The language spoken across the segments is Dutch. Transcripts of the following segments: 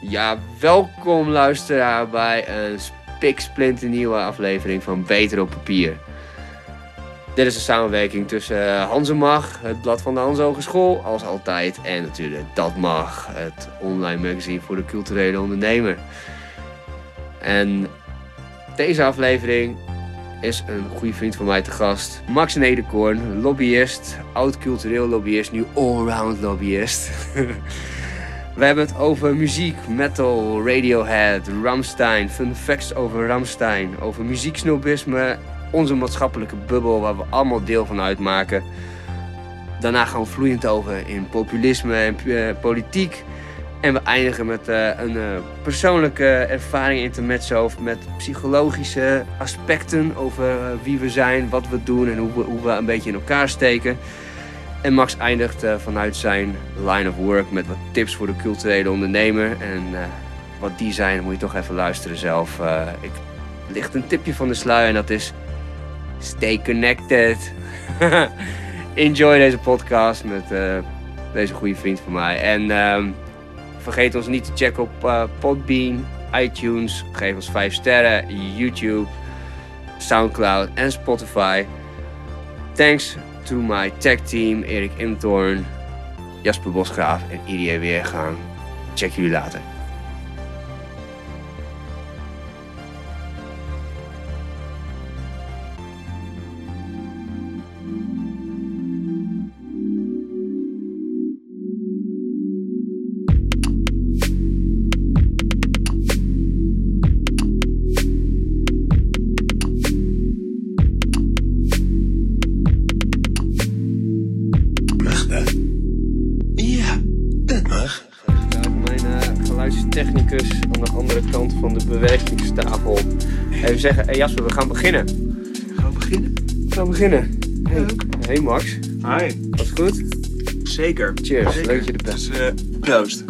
Ja, welkom luisteraar bij een spiksplinternieuwe aflevering van Beter op Papier. Dit is een samenwerking tussen eh, Hansemag, het blad van de Hans Hogeschool, als altijd. En natuurlijk Dat Mag, het online magazine voor de culturele ondernemer. En deze aflevering is een goede vriend van mij te gast. Max Nederkoorn, lobbyist, oud cultureel lobbyist, nu allround lobbyist. We hebben het over muziek, metal, Radiohead, Ramstein, fun facts over Ramstein, over muzieksnobisme, onze maatschappelijke bubbel waar we allemaal deel van uitmaken. Daarna gaan we vloeiend over in populisme en eh, politiek. En we eindigen met eh, een eh, persoonlijke ervaring intermezzo met psychologische aspecten over wie we zijn, wat we doen en hoe hoe we een beetje in elkaar steken. En Max eindigt eh, vanuit zijn line of work met wat tips voor de culturele ondernemer. En eh, wat die zijn, moet je toch even luisteren zelf. Eh, ik licht een tipje van de sluier en dat is stay connected. Enjoy deze podcast met deze goede vriend van mij. En ehm, vergeet ons niet te checken op Podbean, iTunes. Geef ons 5 sterren, YouTube, Soundcloud en Spotify. Thanks to my tech team, Erik Imtorn, Jasper Bosgraaf en Irie Weergaan. Check jullie later. Beginnen. Gaan we beginnen? We gaan beginnen. Hey, hey Max, Hi. wat goed? Zeker. Cheers, Zeker. leuk dat je er bent. Eh, proost.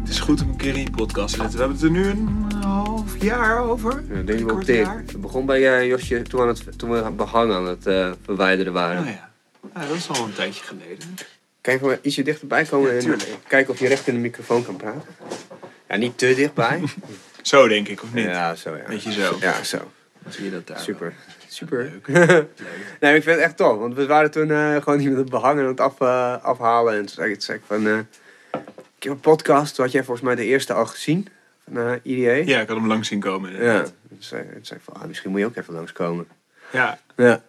Het is goed om een keer in je podcast te zitten. We hebben het er nu een half jaar over. Ja, denk ik. Het begon bij eh, Josje toen, aan het, toen we behang aan het eh, verwijderen waren. Oh ja. ja. Dat is al een tijdje geleden. Kan je gewoon ietsje dichterbij komen Ja, en kijken of je recht in de microfoon kan praten? Ja, niet te dichtbij. Zo denk ik, of niet? ja, zo ja. Beetje zo. Ja, zo. Zie je dat daar? Super. Super. Leuk. Leuk. Nee, ik vind het echt tof. Want we waren toen eh, gewoon niet met het behangen aan het af, eh, afhalen. En toen zei ik, zei ik van... eh, ik heb een podcast. Toen had jij volgens mij de eerste al gezien. Van eh IDA. Ja, ik had hem lang zien komen. Ja. Toen zei, toen zei ik van, ah, misschien moet je ook even langskomen. Ja. Ja.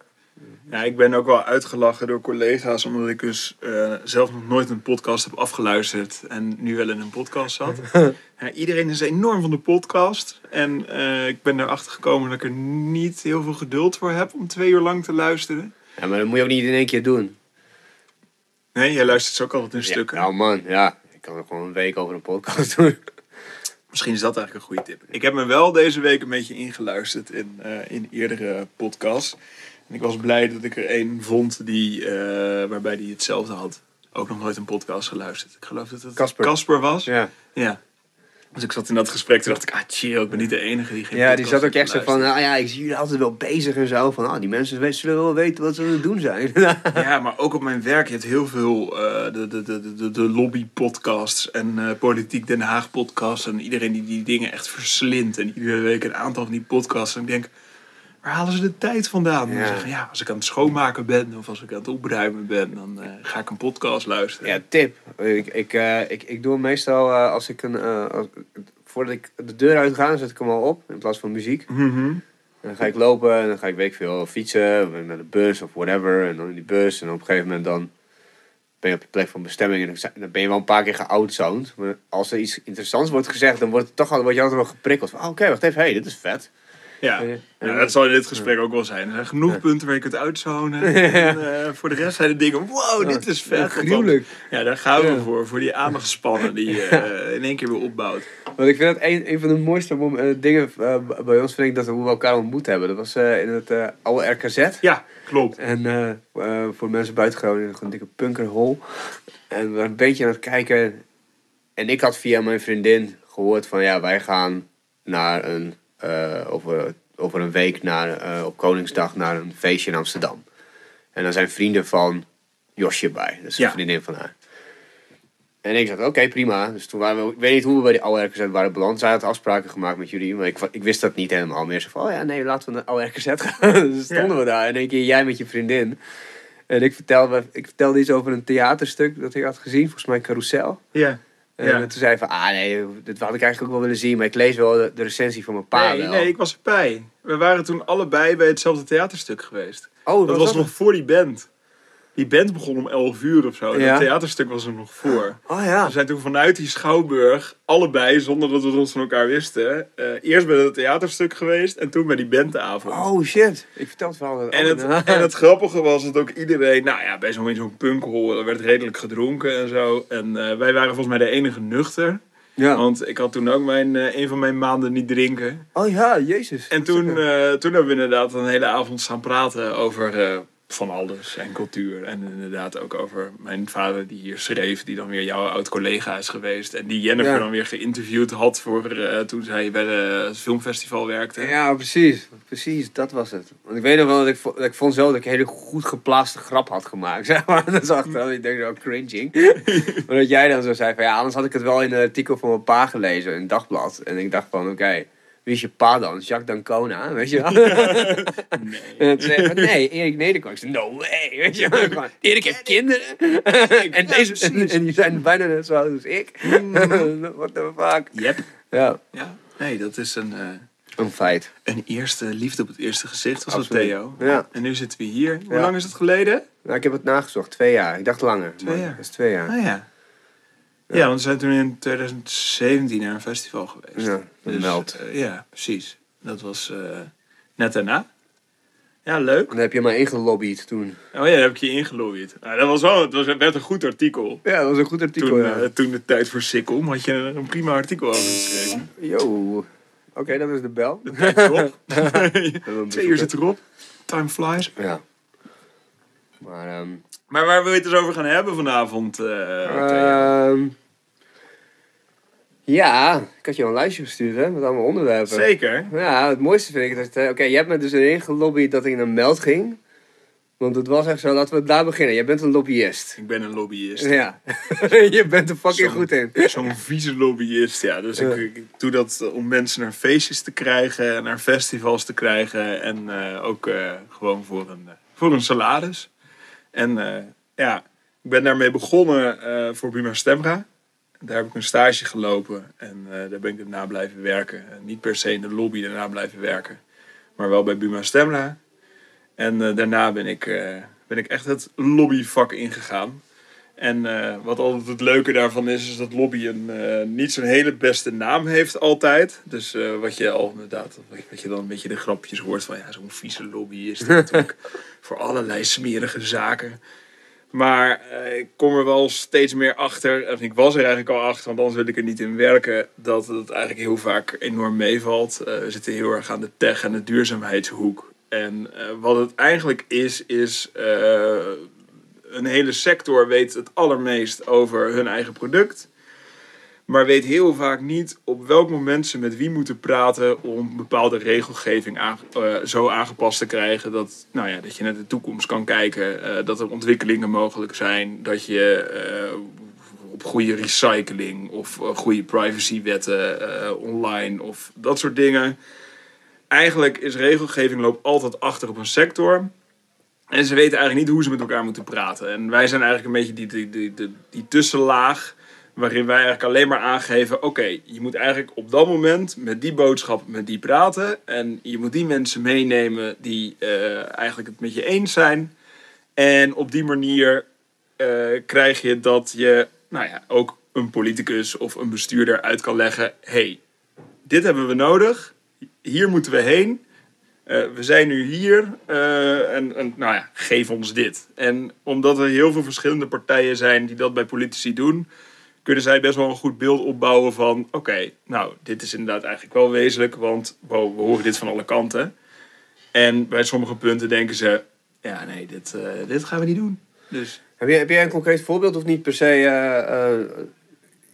Ja, ik ben ook wel uitgelachen door collega's, omdat ik dus eh, zelf nog nooit een podcast heb afgeluisterd en nu wel in een podcast zat. ja, iedereen is enorm van de podcast en eh, ik ben erachter gekomen dat ik er niet heel veel geduld voor heb om twee uur lang te luisteren. ja, maar dat moet je ook niet in één keer doen. Nee, jij luistert ze ook altijd in Ja, stukken. nou man, ja. Ik kan er gewoon een week over een podcast doen. Misschien is dat eigenlijk een goede tip. Ik heb me wel deze week een beetje ingeluisterd in, eh, in eerdere podcasts. En ik was blij dat ik er één vond die, eh, waarbij die hetzelfde had. Ook nog nooit een podcast geluisterd. Ik geloof dat het Casper. Casper was. Ja. Ja. Dus ik zat in dat gesprek, toen dacht ik, ah chill, ik ben niet de enige die geen Ja, die zat ook echt zo van, nou ja, ik zie jullie altijd wel bezig en zo. Van, ah, die mensen zullen wel weten wat ze aan het doen zijn. Ja, maar ook op mijn werk, je hebt heel veel eh, de, de, de, de, de lobby-podcasts en eh, Politiek Den Haag-podcasts. En iedereen die die dingen echt verslindt. En iedere week een aantal van die podcasts. En ik denk, waar halen ze de tijd vandaan? Ja. zeggen, ja, als ik aan het schoonmaken ben of als ik aan het opruimen ben, dan eh, ga ik een podcast luisteren. Ja, tip. Ik, ik, eh, ik, ik doe hem meestal eh, als ik een... als- voordat ik de deur uit ga, zet ik hem al op. In plaats van muziek. Mhm. En dan ga ik lopen en dan ga ik, weet ik veel, fietsen. Met de bus of whatever. En dan in die bus. En op een gegeven moment dan ben je op je plek van bestemming. En dan ben je wel een paar keer geoutzoned. Maar als er iets interessants wordt gezegd, dan wordt, het toch al, word je altijd wel geprikkeld. Van, ah, oké, wacht even. hey, dit is vet. Ja. Ja. Ja, dat zal in dit gesprek ook wel zijn. Er zijn genoeg punten waar je kunt uitzonen. En eh, voor de rest zijn de dingen, wow, dit is vet. Ja, gruwelijk. Ja, daar gaan we voor. Voor die aandachtspannen die je eh, in één keer weer opbouwt. Want ik vind dat een, een van de mooiste eh, dingen eh, bij ons vind ik dat we elkaar ontmoet hebben. Dat was eh, in het eh, oude RKZ. Ja, klopt. En eh, eh, voor mensen buiten Groningen gewoon een dikke punkerhol. En we waren een beetje aan het kijken. En ik had via mijn vriendin gehoord van ja, wij gaan naar een, eh, over, over een week naar, eh, op Koningsdag naar een feestje in Amsterdam. En daar zijn vrienden van Josje bij. Dat is een Ja. vriendin van haar. En ik zei, oké, prima. Dus toen waren we, ik weet niet hoe we bij die oude RKZ waren beland. Zij had afspraken gemaakt met jullie, maar ik, ik wist dat niet helemaal meer. Zo van, oh ja, nee, laten we naar oude RKZ gaan. dus stonden we daar in één keer, jij met je vriendin. En ik vertelde, ik vertelde iets over een theaterstuk dat ik had gezien, volgens mij Carousel. Ja. En Ja. toen zei hij van, ah nee, dit had ik eigenlijk ook wel willen zien, maar ik lees wel de, de recensie van mijn pa Nee, wel. nee, ik was erbij. We waren toen allebei bij hetzelfde theaterstuk geweest. Oh, Dat was nog voor die band. Die band begon om 11 uur of zo. En Ja. het theaterstuk was er nog voor. Oh ja. We zijn toen vanuit die schouwburg, allebei, zonder dat we het ons van elkaar wisten, eh, eerst bij het theaterstuk geweest en toen bij die bandavond. Oh shit. Ik vertel het verhaal. En het, en het grappige was dat ook iedereen, nou ja, bij zo'n in zo'n punkhol er werd redelijk gedronken en zo. En eh, wij waren volgens mij de enige nuchter. Ja. Want ik had toen ook mijn, eh, een van mijn maanden niet drinken. Oh ja, jezus. En toen, toen hebben we inderdaad een hele avond staan praten over van alles en cultuur. En inderdaad ook over mijn vader die hier schreef, die dan weer jouw oud-collega is geweest. En die Jennifer Ja. dan weer geïnterviewd had voor eh, toen zij bij het filmfestival werkte. Ja, precies. Precies, dat was het. Want ik weet nog wel dat ik, dat ik vond zo dat ik een hele goed geplaatste grap had gemaakt. Zeg maar. Dat is achteraf, ik denk zo cringing. maar dat jij dan zo zei van ja, anders had ik het wel in een artikel van mijn pa gelezen, in het dagblad. En ik dacht van oké, wie is je pa dan? Jacques Dancona, weet je wel? Hij van, nee, Erik Nederkwak. No way, weet je wel. Erik heeft kinderen. en, deze, en, en die zijn bijna net zo oud als ik. What the fuck? Yep. Ja, Ja, nee, dat is een, eh, een feit. een eerste liefde op het eerste gezicht, was Absoluut. dat Theo. Ja. En nu zitten we hier. Hoe Ja. lang is het geleden? Nou, ik heb het nagezocht, twee jaar. Ik dacht langer. Twee jaar. Dat is twee jaar. Ah ja. Ja, want we zijn toen in 2017 naar een festival geweest. Ja, een meld. eh, ja, precies. Dat was eh, net daarna. Ja, leuk. En dan heb je maar ingelobbyd toen. Oh ja, daar heb ik je ingelobbyd. Nou, dat was wel, het was, werd een goed artikel. Ja, dat was een goed artikel. Toen, ja. eh, toen de tijd voor Sikkom had je een prima artikel over geschreven. Yo. Oké, dat is de bel. De tijd erop. Twee uur zit erop. Time flies. Ja. Maar, ehm Maar waar we het dus over gaan hebben vanavond, ehm, ja, ik had je al een lijstje gestuurd, hè, met allemaal onderwerpen. Zeker. Ja, het mooiste vind ik dat... eh, Oké, je hebt me dus erin gelobbyd dat ik naar Meld ging. Want het was echt zo, laten we daar beginnen. Jij bent een lobbyist. Ik ben een lobbyist. Ja. je bent er fucking goed in. Zo'n vieze lobbyist, ja. Dus ik, Ja. ik doe dat om mensen naar feestjes te krijgen, naar festivals te krijgen en eh, ook eh, gewoon voor een, voor een salaris. En ja, ik ben daarmee begonnen voor Buma Stemra. Daar heb ik een stage gelopen en eh, daar ben ik daarna blijven werken. En niet per se in de lobby daarna blijven werken, maar wel bij Buma Stemra. En eh, daarna ben ik, eh, ben ik echt het lobbyvak ingegaan. En eh, wat altijd het leuke daarvan is, is dat lobby een, eh, niet zo'n hele beste naam heeft altijd. Dus eh, wat je al inderdaad, wat je dan een beetje de grapjes hoort van ja, zo'n vieze lobbyist natuurlijk voor allerlei smerige zaken. Maar eh, ik kom er wel steeds meer achter, en ik was er eigenlijk al achter, want anders wil ik er niet in werken, dat het eigenlijk heel vaak enorm meevalt. Eh, we zitten heel erg aan de tech- en de duurzaamheidshoek. En eh, wat het eigenlijk is, is een hele sector weet het allermeest over hun eigen product. Maar weet heel vaak niet op welk moment ze met wie moeten praten om bepaalde regelgeving eh, zo aangepast te krijgen dat, nou ja, dat je naar de toekomst kan kijken. eh, dat er ontwikkelingen mogelijk zijn. Dat je eh, op goede recycling of goede privacywetten online of dat soort dingen. Eigenlijk is regelgeving loopt altijd achter op een sector. En ze weten eigenlijk niet hoe ze met elkaar moeten praten. En wij zijn eigenlijk een beetje die, die, die, die tussenlaag. Waarin wij eigenlijk alleen maar aangeven: oké, je moet eigenlijk op dat moment met die boodschap met die praten. En je moet die mensen meenemen die eh, eigenlijk het met je eens zijn. En op die manier eh, krijg je dat je nou ja, ook een politicus of een bestuurder uit kan leggen: hey, dit hebben we nodig, hier moeten we heen. Eh, we zijn nu hier en, en nou ja, geef ons dit. En omdat er heel veel verschillende partijen zijn die dat bij politici doen, kunnen zij best wel een goed beeld opbouwen van: oké, nou, dit is inderdaad eigenlijk wel wezenlijk, want we horen dit van alle kanten. En bij sommige punten denken ze: ja, nee, dit, eh, dit gaan we niet doen. Dus Heb, je, heb jij een concreet voorbeeld of niet per se eh, eh,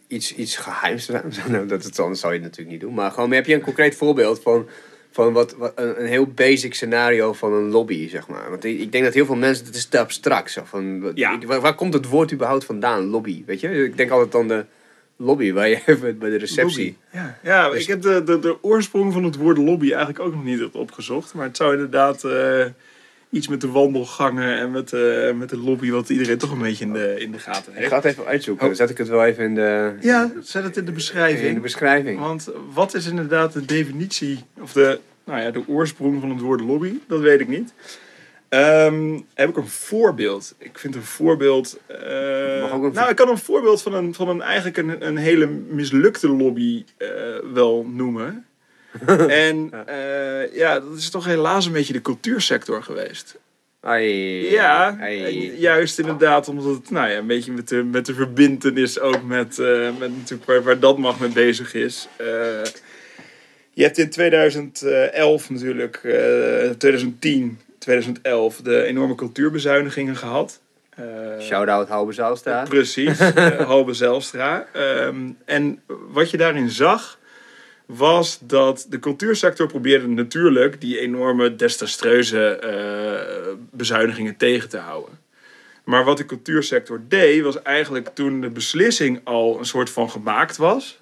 iets, iets geheims? Nou, dat het, anders zou je natuurlijk niet doen. Maar gewoon, heb je een concreet voorbeeld van van wat, wat een, een heel basic scenario van een lobby, zeg maar. Want ik, ik denk dat heel veel mensen, het is te abstract. Zo, van, wat- Ja. waar, waar komt het woord überhaupt vandaan, lobby? Weet je? Ik denk altijd aan de lobby, waar je even bij de receptie... Lobby. Ja, ja Dus- ik heb de, de, de oorsprong van het woord lobby eigenlijk ook nog niet opgezocht. Maar het zou inderdaad eh, iets met de wandelgangen en met, de met de lobby, wat iedereen toch een beetje in de, in de gaten Ik heeft. ga het even uitzoeken, Oh. dan zet ik het wel even in de, Ja, zet het in de beschrijving. in de beschrijving. Want wat is inderdaad de definitie, of de, nou ja, de oorsprong van het woord lobby? Dat weet ik niet. Ehm, heb ik een voorbeeld? Ik vind een voorbeeld. eh, Mag ook een- nou, ik kan een voorbeeld van een, van een eigenlijk een, een hele mislukte lobby eh, wel noemen. en eh, ja, dat is toch helaas een beetje de cultuursector geweest. Ai, Ja, ai. juist inderdaad, omdat het nou ja, een beetje met de, met de verbindenis ook met, eh, met natuurlijk waar, waar dat mag mee bezig is. Eh, je hebt in 2011 natuurlijk, eh 2010, 2011, de enorme cultuurbezuinigingen gehad. Eh, Shout-out Halbe Zaalstra. Precies, eh, Halbe Zijlstra. Ehm, en wat je daarin zag, was dat de cultuursector probeerde natuurlijk die enorme desastreuze eh, bezuinigingen tegen te houden. Maar wat de cultuursector deed, was eigenlijk toen de beslissing al een soort van gemaakt was,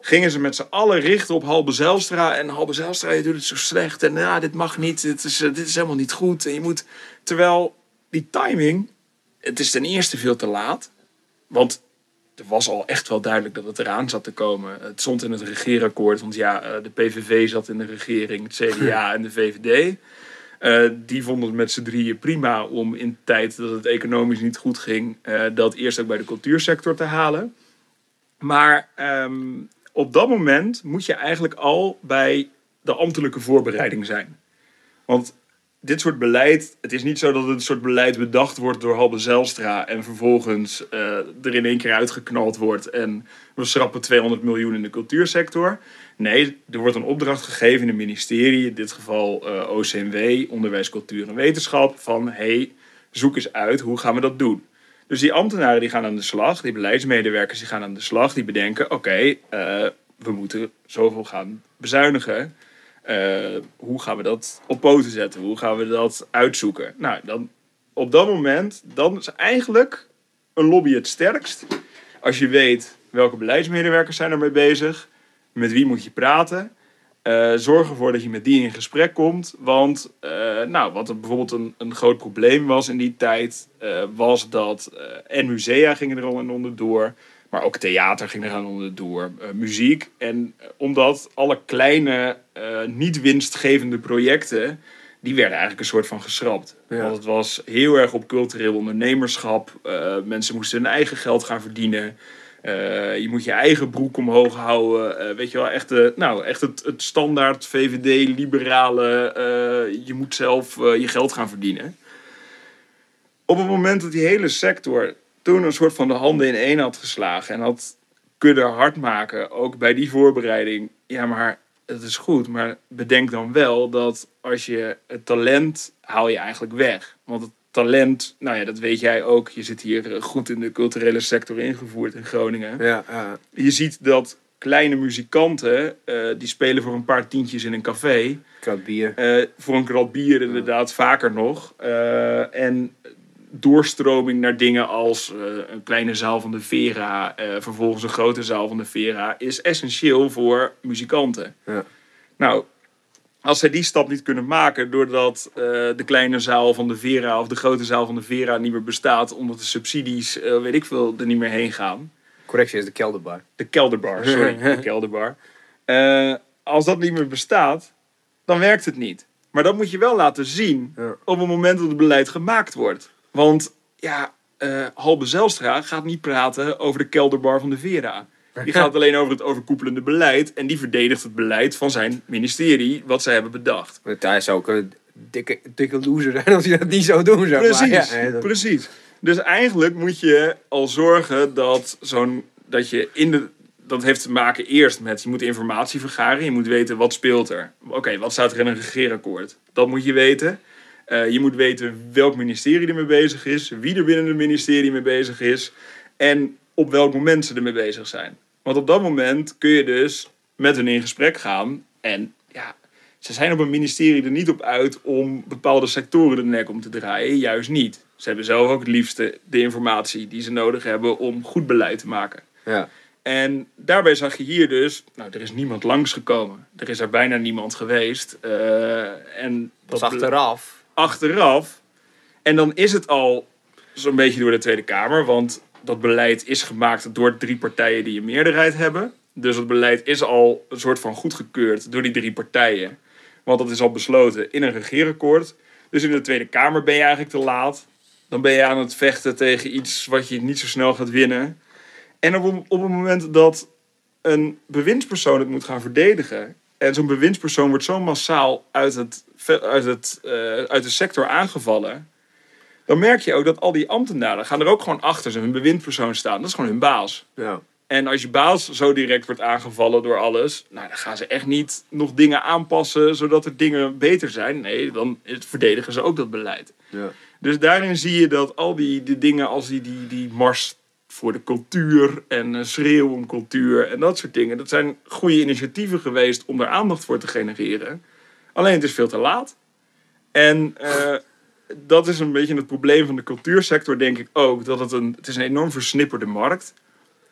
gingen ze met z'n allen richten op Halbe Zijlstra. En Halbe Zijlstra, je doet het zo slecht. En ja, dit mag niet, dit is, eh, dit is helemaal niet goed. En je moet, terwijl die timing, het is ten eerste veel te laat. Want er was al echt wel duidelijk dat het eraan zat te komen. Het stond in het regeerakkoord, want ja, eh, de PVV zat in de regering, het CDA en de VVD. Eh, die vonden het met z'n drieën prima om in de tijd dat het economisch niet goed ging, eh, dat eerst ook bij de cultuursector te halen. Maar ehm, op dat moment moet je eigenlijk al bij de ambtelijke voorbereiding zijn. Want dit soort beleid, het is niet zo dat het een soort beleid bedacht wordt door Halbe Zijlstra en vervolgens eh, er in één keer uitgeknald wordt en we schrappen 200 miljoen in de cultuursector. Nee, er wordt een opdracht gegeven in een ministerie, in dit geval eh, OCMW, Onderwijs, Cultuur en Wetenschap, van hey, zoek eens uit, hoe gaan we dat doen? Dus die ambtenaren die gaan aan de slag, die beleidsmedewerkers die gaan aan de slag, die bedenken, oké, eh, we moeten zoveel gaan bezuinigen. Eh, hoe gaan we dat op poten zetten? Hoe gaan we dat uitzoeken? Nou, dan op dat moment, dan is eigenlijk een lobby het sterkst. Als je weet welke beleidsmedewerkers zijn ermee bezig, met wie moet je praten. Eh, zorg ervoor dat je met die in gesprek komt. Want eh, nou, wat er bijvoorbeeld een, een groot probleem was in die tijd, was dat en musea gingen er al in onderdoor. Maar ook theater ging eraan onderdoor, eh, muziek. En eh, omdat alle kleine, eh, niet winstgevende projecten, die werden eigenlijk een soort van geschrapt. Ja. Want het was heel erg op cultureel ondernemerschap. Eh, mensen moesten hun eigen geld gaan verdienen. Je moet je eigen broek omhoog houden. Weet je wel, echt, de, nou, echt het, het standaard VVD-liberale. je moet zelf je geld gaan verdienen. Op het moment dat die hele sector toen een soort van de handen in één had geslagen en had kunnen hard maken, ook bij die voorbereiding. Ja, maar het is goed, maar bedenk dan wel dat als je het talent haal je eigenlijk weg. Want het talent, nou ja, dat weet jij ook. Je zit hier eh, goed in de culturele sector ingevoerd in Groningen. Ja, ja. Je ziet dat kleine muzikanten, eh, die spelen voor een paar tientjes in een café. Krat bier. Eh, voor een krat bier inderdaad, vaker nog. En doorstroming naar dingen als eh, een kleine zaal van de Vera, eh, vervolgens een grote zaal van de Vera, is essentieel voor muzikanten. Ja. Nou, als zij die stap niet kunnen maken doordat eh, de kleine zaal van de Vera of de grote zaal van de Vera niet meer bestaat, omdat de subsidies, weet ik veel, er niet meer heen gaan. Correctie is de kelderbar. De kelderbar, sorry, de kelderbar. Als dat niet meer bestaat, dan werkt het niet. Maar dat moet je wel laten zien op het moment dat het beleid gemaakt wordt. Want ja, eh Halbe Zijlstra gaat niet praten over de kelderbar van de Vera. Die gaat alleen over het overkoepelende beleid. En die verdedigt het beleid van zijn ministerie, wat zij hebben bedacht. Hij zou ook een dikke, dikke loser zijn als hij dat niet zou doen. Zeg Precies, maar. Ja, dat- precies. Dus eigenlijk moet je al zorgen dat zo'n dat je in de dat heeft te maken eerst met je moet informatie vergaren, je moet weten wat speelt er. Oké, wat staat er in een regeerakkoord? Dat moet je weten. Eh, je moet weten welk ministerie ermee bezig is, wie er binnen het ministerie mee bezig is en op welk moment ze ermee bezig zijn. Want op dat moment kun je dus met hen in gesprek gaan en ja, ze zijn op een ministerie er niet op uit om bepaalde sectoren de nek om te draaien. Juist niet. Ze hebben zelf ook het liefste de informatie die ze nodig hebben om goed beleid te maken. Ja. En daarbij zag je hier dus, nou, er is niemand langsgekomen. Er is er bijna niemand geweest. Eh, en Dat achteraf. Achteraf. En dan is het al zo'n beetje door de Tweede Kamer. Want dat beleid is gemaakt door drie partijen die een meerderheid hebben. Dus het beleid is al een soort van goedgekeurd door die drie partijen. Want dat is al besloten in een regeerakkoord. Dus in de Tweede Kamer ben je eigenlijk te laat. Dan ben je aan het vechten tegen iets wat je niet zo snel gaat winnen. En op, op het moment dat een bewindspersoon het moet gaan verdedigen. En zo'n bewindspersoon wordt zo massaal uit, het, uit, het, eh, uit de sector aangevallen. Dan merk je ook dat al die ambtenaren gaan er ook gewoon achter zijn bewindspersoon staan. Dat is gewoon hun baas. Ja. En als je baas zo direct wordt aangevallen door alles, nou, dan gaan ze echt niet nog dingen aanpassen zodat er dingen beter zijn. Nee, dan verdedigen ze ook dat beleid. Ja. Dus daarin zie je dat al die, die dingen als die, die, die mars voor de cultuur en eh, schreeuw om cultuur en dat soort dingen, dat zijn goede initiatieven geweest om daar aandacht voor te genereren. Alleen het is veel te laat. En eh, dat is een beetje het probleem van de cultuursector, denk ik ook. Dat het een, het is een enorm versnipperde markt.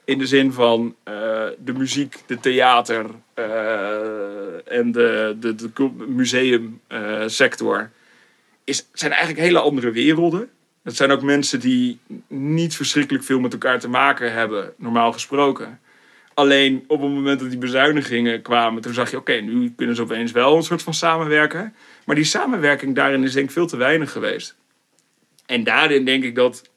In de zin van eh, de muziek, de theater en de, de, museumsector is, zijn eigenlijk hele andere werelden. Het zijn ook mensen die niet verschrikkelijk veel met elkaar te maken hebben, normaal gesproken. Alleen op het moment dat die bezuinigingen kwamen, toen zag je, oké, nu kunnen ze opeens wel een soort van samenwerken. Maar die samenwerking daarin is denk ik veel te weinig geweest. En daarin denk ik dat,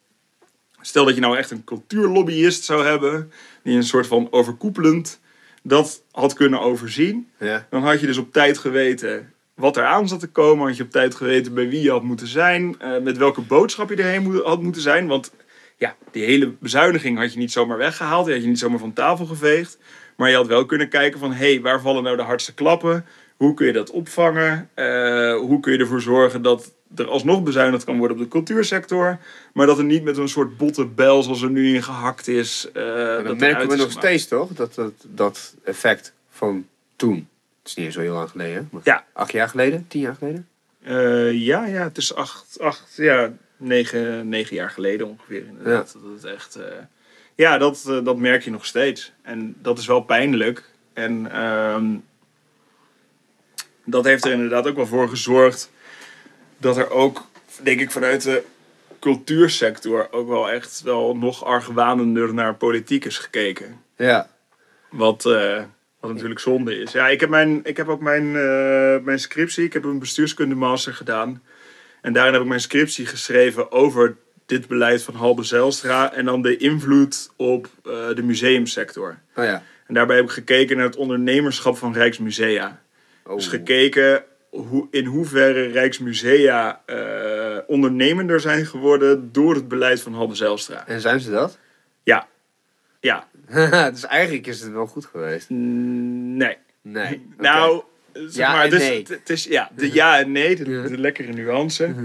stel dat je nou echt een cultuurlobbyist zou hebben, die een soort van overkoepelend dat had kunnen overzien. Ja. Dan had je dus op tijd geweten wat er aan zat te komen. Had je op tijd geweten bij wie je had moeten zijn. eh, met welke boodschap je erheen had moeten zijn. Want ja, die hele bezuiniging had je niet zomaar weggehaald. Die had je niet zomaar van tafel geveegd. Maar je had wel kunnen kijken van... hé, hey, waar vallen nou de hardste klappen? Hoe kun je dat opvangen? Eh, hoe kun je ervoor zorgen dat er alsnog bezuinigd kan worden op de cultuursector? Maar dat er niet met een soort botte bel zoals er nu in gehakt is... eh, dat dat merken we nog gemaakt. steeds, toch? Dat, dat, dat effect van toen. Het is niet eens zo heel lang geleden. Maar Ja. Acht jaar geleden? Tien jaar geleden? Eh, ja, ja, het is acht, acht ja, negen, negen jaar geleden ongeveer inderdaad. Dat het echt, eh, ja, dat, eh, dat merk je nog steeds. En dat is wel pijnlijk. En ehm, dat heeft er inderdaad ook wel voor gezorgd dat er ook, denk ik, vanuit de cultuursector ook wel echt wel nog argwanender naar politiek is gekeken. Ja. Wat, wat natuurlijk zonde is. Ja, ik heb, mijn, ik heb ook mijn, eh, mijn scriptie. Ik heb een bestuurskunde master gedaan. En daarin heb ik mijn scriptie geschreven over dit beleid van Halbe Zijlstra. En dan de invloed op eh, de museumsector. Oh ja. En daarbij heb ik gekeken naar het ondernemerschap van Rijksmusea. Oh. Dus gekeken hoe, in hoeverre Rijksmusea eh, ondernemender zijn geworden door het beleid van Halbe Zijlstra. En zijn ze dat? Ja. Ja. dus eigenlijk is het wel goed geweest. Nee. Nee. Oké. Nou, zeg Ja maar, nee. het, is ja, de ja en nee, de, lekkere nuance.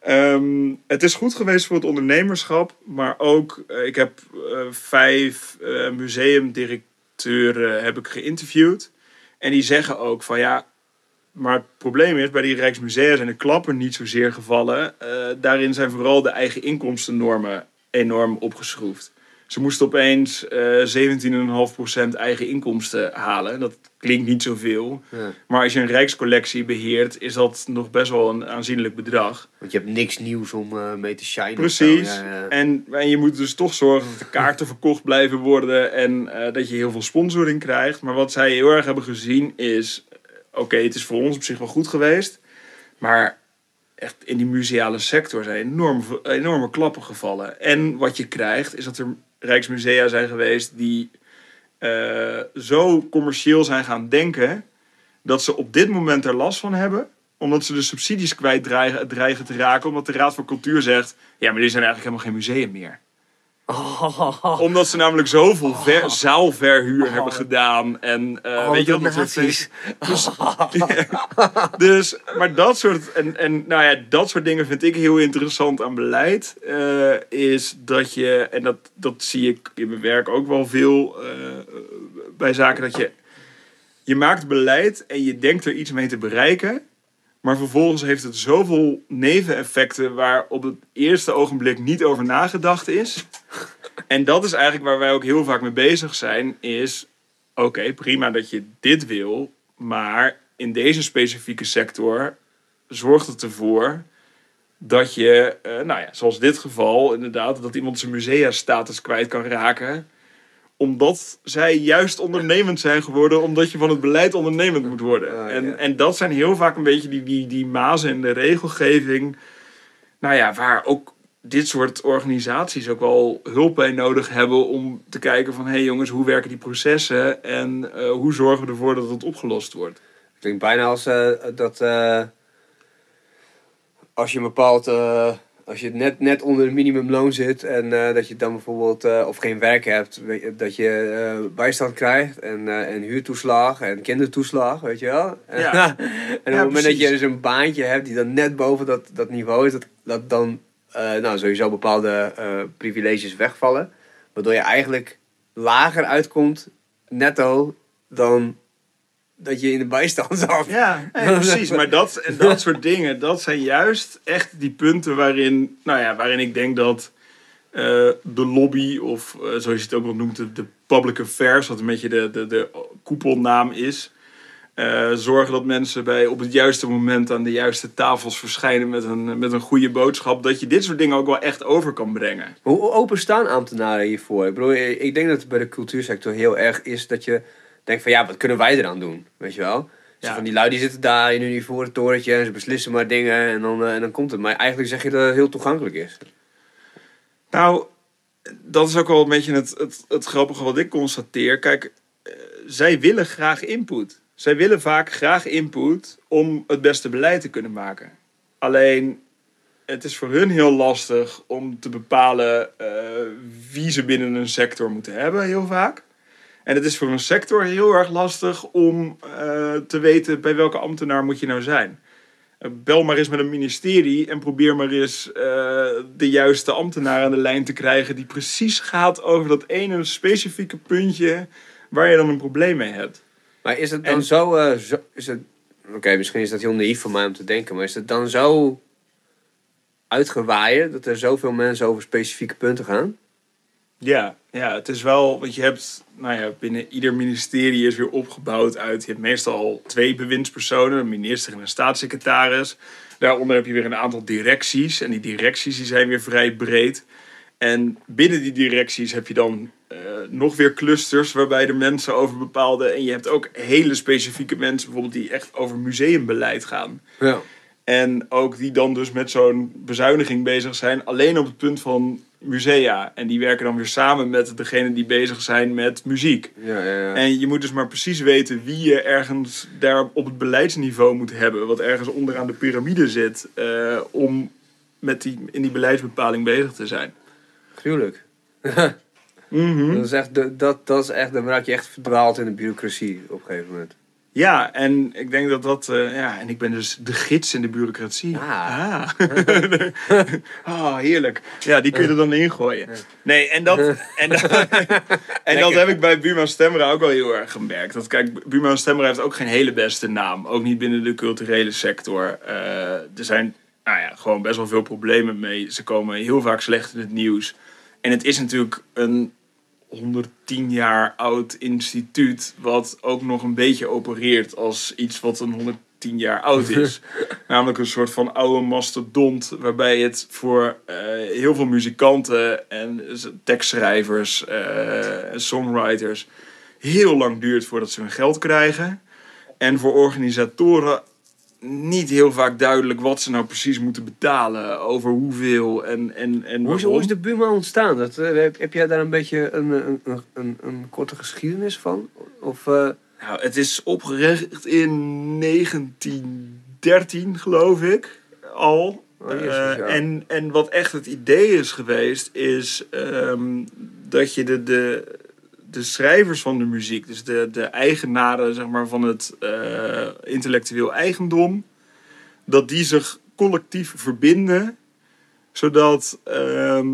Ehm, het is goed geweest voor het ondernemerschap, maar ook, eh, ik heb eh, vijf eh, museumdirecteuren heb ik geïnterviewd. En die zeggen ook van ja, maar het probleem is, bij die Rijksmusea zijn de klappen niet zozeer gevallen. Daarin zijn vooral de eigen inkomstennormen enorm opgeschroefd. Ze moesten opeens eh 17,5% eigen inkomsten halen. Dat klinkt niet zoveel. Ja. Maar als je een rijkscollectie beheert, is dat nog best wel een aanzienlijk bedrag. Want je hebt niks nieuws om eh, mee te shinen. Precies. Ja, ja. En, en je moet dus toch zorgen dat de kaarten verkocht blijven worden en eh, dat je heel veel sponsoring krijgt. Maar wat zij heel erg hebben gezien is, eh, oké, het is voor ons op zich wel goed geweest, maar echt in die museale sector zijn enorm, enorme klappen gevallen. En wat je krijgt is dat er Rijksmusea zijn geweest die eh, zo commercieel zijn gaan denken dat ze op dit moment er last van hebben omdat ze de subsidies kwijt dreigen, dreigen te raken. Omdat de Raad voor Cultuur zegt... Ja, maar dit zijn eigenlijk helemaal geen museum meer. Omdat ze namelijk zoveel ver, zaalverhuur hebben gedaan. En eh, Oh, weet je wat dat soort nazi's. dus, maar dat soort, en, en, nou ja, dat soort dingen vind ik heel interessant aan beleid. eh, is dat je, en dat, dat zie ik in mijn werk ook wel veel eh, bij zaken, dat je je maakt beleid en je denkt er iets mee te bereiken. Maar vervolgens heeft het zoveel neveneffecten waar op het eerste ogenblik niet over nagedacht is. En dat is eigenlijk waar wij ook heel vaak mee bezig zijn. Is oké, prima dat je dit wil. Maar in deze specifieke sector zorgt het ervoor dat je, eh, nou ja, zoals dit geval, inderdaad, dat iemand zijn musea-status kwijt kan raken. Omdat zij juist ondernemend zijn geworden, omdat je van het beleid ondernemend moet worden. Ah, ja. en, en dat zijn heel vaak een beetje die, die, die mazen in de regelgeving. Nou ja, waar ook dit soort organisaties ook wel hulp bij nodig hebben om te kijken van... hé hey jongens, hoe werken die processen en eh, hoe zorgen we ervoor dat het opgelost wordt? Klinkt bijna als eh, dat eh, als je een bepaald, als je net, net onder het minimumloon zit en eh, dat je dan bijvoorbeeld eh, of geen werk hebt, weet je, dat je eh, bijstand krijgt en, en huurtoeslag en kindertoeslag, weet je wel. Ja. en op het Ja, moment dat je dus een baantje hebt die dan net boven dat, dat niveau is, dat, dat dan nou, sowieso bepaalde privileges wegvallen, waardoor je eigenlijk lager uitkomt netto dan dat je in de bijstand zat. Ja, nee, precies. Maar dat, en dat soort dingen, dat zijn juist echt die punten waarin, nou ja, waarin ik denk dat eh, de lobby, of eh, zoals je het ook wel noemt, de, de public affairs, wat een beetje de, de, de koepelnaam is, eh, zorgen dat mensen bij, op het juiste moment aan de juiste tafels verschijnen met een, met een goede boodschap, dat je dit soort dingen ook wel echt over kan brengen. Hoe hoe open staan ambtenaren hiervoor? Ik, bedoel, ik denk dat het bij de cultuursector heel erg is dat je denkt van ja, wat kunnen wij eraan doen? Weet je wel? Ja. van die lui die zitten daar in hun ivoren torentje en ze beslissen maar dingen en dan, eh, en dan komt het. Maar eigenlijk zeg je dat het heel toegankelijk is. Nou, dat is ook wel een beetje het, het, het grappige wat ik constateer. Kijk, eh, zij willen graag input. Zij willen vaak graag input om het beste beleid te kunnen maken. Alleen, het is voor hun heel lastig om te bepalen eh, wie ze binnen een sector moeten hebben, heel vaak. En het is voor een sector heel erg lastig om eh, te weten bij welke ambtenaar moet je nou zijn. Eh, Bel maar eens met een ministerie en probeer maar eens eh, de juiste ambtenaar aan de lijn te krijgen die precies gaat over dat ene specifieke puntje waar je dan een probleem mee hebt. Maar is het dan En- zo, zo is het, oké, misschien is dat heel naïef van mij om te denken, maar is het dan zo uitgewaaid dat er zoveel mensen over specifieke punten gaan? Ja, ja, het is wel, want je hebt, nou ja, binnen ieder ministerie is weer opgebouwd uit, je hebt meestal twee bewindspersonen, een minister en een staatssecretaris. Daaronder heb je weer een aantal directies en die directies die zijn weer vrij breed. En binnen die directies heb je dan eh, nog weer clusters waarbij de mensen over bepaalde, en je hebt ook hele specifieke mensen bijvoorbeeld die echt over museumbeleid gaan. Ja. En ook die dan dus met zo'n bezuiniging bezig zijn, alleen op het punt van musea. En die werken dan weer samen met degene die bezig zijn met muziek. Ja, ja, ja. En je moet dus maar precies weten wie je ergens daar op het beleidsniveau moet hebben. Wat ergens onderaan de piramide zit. eh, om met die, in die beleidsbepaling bezig te zijn. Gruwelijk. Mhm. Dat is echt, de, dat, dat is echt, dan raak je echt verdwaald in de bureaucratie op een gegeven moment. Ja, en ik denk dat dat... eh, ja, en ik ben dus de gids in de bureaucratie. Ah. Ah, heerlijk. Ja, die kun je er dan ingooien. Nee, en dat, en dat, en dat heb ik bij Buma Stemra ook wel heel erg gemerkt. Dat, kijk, Buma Stemra heeft ook geen hele beste naam. Ook niet binnen de culturele sector. Eh, er zijn nou ja, gewoon best wel veel problemen mee. Ze komen heel vaak slecht in het nieuws. En het is natuurlijk een 110 jaar oud instituut, wat ook nog een beetje opereert als iets wat een 110 jaar oud is. Namelijk een soort van oude mastodont, waarbij het voor eh, heel veel muzikanten en tekstschrijvers en songwriters heel lang duurt voordat ze hun geld krijgen. En voor organisatoren niet heel vaak duidelijk wat ze nou precies moeten betalen, over hoeveel en, en, en Hoe is, hoe is de Buma ontstaan? Dat, eh, heb, heb jij daar een beetje een, een, een, een, een korte geschiedenis van? Of, eh, Nou, het is opgericht in 1913, geloof ik, al. Oh, jezus, Eh, en, en wat echt het idee is geweest, is ehm, dat je de, de, de schrijvers van de muziek, dus de, de eigenaren zeg maar, van het eh, intellectueel eigendom, dat die zich collectief verbinden, zodat ehm,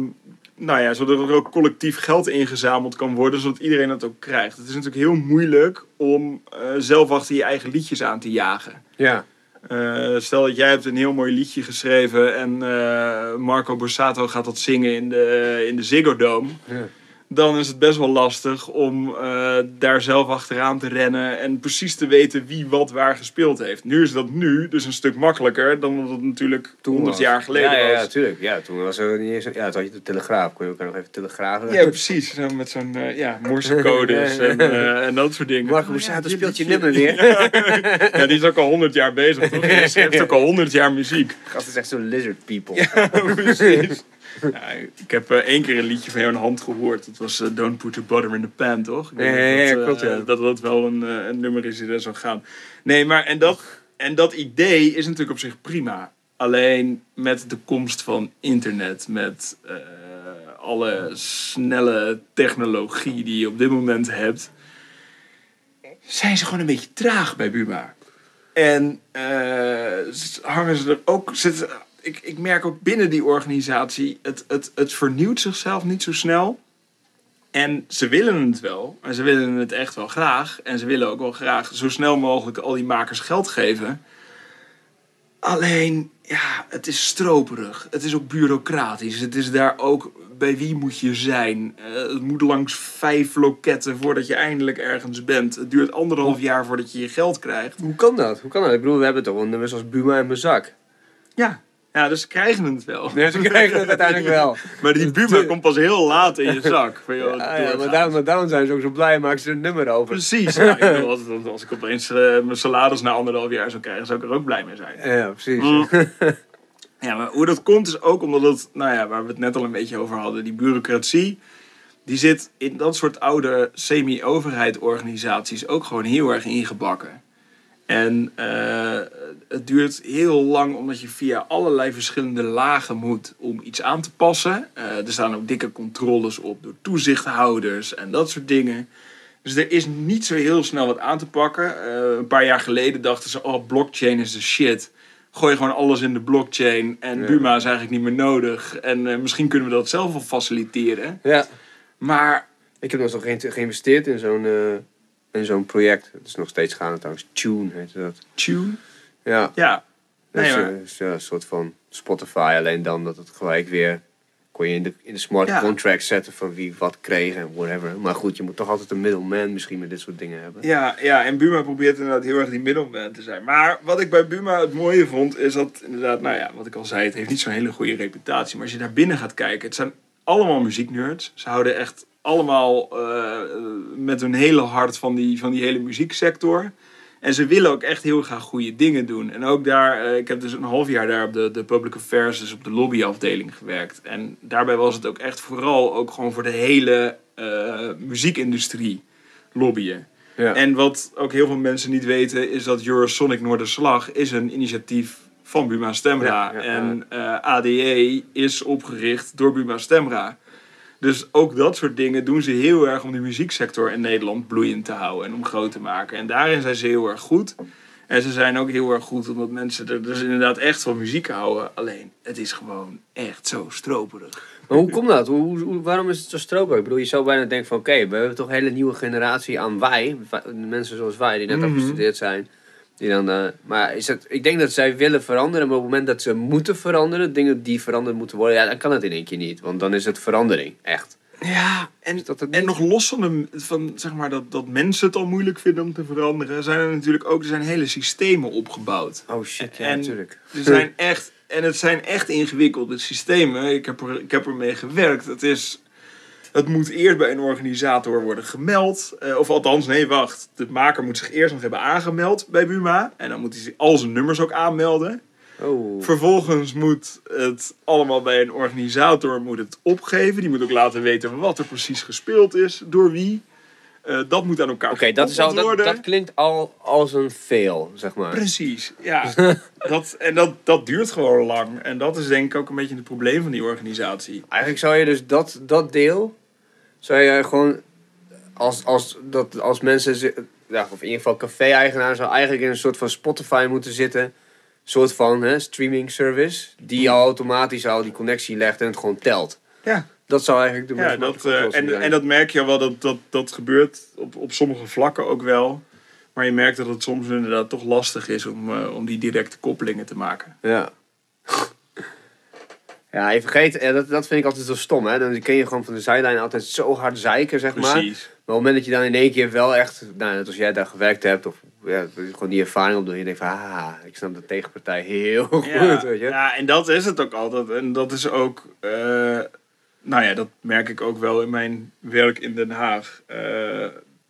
nou ja, zodat er ook collectief geld ingezameld kan worden, zodat iedereen dat ook krijgt. Het is natuurlijk heel moeilijk om eh, zelf achter je eigen liedjes aan te jagen. Ja. Eh, stel dat jij hebt een heel mooi liedje geschreven en Marco Borsato gaat dat zingen in de, in de Ziggo Dome. Ja. Dan is het best wel lastig om eh, daar zelf achteraan te rennen en precies te weten wie wat waar gespeeld heeft. Nu is dat nu dus een stuk makkelijker dan dat het natuurlijk 100 was. jaar geleden ja, ja, was. Ja, tuurlijk. Ja, toen was er niet eens... Ja, toen had je de telegraaf. Kon je elkaar nog even telegrafen. Ja, precies. Zo met zo'n eh, ja, morsecodes en, eh, en dat soort dingen. Marco Borsato Ja, speelt je nummer weer. Ja, die is ook al 100 jaar bezig. Toch? Die schrijft ook al 100 jaar muziek. Gast is echt zo'n lizard people. Ja, precies. Ja, ik heb eh, één keer een liedje van jou in de hand gehoord. Dat was eh, Don't Put Your Butter in the Pan, toch? Ik Ja, ja, dat, eh, klopt, ja. Dat dat wel een, een nummer is die er zou gaan. Nee, maar en dat, en dat idee is natuurlijk op zich prima. Alleen met de komst van internet, met alle snelle technologie die je op dit moment hebt, zijn ze gewoon een beetje traag bij Buma. En hangen ze er ook. Zitten, ik, ik merk ook binnen die organisatie, het, het, het vernieuwt zichzelf niet zo snel. En ze willen het wel. En ze willen het echt wel graag. En ze willen ook wel graag zo snel mogelijk al die makers geld geven. Alleen, ja, het is stroperig. Het is ook bureaucratisch. Het is daar ook, bij wie moet je zijn? Eh, het moet langs vijf loketten voordat je eindelijk ergens bent. Het duurt anderhalf jaar voordat je je geld krijgt. Hoe kan dat? Hoe kan dat? Ik bedoel, we hebben toch wel nummers als Buma en mijn zak. Ja, ja dus ze krijgen het wel. Nee, ze krijgen het uiteindelijk wel. Maar die Buma komt pas heel laat in je zak. Van, joh, Ja, ja, maar, daarom, maar daarom zijn ze ook zo blij, maken ze er een nummer over. Precies. Ja, ik bedoel, als, als ik opeens eh, mijn salaris na anderhalf jaar zou krijgen, zou ik er ook blij mee zijn. Ja, precies. Mm. Ja, maar hoe dat komt is ook omdat het, nou ja, waar we het net al een beetje over hadden, die bureaucratie, die zit in dat soort oude semi-overheidsorganisaties ook gewoon heel erg ingebakken. En eh, het duurt heel lang omdat je via allerlei verschillende lagen moet om iets aan te passen. Eh, er staan ook dikke controles op door toezichthouders en dat soort dingen. Dus er is niet zo heel snel wat aan te pakken. Eh, een paar jaar geleden dachten ze, oh, blockchain is de shit. Gooi gewoon alles in de blockchain en Ja. Buma is eigenlijk niet meer nodig. En eh, misschien kunnen we dat zelf wel faciliteren. Ja. Maar Ik heb nog zo ge- geïnvesteerd in zo'n in zo'n project. Het is nog steeds gaande trouwens. Tune heet dat. tune, Ja. ja. Nee, maar- eh, is, ja, een soort van Spotify. Alleen dan dat het gelijk weer... Kon je in de, in de smart Ja. contract zetten van wie wat kreeg en whatever. Maar goed, je moet toch altijd een middleman misschien met dit soort dingen hebben. Ja, ja, en Buma probeert inderdaad heel erg die middelman te zijn. Maar wat ik bij Buma het mooie vond, is dat inderdaad, nou ja, wat ik al zei, het heeft niet zo'n hele goede reputatie. Maar als je daar binnen gaat kijken, het zijn allemaal muzieknerds. Ze houden echt allemaal eh, met hun hele hart van die, van die hele muzieksector. En ze willen ook echt heel graag goede dingen doen. En ook daar, eh, ik heb dus een half jaar daar op de, de public affairs, dus op de lobbyafdeling gewerkt. En daarbij was het ook echt vooral ook gewoon voor de hele eh, muziekindustrie lobbyen. Ja. En wat ook heel veel mensen niet weten, is dat Eurosonic Noorderslag is een initiatief van Buma Stemra. Ja, ja, ja. En eh, ADE is opgericht door Buma Stemra. Dus ook dat soort dingen doen ze heel erg om de muzieksector in Nederland bloeiend te houden en om groot te maken. En daarin zijn ze heel erg goed. En ze zijn ook heel erg goed omdat mensen er dus inderdaad echt van muziek houden. Alleen, het is gewoon echt zo stroperig. Maar hoe komt dat? Hoe, hoe- waarom is het zo stroperig? Ik bedoel, je zou bijna denken van... Oké, we hebben toch een hele nieuwe generatie aan wij. Mensen zoals wij, die net Mhm. afgestudeerd zijn. Die dan, eh, maar is het, ik denk dat zij willen veranderen. Maar op het moment dat ze moeten veranderen... Dingen die veranderd moeten worden... Ja, dan kan het in één keer niet. Want dan is het verandering. Echt. Ja, en, dat het en nog los van, de, van zeg maar, dat, dat mensen het al moeilijk vinden om te veranderen, zijn er natuurlijk ook er zijn hele systemen opgebouwd. Oh shit, ja, En- natuurlijk. Er zijn echt, en het zijn echt ingewikkelde systemen. Ik heb, er, ik heb ermee gewerkt. Het, is, het moet eerst bij een organisator worden gemeld. Eh, of althans, nee, wacht. De maker moet zich eerst nog hebben aangemeld bij Buma. En dan moet hij al zijn nummers ook aanmelden. Oh. Vervolgens moet het allemaal bij een organisator moet het opgeven. Die moet ook laten weten wat er precies gespeeld is, door wie. Eh, dat moet aan elkaar Oké, dat, is al- dat, dat klinkt al als een fail, zeg maar. Precies, ja. dat, en dat, dat duurt gewoon lang. En dat is denk ik ook een beetje het probleem van die organisatie. Eigenlijk zou je dus dat, dat deel, zou je gewoon, als, als, dat, als mensen, ja, of in ieder geval café-eigenaar, zou eigenlijk in een soort van Spotify moeten zitten. soort van hè, streaming service, die al automatisch al die connectie legt en het gewoon telt. Ja. Dat zou eigenlijk de Ja, dat, eh, en, zijn. en dat merk je wel, dat, dat, dat gebeurt op, op sommige vlakken ook wel. Maar je merkt dat het soms inderdaad toch lastig is om, eh, om die directe koppelingen te maken. Ja. Ja, je vergeet, eh, dat, dat vind ik altijd zo stom, hè. Dan kun je gewoon van de zijlijn altijd zo hard zeiken, zeg maar. Precies. Maar op het moment dat je dan in één keer wel echt, nou, net als jij daar gewerkt hebt, of ja, gewoon die ervaring opdoen, je denkt van, ah, ik snap de tegenpartij heel goed, Ja, weet je. ja, en dat is het ook altijd. En dat is ook, eh, nou ja, dat merk ik ook wel in mijn werk in Den Haag. Eh,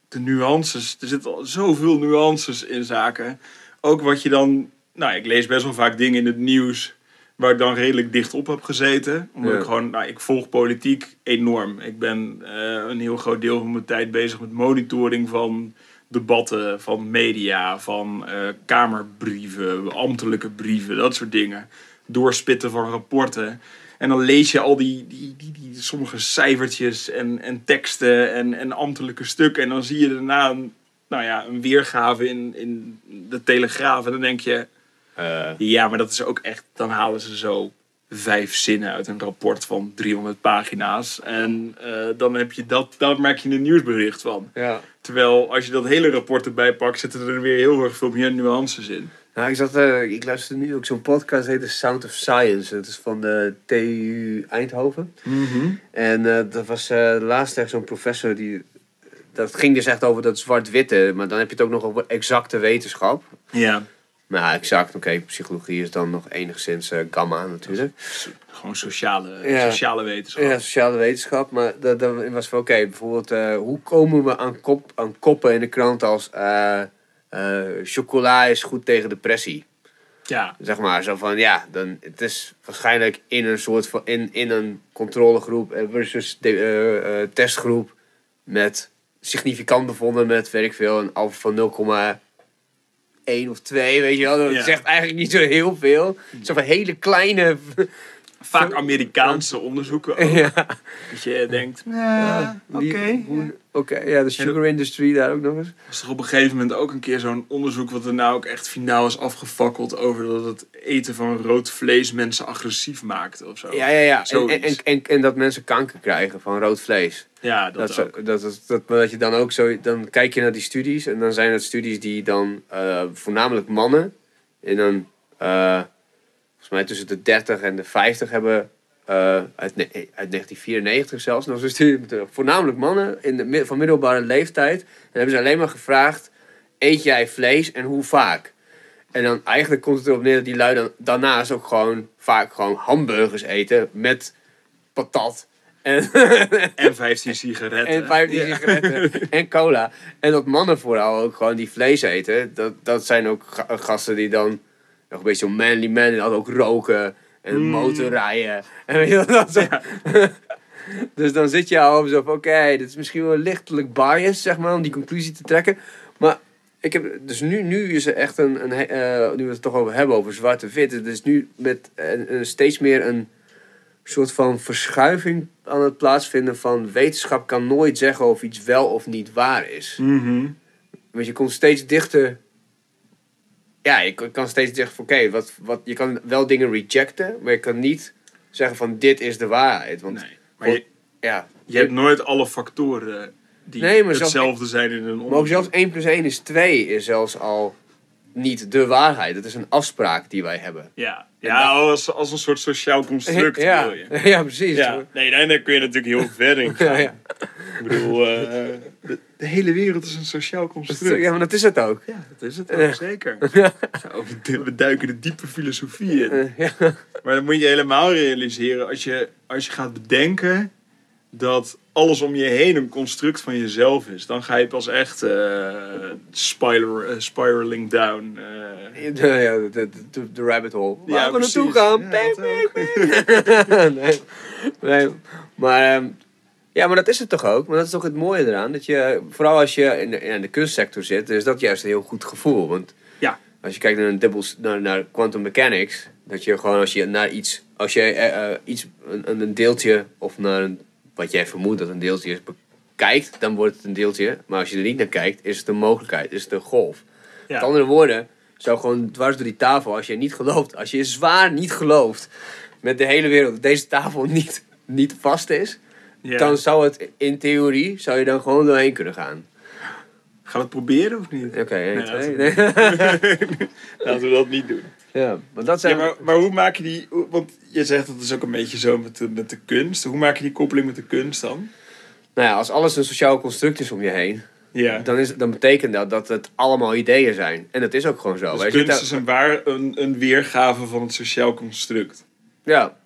de nuances, er zitten al zoveel nuances in zaken. Ook wat je dan, nou ik lees best wel vaak dingen in het nieuws waar ik dan redelijk dicht op heb gezeten. Omdat Ja. ik gewoon, nou ik volg politiek enorm. Ik ben eh, een heel groot deel van mijn tijd bezig met monitoring van debatten, van media, van eh, kamerbrieven, ambtelijke brieven, dat soort dingen. Doorspitten van rapporten. En dan lees je al die, die, die, die sommige cijfertjes en, en teksten en, en ambtelijke stukken. En dan zie je daarna een, nou ja, een weergave in, in de Telegraaf. En dan denk je, Eh, ja, maar dat is ook echt. Dan halen ze zo vijf zinnen uit een rapport van 300 pagina's. En eh, dan heb je dat, daar maak je een nieuwsbericht van. ja. Terwijl als je dat hele rapport erbij pakt, zitten er weer heel erg veel meer nuances in. Nou, ik, zat, eh, ik luister nu ook zo'n podcast, heet The Sound of Science. Dat is van de TU Eindhoven. En eh, dat was eh, laatst echt zo'n professor die... Dat ging dus echt over dat zwart-witte, maar dan heb je het ook nog over exacte wetenschap. Ja, ja, exact, oké, psychologie is dan nog enigszins eh, gamma natuurlijk. gewoon sociale, Ja. sociale wetenschap. Ja, sociale wetenschap, maar dat, dat was van oké, bijvoorbeeld eh, hoe komen we aan, kop, aan koppen in de krant als eh, eh, chocola is goed tegen depressie? Ja, Zeg maar, zo van ja, dan, het is waarschijnlijk in een soort van, in, in een controlegroep eh, versus de, eh, eh, testgroep met significant bevonden met, weet ik veel, een alpha van 0,1 of 2, weet je wel. Dat Ja. zegt eigenlijk niet zo heel veel. Zo van hele kleine... vaak Amerikaanse onderzoeken ook. ja. Dat je denkt, ja, oké. Hoe- Oké, ja, de sugar industry daar ook nog eens. was er op een gegeven moment ook een keer zo'n onderzoek wat er nou ook echt finaal is afgefakkeld over dat het eten van rood vlees mensen agressief maakt of zo. Ja, ja, ja. En, en, en, en, en dat mensen kanker krijgen van rood vlees. Ja, Dat, dat, zo- ook. dat, dat, dat, maar dat je dan ook zo... Dan kijk je naar die studies. En dan zijn het studies die dan eh, voornamelijk mannen... In een... eh, volgens mij tussen de 30 en de 50 hebben... eh, uit, uit 1994 zelfs nog zo'n studie. met, Voornamelijk mannen in de, van middelbare leeftijd. En hebben ze alleen maar gevraagd... Eet jij vlees en hoe vaak? En dan eigenlijk komt het erop neer dat die lui dan daarnaast ook gewoon vaak gewoon hamburgers eten met patat. En, En 15 sigaretten. en 15 Ja. sigaretten en cola. En dat mannen vooral ook gewoon die vlees eten. Dat, dat zijn ook ga- gasten die dan nog een beetje zo'n manly man en dan ook roken en Mm. motorrijden. En weet je wel, dat dus dan zit je al zo van, oké, dit is misschien wel lichtelijk biased, zeg maar, om die conclusie te trekken. Maar ik heb, dus nu, nu is er echt een, een eh, nu we het toch over hebben, over zwarte-wit. Het is nu met een, een steeds meer een soort van verschuiving aan het plaatsvinden van wetenschap kan nooit zeggen of iets wel of niet waar is. Mhm. Want je komt steeds dichter. Ja, je kan- steeds dichter van oké, wat, wat, je kan wel dingen rejecten, maar je kan niet zeggen van dit is de waarheid. Want Nee. Maar je, ja, je hebt nooit alle factoren die Nee, maar zelfs- hetzelfde zijn in een maar ook onderzoek. zelfs 1 plus 1 is 2 is zelfs al niet de waarheid. Het is een afspraak die wij hebben. Ja, ja als, als een soort sociaal construct ja, wil je. ja, precies. Ja, nee, daar daar kun je natuurlijk heel ver in gaan. Ja, ja. Ik bedoel, eh, de, de hele wereld is een sociaal construct. ja, maar dat is het ook. Ja, dat is het ook, zeker. Zo, we- we duiken de diepe filosofie in. Ja. Maar dan moet je helemaal realiseren, als je, als je gaat bedenken dat alles om je heen een construct van jezelf is, dan ga je pas echt eh, spiral, eh, spiraling down. eh. De, ja, de, de, rabbit hole. Waar Ja, we naartoe gaan. Ja, Bang, dat bang, bang. nee, nee. Maar, ehm, ja, maar dat is het toch ook. Maar dat is toch het mooie eraan. Dat je, vooral als je in de, in de kunstsector zit, is dat juist een heel goed gevoel. Want Ja. als je kijkt naar, een dubbel, naar, naar quantum mechanics, dat je gewoon als je naar iets, als je eh, eh, iets een, een deeltje of naar een, wat jij vermoedt dat een deeltje is, bekijkt, dan wordt het een deeltje. Maar als je er niet naar kijkt, is het een mogelijkheid, is het een golf. Ja. Met andere woorden, zou gewoon dwars door die tafel, als je niet gelooft, als je zwaar niet gelooft met de hele wereld dat deze tafel niet, niet vast is, Dan zou het in theorie, zou je dan gewoon doorheen kunnen gaan. Gaan we het proberen of niet? Oké, Nee, laten Nee. Laten we dat niet doen. ja, maar dat Ja, maar, maar hoe maak je die... Want je zegt dat is ook een beetje zo met de, met de kunst. Hoe maak je die koppeling met de kunst dan? Nou ja, als alles een sociaal construct is om je heen, Ja. dan, is, dan betekent dat dat het allemaal ideeën zijn. En dat is ook gewoon zo. Dus kunst is een, waar, een, een weergave van het sociaal construct. Ja.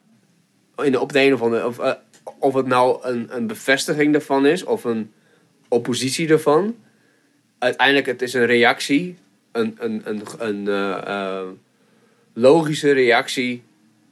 In de, op de een of andere... Of, eh, of het nou een, een bevestiging daarvan is, of een oppositie daarvan. Uiteindelijk, het is een reactie. Een, een, een, een eh, eh, logische reactie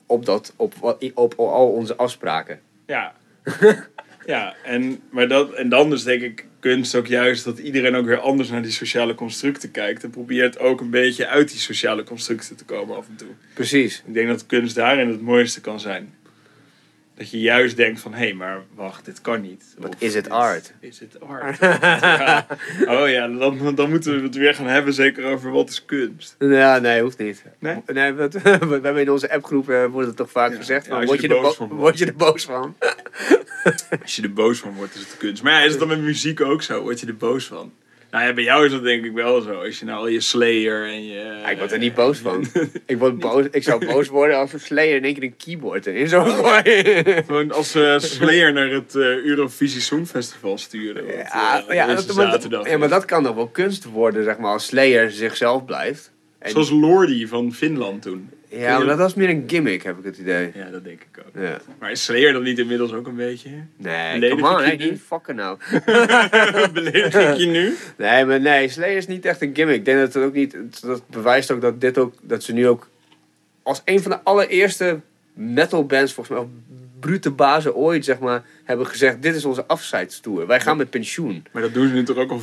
op, dat, op, wat, op, op al onze afspraken. Ja. ja, en, maar dat, en dan is denk ik kunst ook juist dat iedereen ook weer anders naar die sociale constructen kijkt. En probeert ook een beetje uit die sociale constructen te komen af en toe. Precies. Ik denk dat kunst daarin het mooiste kan zijn. Dat je juist denkt van, hé, hey, maar wacht, dit kan niet. Of is it dit- art? Is het art? Ja. Oh ja, dan, dan moeten we het weer gaan hebben zeker over wat is kunst. Ja, nee, hoeft niet. Nee? nee we, we hebben in onze appgroep eh, wordt het toch vaak Ja. gezegd. Ja, Van, word, je er boos bo- van word je er boos van? Als je er boos van wordt, is het kunst. Maar ja, is het dan met muziek ook zo? Word je er boos van? Nou ja, bij jou is dat denk ik wel zo. Als je nou al je Slayer en je... Ja, ik word er niet boos van. ik, word boos, ik zou boos worden als een Slayer in één keer een keyboard erin zou gooien. Gewoon als eh, Slayer naar het eh, Eurovisie Songfestival sturen. want, ja, eh, ja, dat, maar, dat- ja, maar dat kan nog wel kunst worden, zeg maar, als Slayer zichzelf blijft. En- Zoals Lordi van Finland toen. Ja, maar dat was meer een gimmick, heb ik het idee. Ja, dat denk ik ook. Ja. Maar is Slayer dan niet inmiddels ook een beetje? Nee, Beledig come on, niet fucken nou. Beledig ik je nu? Nee, maar nee, Slayer is niet echt een gimmick. Ik denk dat het ook niet. Dat bewijst ook dat dit ook. Dat ze nu ook. Als een van de allereerste metal bands, volgens mij. Brute bazen ooit, zeg maar. Hebben gezegd: Dit is onze afscheidstour. Wij gaan met pensioen. Maar dat doen ze nu toch ook al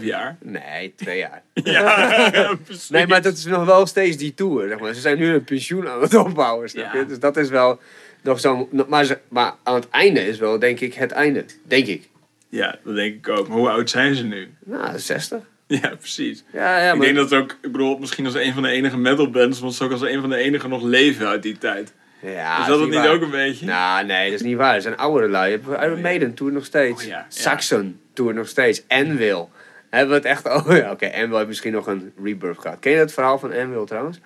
4,5 jaar? Nee, twee jaar. Ja, precies. Nee, maar dat is nog wel steeds die tour. Zeg maar. Ze zijn nu een pensioen aan het opbouwen, snap je? Ja. Dus dat is wel. Nog zo, maar, ze, maar aan het einde is wel, denk ik, het einde. Denk ik. Ja, dat denk ik ook. Maar hoe oud zijn ze nu? Nou, 60. Ja, precies. Ja, ja, ik denk dat het ook, ik bedoel, misschien als een van de enige metalbands, want ze ook als een van de enige nog leven uit die tijd. Ja, is dat het niet waar. ook een beetje? Nou, nee, dat is niet waar. Er zijn oudere lui. Je hebt Iron Maiden toert nog steeds. Oh, ja. Saxon toert nog steeds. Anvil. Hebben we het echt... Oh ja, oké. Anvil heeft misschien nog een rebirth gehad. Ken je dat verhaal van Anvil trouwens?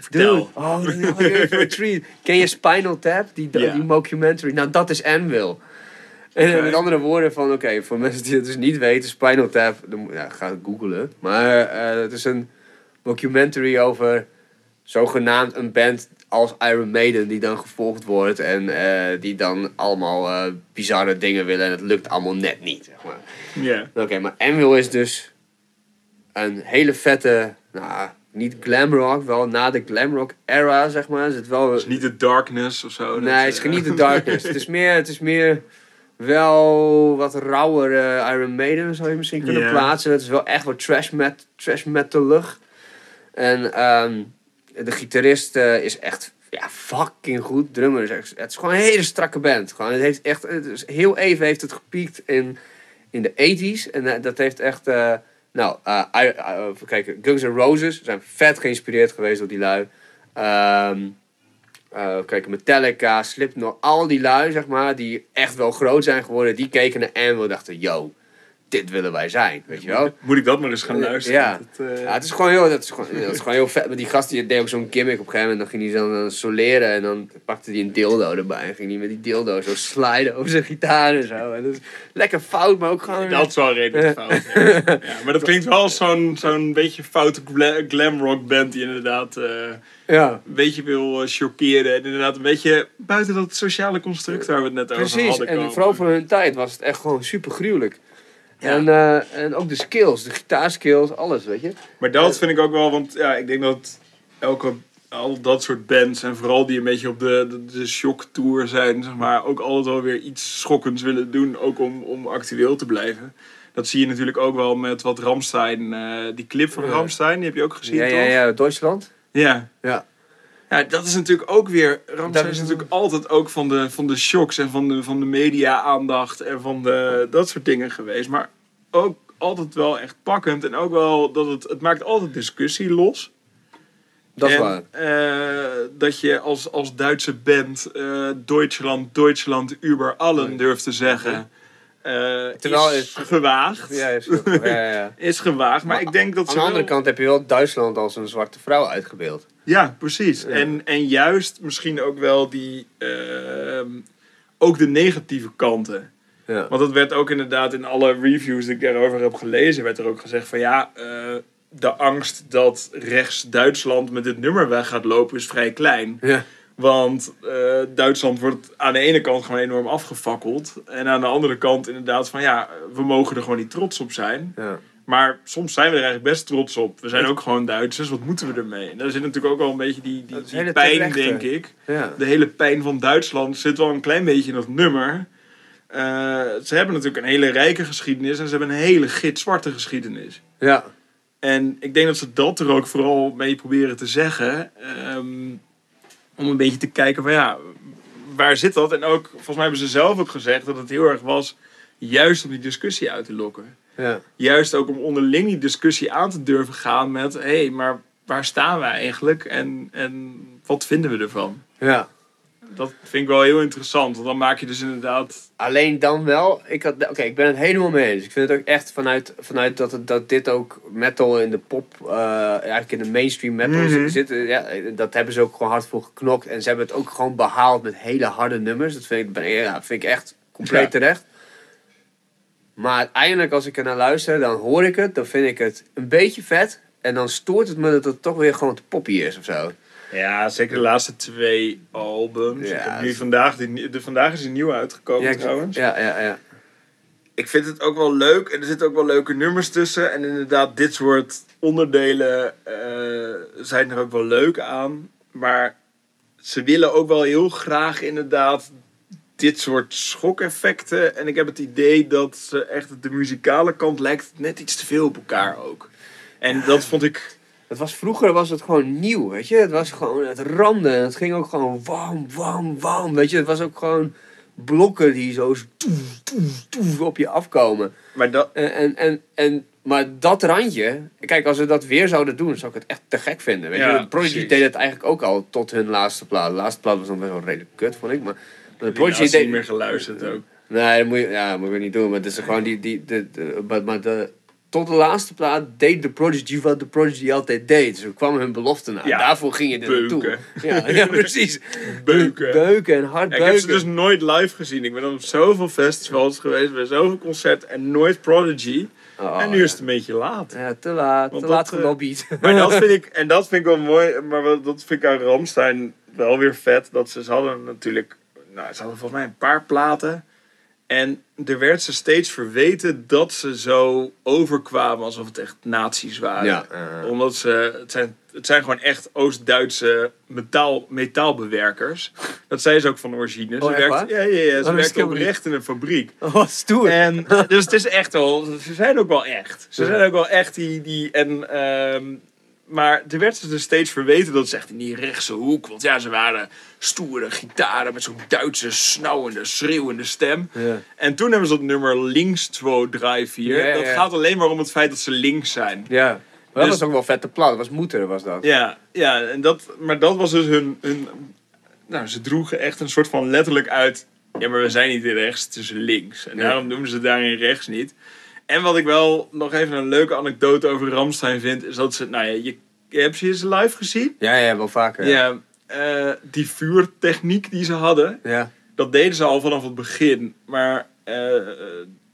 Vertel. Oh, dat had ik even een treat. Ken je Spinal Tap? Die, die mockumentary. Nou, dat is Anvil. En Oké. met andere woorden van... Oké, voor mensen die het dus niet weten. Spinal Tap... Dan, ja, ga het googlen. Maar eh, het is een documentary over... Zogenaamd een band als Iron Maiden die dan gevolgd wordt en eh, die dan allemaal eh, bizarre dingen willen en het lukt allemaal net niet. Zeg maar. Ja. Oké, maar Anvil is dus een hele vette, nou, niet glamrock, wel na de glamrock era, zeg maar. Is het wel, Het is niet de darkness of zo. nee, het is niet de darkness. het, is meer, het is meer wel wat rauwere Iron Maiden, zou je misschien kunnen plaatsen. Het is wel echt wat trash, met, trash metalig. En ehm, de gitarist eh, is echt ja, fucking goed. Drummer is echt, het is gewoon een hele strakke band. Gewoon, het heeft echt, het is, heel even heeft het gepiekt in, in de 80s. En eh, dat heeft echt, eh, nou, kijken, Guns N' Roses zijn vet geïnspireerd geweest door die lui. Ehm eh, kijk, Metallica, Slipknot, al die lui, zeg maar, die echt wel groot zijn geworden, die keken naar Anvil en dachten, yo, dit willen wij zijn, weet je wel? Moet ik dat maar eens gaan luisteren? Ja. Dat, eh, Ja, het is gewoon heel, dat is gewoon, dat is gewoon heel vet. Maar die gast die deed ook zo'n gimmick op een gegeven moment. Dan ging hij dan, dan soleren en dan pakte hij een dildo erbij. En ging hij met die dildo zo sliden over zijn gitaar en zo. En dat is lekker fout, maar ook gewoon... Dat is wel redelijk fout. Ja. Ja, maar dat klinkt wel als zo'n zo'n beetje foute gla glamrock band die inderdaad eh, Ja, een beetje wil eh, chockeren. En inderdaad een beetje buiten dat sociale construct waar we het net over precies. hadden En komen. vooral voor hun tijd was het echt gewoon super gruwelijk. Ja. En, eh, en ook de skills, de gitaarskills, alles, weet je. Maar dat vind ik ook wel, want ja, ik denk dat elke, al dat soort bands en vooral die een beetje op de, de, de shock tour zijn, zeg maar, ook altijd wel weer iets schokkends willen doen, ook om, om actueel te blijven. Dat zie je natuurlijk ook wel met wat Ramstein, eh, die clip van. Ramstein, die heb je ook gezien, Ja, toch? ja, ja, Duitsland. Ja. Ja. Ja, dat is natuurlijk ook weer. Dat is is- natuurlijk altijd ook van de, van de shocks en van de, van de media-aandacht en van de, dat soort dingen geweest. Maar ook altijd wel echt pakkend en ook wel dat het, het maakt altijd discussie los. Dat is en, waar. eh, dat je als, als Duitse band eh Deutschland, Deutschland über allen Nee. durft te zeggen. Terwijl is het- gewaagd. Ja, is ja. Is gewaagd, maar, Maar ik denk dat Aan de andere wel- kant heb je wel Duitsland als een zwarte vrouw uitgebeeld. Ja, precies. En, en juist misschien ook wel die... ehm, ook de negatieve kanten. Ja. Want dat werd ook inderdaad in alle reviews die ik daarover heb gelezen, werd er ook gezegd van ja, eh, de angst dat rechts Duitsland met dit nummer weg gaat lopen is vrij klein. Ja. Want eh, Duitsland wordt aan de ene kant gewoon enorm afgefakkeld. En aan de andere kant inderdaad van ja, we mogen er gewoon niet trots op zijn. Ja. Maar soms zijn we er eigenlijk best trots op. We zijn ook gewoon Duitsers, wat moeten we ermee? En daar zit natuurlijk ook wel een beetje die, die, pijn, terechte. denk ik Ja. de hele pijn van Duitsland zit wel een klein beetje in dat nummer. Eh, ze hebben natuurlijk een hele rijke geschiedenis en ze hebben een hele gitzwarte geschiedenis. ja. En ik denk dat ze dat er ook vooral mee proberen te zeggen. ehm, om een beetje te kijken van ja, waar zit dat? En ook, volgens mij hebben ze zelf ook gezegd dat het heel erg was juist om die discussie uit te lokken. Ja. Juist ook om onderling die discussie aan te durven gaan met... hé, hey, maar waar staan we eigenlijk en, en wat vinden we ervan? ja. Dat vind ik wel heel interessant, want dan maak je dus inderdaad... Alleen dan wel, ik, had, oké, ik ben het helemaal mee eens. Ik vind het ook echt vanuit, vanuit dat, het, dat dit ook metal in de pop, eh, eigenlijk in de mainstream metal Mhm. zit. Ja, dat hebben ze ook gewoon hard voor geknokt. En ze hebben het ook gewoon behaald met hele harde nummers. Dat vind ik, ben- ja, vind ik echt compleet Ja. terecht. Maar uiteindelijk als ik er naar luister, dan hoor ik het. Dan vind ik het een beetje vet. En dan stoort het me dat het toch weer gewoon te poppy is of zo. Ja, zeker de laatste twee albums. Ja, ik heb nu vandaag, die, de, vandaag is een nieuwe uitgekomen Ja, trouwens. ja, ja, ja. Ik vind het ook wel leuk en er zitten ook wel leuke nummers tussen. En inderdaad, dit soort onderdelen eh, zijn er ook wel leuk aan. Maar ze willen ook wel heel graag inderdaad dit soort schokeffecten. En ik heb het idee dat ze echt de muzikale kant lijkt net iets te veel op elkaar ook. En dat vond ik... Het was, vroeger was het gewoon nieuw, weet je. Het was gewoon het randen. En het ging ook gewoon wam, wam, wam. Weet je, het was ook gewoon blokken die zo toef, toef, toef op je afkomen. Maar dat, En, en, en, en, maar dat randje, kijk, als we dat weer zouden doen, zou ik het echt te gek vinden. Weet Ja, je, Prodigy deed het eigenlijk ook al tot hun laatste plaat. De laatste plaat was dan wel redelijk kut, vond ik. Maar, de Prodigy Prodigy niet deed... meer geluisterd ook. Nee, dat moet je, ja, moet je niet doen. Maar het is gewoon die, die, de, de- maar de, tot de laatste plaat deed de Prodigy wat de Prodigy altijd deed. Ze kwamen hun belofte na. Ja, Daarvoor ging je er naartoe. beuken. Ja, ja, precies. Beuken. Beuken en hard Ja, ik beuken. heb ze dus nooit live gezien. Ik ben op zoveel festivals geweest, bij zoveel concerten en nooit Prodigy. Oh, en nu is het een beetje laat. Ja, te laat. Want te laat eh, gelobbyd. Maar dat vind ik, en dat vind ik wel mooi, maar dat vind ik aan Ramstein wel weer vet. Dat ze, ze hadden natuurlijk, nou, ze hadden volgens mij een paar platen. En er werd ze steeds verweten dat ze zo overkwamen alsof het echt nazi's waren. Ja, eh. Omdat ze, het zijn, het zijn gewoon echt Oost-Duitse metaal, metaalbewerkers. Dat zei ze ook van origine. Ze Oh, echt werkt, ja, ja, ja, ze werkt oprecht in een fabriek. Oh, wat stoer. En, dus het is echt wel, ze zijn ook wel echt. Ze Ja. zijn ook wel echt die, die en, ehm, maar er werd ze dus steeds verweten dat ze echt in die rechtse hoek, want ja, ze waren stoere gitaren met zo'n Duitse, snauwende, schreeuwende stem. Ja. En toen hebben ze dat nummer Links 2, 3, 4. Ja, ja, Dat ja. gaat alleen maar om het feit dat ze links zijn. Ja. Maar dat Dus- was ook wel vette plaat. Dat was moeder, was dat. Ja, ja en dat, maar dat was dus hun, hun. Nou, ze droegen echt een soort van letterlijk uit. Ja, maar we zijn niet in rechts, het is links. En daarom noemen ze daarin rechts niet. En wat ik wel nog even een leuke anekdote over Ramstein vind, is dat ze. Nou ja, je, heb je ze live gezien? Ja, ja, wel vaker. Ja. eh, die vuurtechniek die ze hadden, Ja. dat deden ze al vanaf het begin. Maar eh, eh,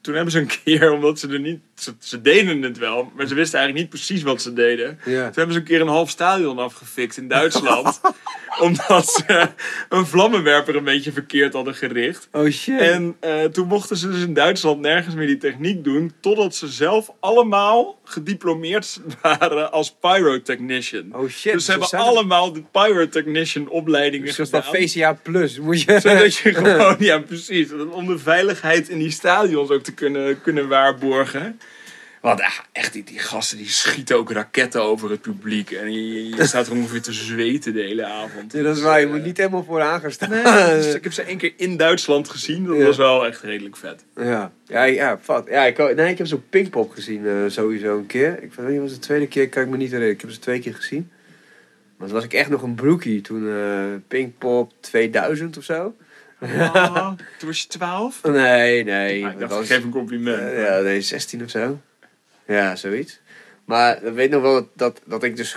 toen hebben ze een keer, omdat ze er niet. Ze, ze deden het wel, maar ze wisten eigenlijk niet precies wat ze deden. Ja. Toen hebben ze een keer een half stadion afgefikt in Duitsland. omdat ze een vlammenwerper een beetje verkeerd hadden gericht. Oh shit. En eh, toen mochten ze dus in Duitsland nergens meer die techniek doen. Totdat ze zelf allemaal gediplomeerd waren als pyrotechnician. oh shit. dus ze hebben allemaal de pyrotechnician opleidingen van gedaan. VCA Plus. Moet je... Zodat je gewoon, ja precies, om de veiligheid in die stadions ook te kunnen, kunnen waarborgen. Want ah, echt, die, die gasten die schieten ook raketten over het publiek. En je, je staat er ongeveer te zweten de hele avond. Ja, dat is waar. Je moet niet helemaal vooraan gaan staan. Nee, dus ik heb ze één keer in Duitsland gezien. Dat Ja. was wel echt redelijk vet. Ja, ja, ja, vat. Ja, ik, nee, ik heb zo'n Pinkpop gezien, eh, sowieso een keer. Ik weet niet, was de tweede keer, kan ik me niet herinneren. Ik heb ze twee keer gezien. Maar toen was ik echt nog een broekie. Toen eh Pinkpop 2000 of zo. Oh, toen was je 12? Nee, nee. Ah, ik dat dacht, was, ik geef een compliment. eh, ja, nee, 16 of zo. Ja, zoiets. Maar ik weet nog wel dat, dat, dat ik dus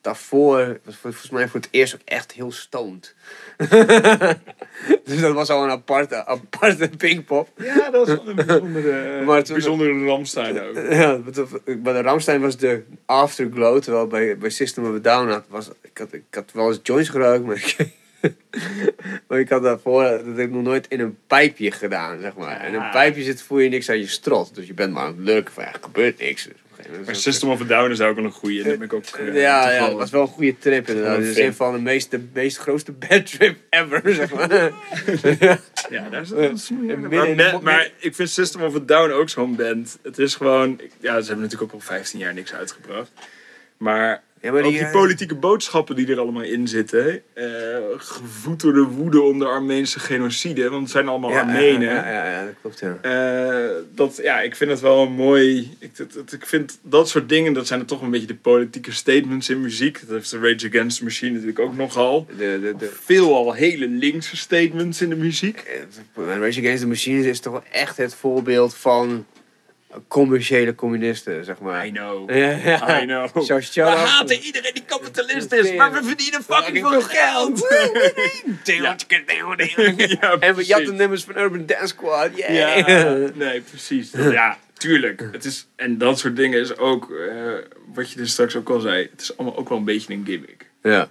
daarvoor, was volgens mij voor het eerst ook echt heel stoned. dus dat was al een aparte, aparte Pinkpop. Ja, dat was wel een bijzondere, Maar toen- bijzondere Ramstein ook. Ja, bij de Ramstein was de afterglow, terwijl bij, bij System of a Down had, was, ik had, ik had wel eens joints gerookt, maar ik, maar ik had daarvoor, dat heb ik nog nooit in een pijpje gedaan, zeg maar. En in een Ja. pijpje zit, voel je niks aan je strot, dus je bent maar aan het lurken van, ja, er gebeurt niks. Dus Maar System of a Down is ook wel een goeie. En daar ben ik ook het- eh, ja, ja, dat was wel een goede trip inderdaad. Het is een van de meest, de meest grootste bad trip ever, zeg maar. Ja, daar is dat is midden maar, maar ik vind System of a Down ook zo'n band. Het is gewoon... Ja, ze hebben natuurlijk ook al 15 jaar niks uitgebracht. Maar, Ja, maar die eh, politieke boodschappen die er allemaal in zitten. eh gevoed door de woede om de Armeense genocide. Want het zijn allemaal ja, Armenen. Ja, ja, ja, dat klopt, ja. Eh, dat, ja, ik vind het wel een mooi. Ik, dat, dat- ik vind dat soort dingen, dat zijn er toch een beetje de politieke statements in muziek. Dat heeft de Rage Against the Machine natuurlijk ook nogal. De, de, de, Veelal hele linkse statements in de muziek. Rage Against the Machine is toch wel echt het voorbeeld van commerciële communisten, zeg maar. I know. I know. We haten iedereen die kapitalist is, maar we verdienen fucking veel geld. Ja. En we jatten nummers van Urban Dance Squad. Yeah. Ja, nee, precies. Ja, tuurlijk. Het is, en dat soort dingen is ook, eh, wat je dus straks ook al zei, het is allemaal ook wel een beetje een gimmick. Ja.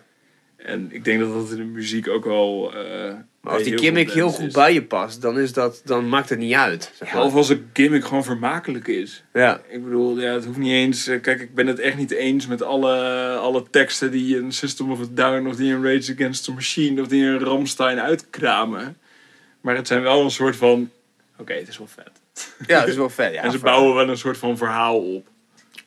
En ik denk dat dat in de muziek ook wel. eh, Maar als die gimmick heel goed is. bij je past, dan, is dat, dan maakt het niet uit. Zeg Ja, maar. of als een gimmick gewoon vermakelijk is. Ja. Ik bedoel, ja, het hoeft niet eens. eh, Kijk, ik ben het echt niet eens met alle, alle teksten die een System of a Down of die een Rage Against the Machine of die een Ramstein uitkramen. Maar het zijn wel een soort van. Oké, het is wel vet. ja, dat is wel vet. Ja, en ze bouwen wel een soort van verhaal op.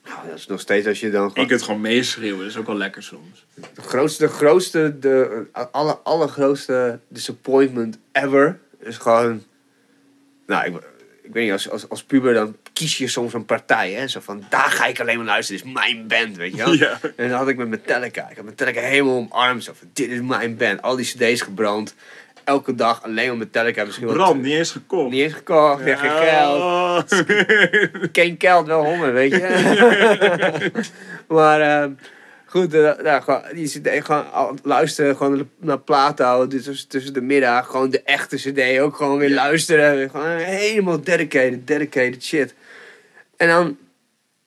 Nou, dat is nog steeds als je dan Ik gewoon... het gewoon meeschreeuwen, dat is ook wel lekker soms. De grootste, de grootste, de aller, allergrootste disappointment ever is gewoon... Nou, ik, ik weet niet, als, als, als puber dan kies je soms een partij, hè. Zo van, daar ga ik alleen maar luisteren, dit is mijn band, weet je wel. Ja. En dan had ik met Metallica. Ik had Metallica helemaal omarmd. Zo van, dit is mijn band. Al die cd's gebrand. Elke dag alleen maar Metallica. Misschien wel Brand, niet eens gekocht. Niet eens gekocht, ja, geen geld. Geen geld, wel honger, weet je. maar ehm, goed, eh, nou, gewoon, die cd, gewoon al- luisteren, gewoon naar platen houden. Dus tussen, tussen de middag, gewoon de echte cd ook gewoon weer Ja. luisteren. Gewoon helemaal dedicated, dedicated shit. En dan,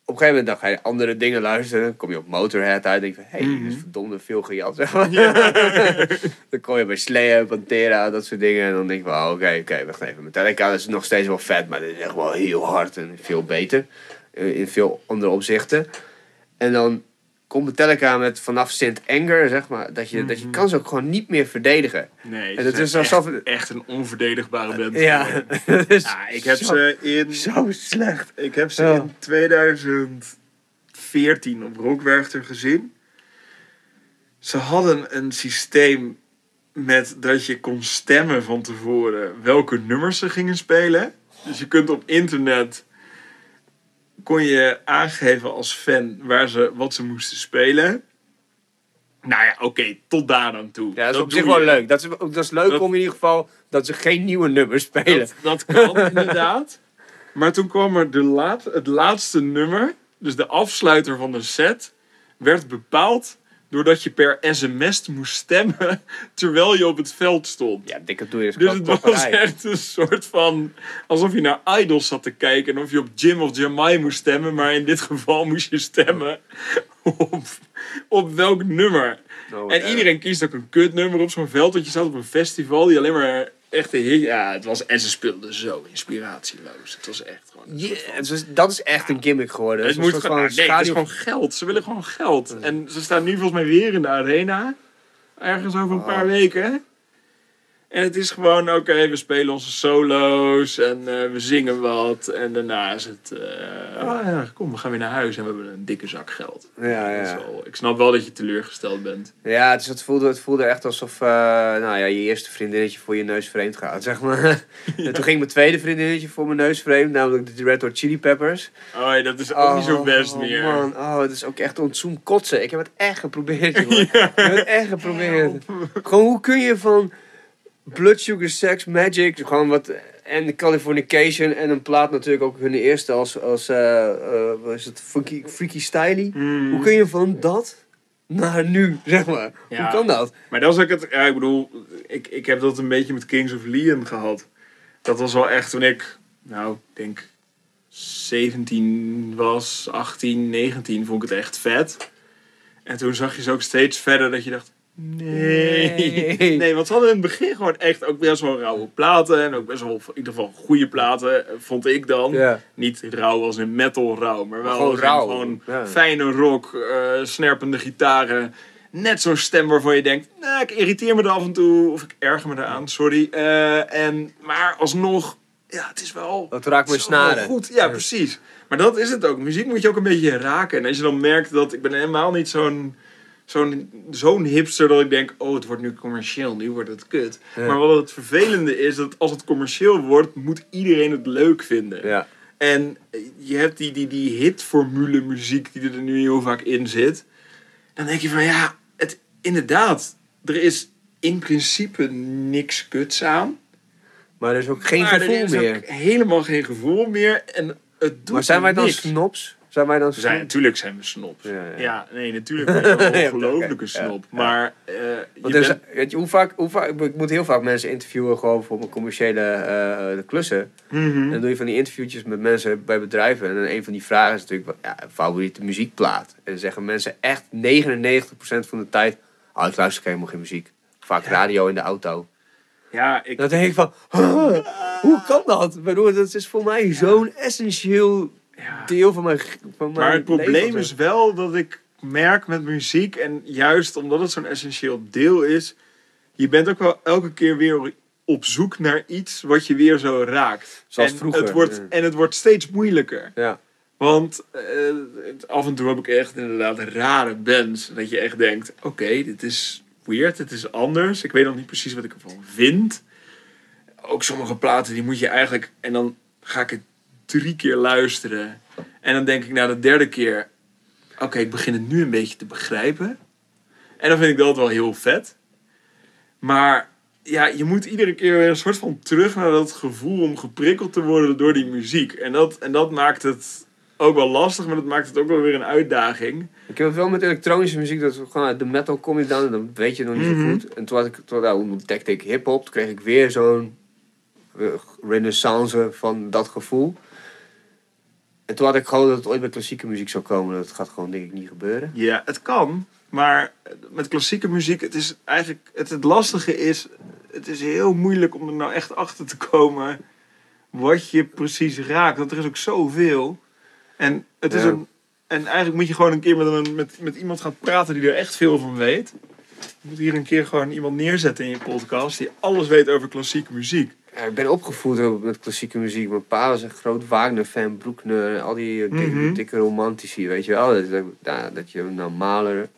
op een gegeven moment dan ga je andere dingen luisteren. Dan kom je op Motorhead uit en denk je van, hé, hey, dit is verdomde veel gejat. Zeg maar. dan kom je bij Slayer, Pantera, dat soort dingen. En dan denk je van, oh, oké, oké, wacht even. Metallica is nog steeds wel vet, maar dit is echt wel heel hard en veel beter. eh, In veel andere opzichten. En dan komt Metallica met vanaf Sint Anger, zeg maar, dat je, dat je kan ze ook gewoon niet meer verdedigen. Nee, En het is alsof- echt, echt een onverdedigbare band. Ja, dat Ja, ik heb zo, ze in, zo slecht. ik heb ze Ja. in 2014 op Rockwerchter gezien. Ze hadden een systeem met dat je kon stemmen van tevoren welke nummers ze gingen spelen. Dus je kunt op internet kon je aangeven als fan waar ze, wat ze moesten spelen. Nou ja, oké, tot daar aan toe. Ja, dat is op doe zich wel leuk. Dat is, dat is leuk Dat- om in ieder geval dat ze geen nieuwe nummers spelen. Dat, dat kan inderdaad. Maar toen kwam er de laat, het laatste nummer, dus de afsluiter van de set, werd bepaald doordat je per sms moest stemmen terwijl je op het veld stond. Ja, dikke doe je Dus het was echt een soort van alsof je naar Idols zat te kijken en of je op Jim of Jamai moest stemmen, maar in dit geval moest je stemmen op, op welk nummer. Oh, En iedereen kiest ook een kutnummer op zo'n veld. Want je staat op een festival die alleen maar Ja, het was. En ze speelden zo inspiratieloos. Het was echt gewoon. van- het dat is echt een gimmick geworden. het moet gewoon. Nee, het is gewoon geld. Ze willen gewoon geld. En ze staan nu volgens mij weer in de arena. Ergens over een paar weken. En het is gewoon, oké, we spelen onze solo's en eh, we zingen wat. En daarna is het, eh, ah ja, kom, we gaan weer naar huis en we hebben een dikke zak geld. Ja, Dat is ja. wel- ik snap wel dat je teleurgesteld bent. Ja, het, is, het, voelde, het voelde echt alsof eh, nou ja, je eerste vriendinnetje voor je neus vreemd gaat, zeg maar. En toen ging mijn tweede vriendinnetje voor mijn neus vreemd, namelijk de Red Hot Chili Peppers. Oh, ja, dat is ook niet zo best meer. man, oh, het is ook echt ontzoom kotsen. Ik heb het echt geprobeerd, jongen. Ik heb het echt geprobeerd. Gewoon, hoe kun je van Blood Sugar Sex Magic, gewoon wat... En Californication en een plaat natuurlijk ook hun eerste als, als wat is het, Freaky, Freaky Styly. Hmm. Hoe kun je van dat naar nu, zeg maar? Ja. Hoe kan dat? Maar dat is ook het, ja, ik bedoel, ik, ik heb dat een beetje met Kings of Leon gehad. Dat was wel echt toen ik, nou, ik denk 17 was, 18, 19, vond ik het echt vet. En toen zag je ze ook steeds verder dat je dacht, nee. Nee. Nee, want ze hadden in het begin gewoon echt ook best wel rauwe platen. En ook best wel, in ieder geval, goede platen, eh, vond ik dan. Ja. Niet rauw als in metal rauw, maar wel Gewoon rauw. Gewoon Ja. fijne rock, eh, snerpende gitaren. Net zo'n stem waarvan je denkt, nou, ik irriteer me er af en toe. Of ik erger me eraan, sorry. Eh, en, maar alsnog, ja, het is wel... Dat raakt wel snaren. Goed, ja, precies. Maar dat is het ook. Muziek moet je ook een beetje raken. En als je dan merkt dat... Ik ben helemaal niet zo'n zo'n zo'n hipster dat ik denk... Oh, het wordt nu commercieel. Nu wordt het kut. Ja. Maar wat het vervelende is... Dat als het commercieel wordt... Moet iedereen het leuk vinden. Ja. En je hebt die, die, die hitformule muziek die er nu heel vaak in zit. Dan denk je van ja, het, inderdaad, er is in principe niks kuts aan. Maar er is ook geen maar er gevoel is meer. ook helemaal geen gevoel meer. En het doet Maar zijn wij dan niks. snobs? Zijn wij dan zijn, natuurlijk zijn we snobs. Ja, Ja, ja. nee, natuurlijk ben je een ongelofelijke snop. Maar eh, je bent... weet je, hoe vaak, hoe vaak, ik moet heel vaak mensen interviewen gewoon voor mijn commerciële eh, klussen. Mhm. En dan doe je van die interviewtjes met mensen bij bedrijven. En dan een van die vragen is natuurlijk, ja, favoriete muziekplaat. En dan zeggen mensen echt 99% van de tijd, oh ik luister helemaal geen muziek. Vaak radio in de auto. Ja, ik, Dan denk ik van, huh, hoe kan dat? Ik bedoel, dat is voor mij zo'n essentieel ja. deel van mijn van Maar mijn het probleem leven. is wel dat ik merk met muziek, en juist omdat het zo'n essentieel deel is, je bent ook wel elke keer weer op zoek naar iets wat je weer zo raakt. Zoals en vroeger, Het wordt. En het wordt steeds moeilijker. Ja. Want eh, af en toe heb ik echt inderdaad rare bands. Dat je echt denkt, oké, dit is weird, dit is anders. Ik weet nog niet precies wat ik ervan vind. Ook sommige platen, die moet je eigenlijk... En dan ga ik het drie keer luisteren. En dan denk ik na de derde keer... Oké, ik begin het nu een beetje te begrijpen. En dan vind ik dat wel heel vet. Maar ja, je moet iedere keer weer een soort van terug naar dat gevoel om geprikkeld te worden door die muziek. En dat, en dat maakt het ook wel lastig, maar dat maakt het ook wel weer een uitdaging. Ik heb het wel met elektronische muziek, dat gewoon uit de metal kom je dan, dan weet je nog niet zo Mhm. goed. En toen, had ik, toen nou, ontdekte ik hip-hop, toen kreeg ik weer zo'n eh, renaissance van dat gevoel. En toen had ik gewoon dat het ooit bij klassieke muziek zou komen. Dat gaat gewoon denk ik niet gebeuren. Ja, het kan, maar met klassieke muziek, het is eigenlijk, het, het lastige is, het is heel moeilijk om er nou echt achter te komen wat je precies raakt. Want er is ook zoveel. En het is Ja. een, en eigenlijk moet je gewoon een keer met, een, met, met iemand gaan praten die er echt veel van weet. Je moet hier een keer gewoon iemand neerzetten in je podcast die alles weet over klassieke muziek. Ja, ik ben opgevoed met klassieke muziek. Mijn pa was een groot Wagner-fan, Broekner, al die eh, dikke, Mhm. dikke romantici, weet je wel. Dat, dat, je nou Mahler...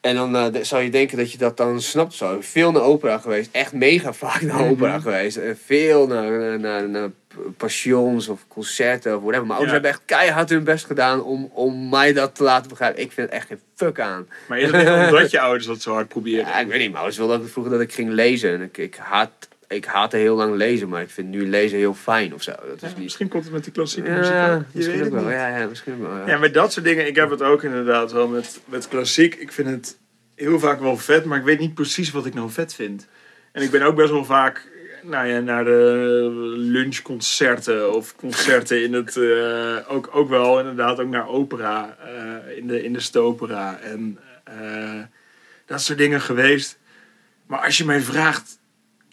En dan eh, zou je denken dat je dat dan snapt zo. Veel naar opera geweest, echt mega vaak naar Mhm. opera geweest. En veel naar, naar, naar, naar passions of concerten of whatever. Mijn ouders Ja. hebben echt keihard hun best gedaan om, om mij dat te laten begrijpen. Ik vind het echt geen fuck aan. Maar is het omdat je ouders dat zo hard proberen? Ja, ik weet niet, mijn ouders wilden ook vroeger dat ik ging lezen. En ik, ik, haat, ik haatte heel lang lezen, maar ik vind nu lezen heel fijn of zo. Dat is Ja, misschien komt het met die klassieke muziek Ja, misschien ook wel. niet. Ja, ja, misschien wel. Ja. Ja, met dat soort dingen. Ik heb het ook inderdaad wel met, met klassiek. Ik vind het heel vaak wel vet, maar ik weet niet precies wat ik nou vet vind. En ik ben ook best wel vaak nou ja, naar de lunchconcerten of concerten in het... eh, ook, ook wel inderdaad ook naar opera eh, in, de, in de stopera. En eh, dat soort dingen geweest. Maar als je mij vraagt...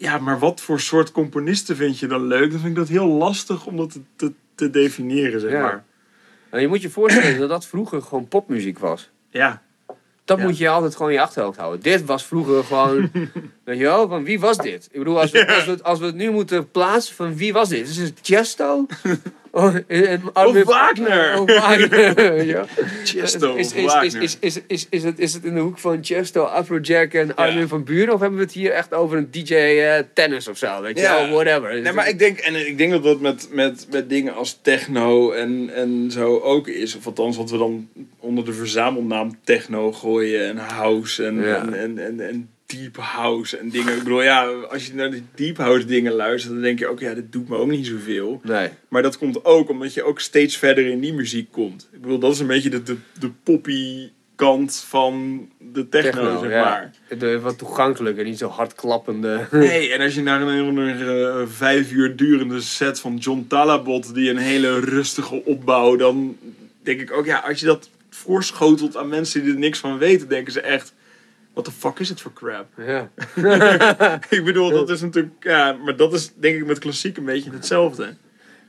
Ja, maar wat voor soort componisten vind je dan leuk? Dan vind ik dat heel lastig om dat te, te, te definiëren, zeg Ja. maar. Nou, je moet je voorstellen dat dat vroeger gewoon popmuziek was. Ja. Dat Ja. moet je altijd gewoon in je achterhoofd houden. Dit was vroeger gewoon, weet je wel, van wie was dit? Ik bedoel, als we, als we, het- als we het nu moeten plaatsen van wie was dit? Is het Chesto? Oh, en- Of Wagner. Oh, Wagner. Chesto is, of is, is, Wagner. is, is, is, is, het, is het in de hoek van Chesto, Afrojack en Armin van Buren? Of hebben we het hier echt over een DJ eh, tennis of zo? Weet je Ja. wel, whatever. Nee, maar ik denk, en ik denk dat dat met, met, met dingen als techno en, en zo ook is. Of althans, wat we dan onder de verzamelnaam techno gooien en house en, en, en deep house en dingen. Ik bedoel, ja, als je naar die deep house dingen luistert, dan denk je ook, ja, dit doet me ook niet zoveel. Nee. Maar dat komt ook omdat je ook steeds verder in die muziek komt. Ik bedoel, dat is een beetje de, de, de poppy kant van de techno, zeg ja. maar. De, wat toegankelijker, niet zo hard klappende. Nee, en als je naar een, een, vijf uur durende set van John Talabot, die een hele rustige opbouw, dan denk ik ook, ja, als je dat voorschotelt aan mensen die er niks van weten, denken ze echt, what the fuck is het voor crap? Ja. ik bedoel, dat is natuurlijk, ja, maar dat is denk ik met klassiek een beetje hetzelfde.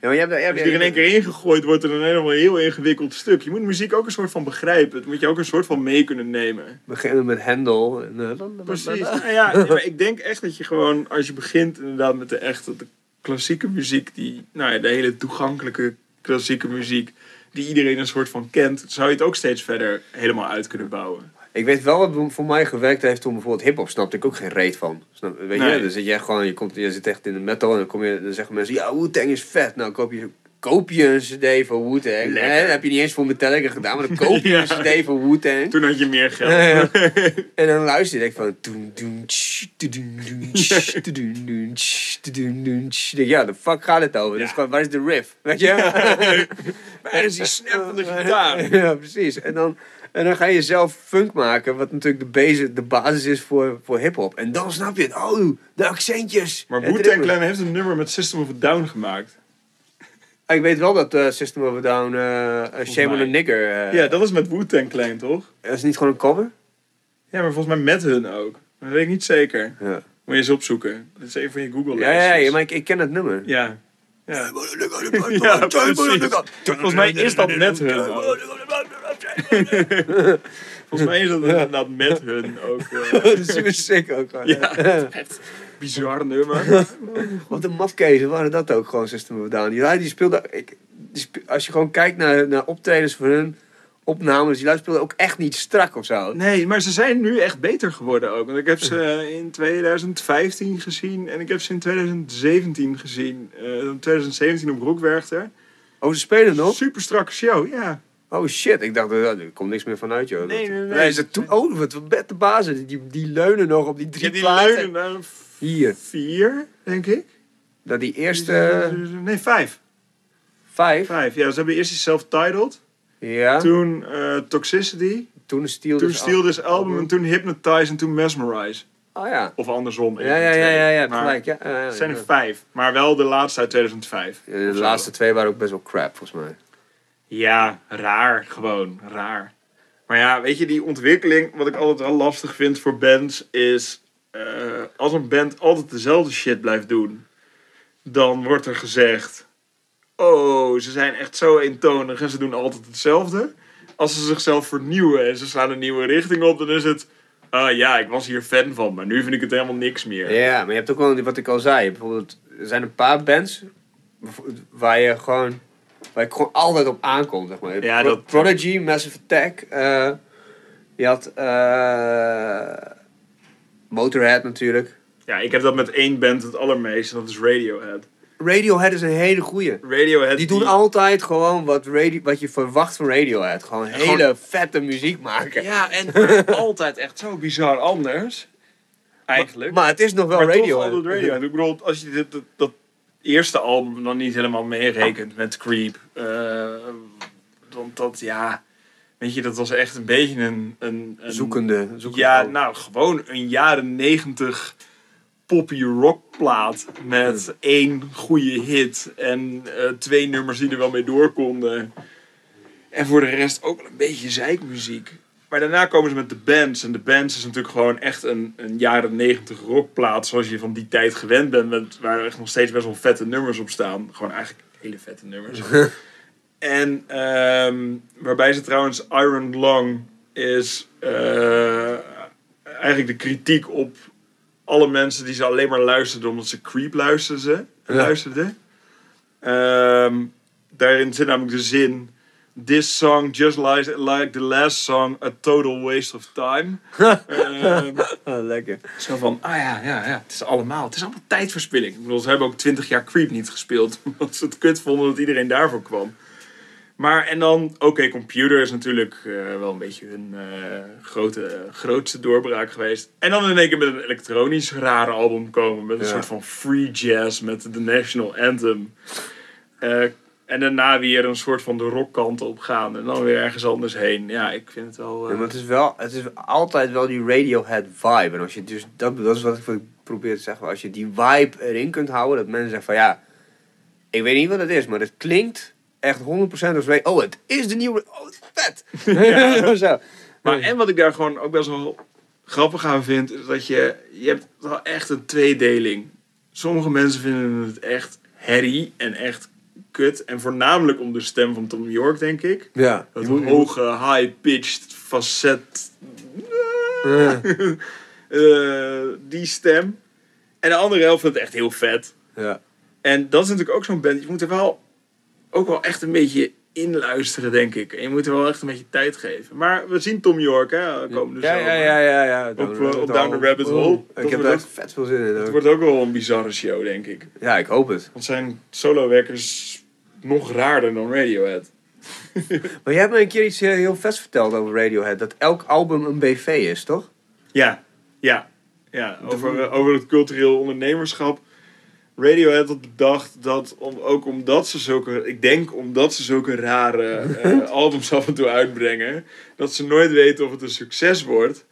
Ja, maar je hebt, je hebt, Als je er in één keer ingegooid wordt er een helemaal heel ingewikkeld stuk. Je moet muziek ook een soort van begrijpen. Het moet je ook een soort van mee kunnen nemen. beginnen met Hendel. En, eh, Precies. Nou ja, maar ik denk echt dat je gewoon, als je begint inderdaad met de echte de klassieke muziek, die, nou ja, de hele toegankelijke klassieke muziek, die iedereen een soort van kent, zou je het ook steeds verder helemaal uit kunnen bouwen. Ik weet wel wat voor mij gewerkt heeft toen bijvoorbeeld hip-hop snapte ik ook geen reet van. Snap, weet Nee. je? Dan zit je echt gewoon, je, komt, je zit echt in de metal en dan, kom je, dan zeggen mensen, ja, Wu-Tang is vet. Nou, koop je, koop je een cd van Wu-Tang. Nee, dat heb je niet eens voor Metallica gedaan, maar dan koop je Ja. een cd van Wu-Tang. Toen had je meer geld. Ja, ja. En dan luister je denk ik van... Ja, de fuck gaat het over? Ja. gewoon, waar is de riff? Weet je? Waar is die snap van de gitaar? Ja, precies. En dan, en dan ga je zelf funk maken, wat natuurlijk de, basis, de basis is voor, voor hip-hop. En dan snap je het. Oh, de accentjes. Maar Wu-Tang. Clan heeft een nummer met System of a Down gemaakt. Ah, Ik weet wel dat eh, System of a Down, eh eh, Shame on a. Nigger, Ja, dat is met Wu-Tang Clan, toch? dat is niet gewoon een cover? Ja, maar volgens mij met hun ook. Dat weet ik niet zeker. Ja, Moet je eens opzoeken. Dat is een van je google ja, ja, ja, maar ik, ik ken het nummer. Ja. Ja. Volgens mij is dat met hun. Volgens mij is dat inderdaad met hun ook. eh, dat is super sick ook gewoon. ja, echt bizar nummer. Wat een mafkezen waren dat ook gewoon, System of Down. Die, ja, die speelde, ik, die als je gewoon kijkt naar, naar optredens van hun, opnames, die lui speelden ook echt niet strak of zo. Nee, maar ze zijn nu echt beter geworden ook. Want ik heb ze in 2015 gezien en ik heb ze in 2017 gezien. Eh, in 2017 op Roekwerchter. Oh, ze spelen nog? Super strakke show, ja. Oh shit, ik dacht, er, komt niks meer vanuit, joh. Nee, nee, nee. ze toen, oh, wat wat de bazen, die, die leunen nog op die drie Ja, die platen. leunen Hier, vier, denk ik. dat die eerste Nee, vijf. vijf. Vijf, ja. Ze hebben eerst die self-titled. Ja, Toen eh, Toxicity. toen Steel Toen Steal This Album en toen Hypnotize en toen Mesmerize. Oh ja. Of andersom. Ja, ja, ja, ja, gelijk, ja. ja, ja, Het zijn er vijf, maar wel de laatste uit 2005. Ja, De laatste twee waren ook best wel crap, volgens mij. Ja, raar. Gewoon, raar. Maar ja, weet je, die ontwikkeling, wat ik altijd wel lastig vind voor bands, is eh, als een band altijd dezelfde shit blijft doen, dan wordt er gezegd, oh, ze zijn echt zo eentonig en ze doen altijd hetzelfde. Als ze zichzelf vernieuwen en ze slaan een nieuwe richting op, dan is het, ah ja, ik was hier fan van, maar nu vind ik het helemaal niks meer. Ja, maar je hebt ook wel, wat ik al zei, bijvoorbeeld, er zijn een paar bands waar je gewoon, waar ik gewoon altijd op aankomt, zeg maar. Ja, Pro- dat- Prodigy, Massive Attack, eh, je had eh, Motorhead natuurlijk. Ja, ik heb dat met één band het allermeest, en dat is Radiohead. Radiohead is een hele goeie. Radiohead Die doen altijd gewoon wat, radio, wat je verwacht van Radiohead. Gewoon hele vette muziek maken. Ja, en altijd echt zo bizar anders. Eigenlijk. Maar het is nog wel Maar toch Radiohead. altijd Radiohead. Ik bedoel, als je dit, dat, dat eerste album dan niet helemaal meerekent met Creep. eh, want dat, ja... Weet je, dat was echt een beetje een... een, een Zoekende. zoekende Ja, album. nou, gewoon een jaren negentig poppy rockplaat. Met één goede hit en eh, twee nummers die er wel mee door konden. En voor de rest ook wel een beetje zeikmuziek. Maar daarna komen ze met de bands. En de bands is natuurlijk gewoon echt een, een jaren negentig rockplaat. Zoals je van die tijd gewend bent. Met, waar echt nog steeds best wel vette nummers op staan. Gewoon eigenlijk hele vette nummers. en ehm, waarbij ze trouwens Iron Lung is eh, eigenlijk de kritiek op alle mensen die ze alleen maar luisterden omdat ze Creep luisterden. Ja. luisterden. Ehm, daarin zit namelijk de zin... This song, just like, like the last song, a total waste of time. Ah, lekker. zo van, ah ja, ja, ja, het is allemaal, het is allemaal tijdverspilling. Ik bedoel, ze hebben ook twintig jaar Creep niet gespeeld, omdat ze het kut vonden dat iedereen daarvoor kwam. Maar, en dan, oké, Computer is natuurlijk eh, wel een beetje hun eh, grote, grootste doorbraak geweest. En dan in één keer met een elektronisch rare album komen, met een Ja. soort van free jazz, met de National Anthem. Eh, en daarna weer een soort van de rockkant op gaan en dan weer ergens anders heen. Ja, ik vind het wel... eh, Ja, maar het is wel, het is altijd wel die Radiohead vibe. En als je dus, dat, dat is wat ik, probeer te zeggen. Als je die vibe erin kunt houden, dat mensen zeggen van ja, ik weet niet wat het is, maar het klinkt echt 100% als. Oh, het is de nieuwe, oh, vet. Ja. Zo. Maar en wat ik daar gewoon ook best wel grappig aan vind, is dat je, je hebt wel echt een tweedeling. Sommige mensen vinden het echt herrie en echt kut. En voornamelijk om de stem van Tom York, denk ik. Ja. Dat hoge, high-pitched, facet, Ja. eh, die stem. En de andere helft vindt het echt heel vet. Ja. En dat is natuurlijk ook zo'n band. Je moet er wel ook wel echt een beetje in luisteren, denk ik. En je moet er wel echt een beetje tijd geven. Maar we zien Tom York, hè, komende Ja, zomer. ja, ja, ja, ja. Op, eh, op Down the Rabbit Hole. Ik heb daar echt vet veel zin in. Het wordt ook wel een bizarre show, denk ik. Ja, ik hoop het. Want zijn solo-werkers nog raarder dan Radiohead. Maar jij hebt me een keer iets eh, heel vets verteld over Radiohead. Dat elk album een BV is, toch? Ja, ja. ja over, eh, over het cultureel ondernemerschap. Radiohead had bedacht dat, om, ook omdat ze zulke, ik denk omdat ze zulke rare eh, albums af en toe uitbrengen, dat ze nooit weten of het een succes wordt.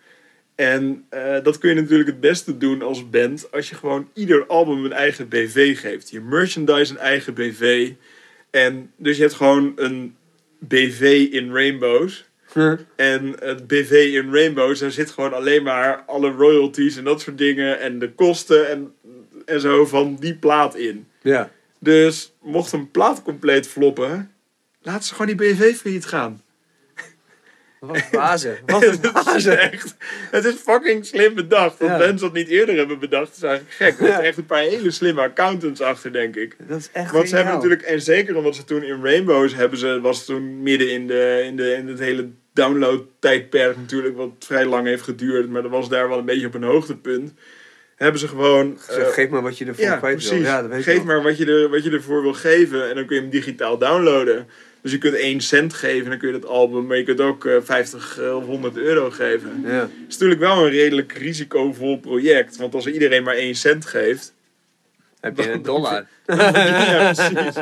En eh, dat kun je natuurlijk het beste doen als band als je gewoon ieder album een eigen BV geeft. Je merchandise een eigen BV. En dus je hebt gewoon een BV in Rainbows. En het BV in Rainbows, daar zit gewoon alleen maar alle royalties en dat soort dingen. En de kosten en, en zo van die plaat in. Ja. Dus mocht een plaat compleet floppen, laat ze gewoon die BV failliet gaan. Wat een bazen. Wat een Het is bazen. echt, het is fucking slim bedacht. Dat Ja. mensen dat niet eerder hebben bedacht, is eigenlijk gek. Er zitten echt een paar hele slimme accountants achter, denk ik. Dat is echt Want ze hebben natuurlijk, en zeker omdat ze toen in Rainbows hebben ze, was toen midden in, de, in, de, in het hele download-tijdperk natuurlijk, wat vrij lang heeft geduurd, maar dat was daar wel een beetje op een hoogtepunt. Hebben ze gewoon. Zeg, eh, geef maar wat je ervoor ja, kwijt wil. Ja, dat weet Geef maar wat je, er, wat je ervoor wil geven en dan kun je hem digitaal downloaden. Dus je kunt 1 cent geven en dan kun je dat album, maar je kunt ook eh, 50 of 100 euro geven. Ja. Het is natuurlijk wel een redelijk risicovol project, want als iedereen maar 1 cent geeft, Heb je een dollar? ja, precies.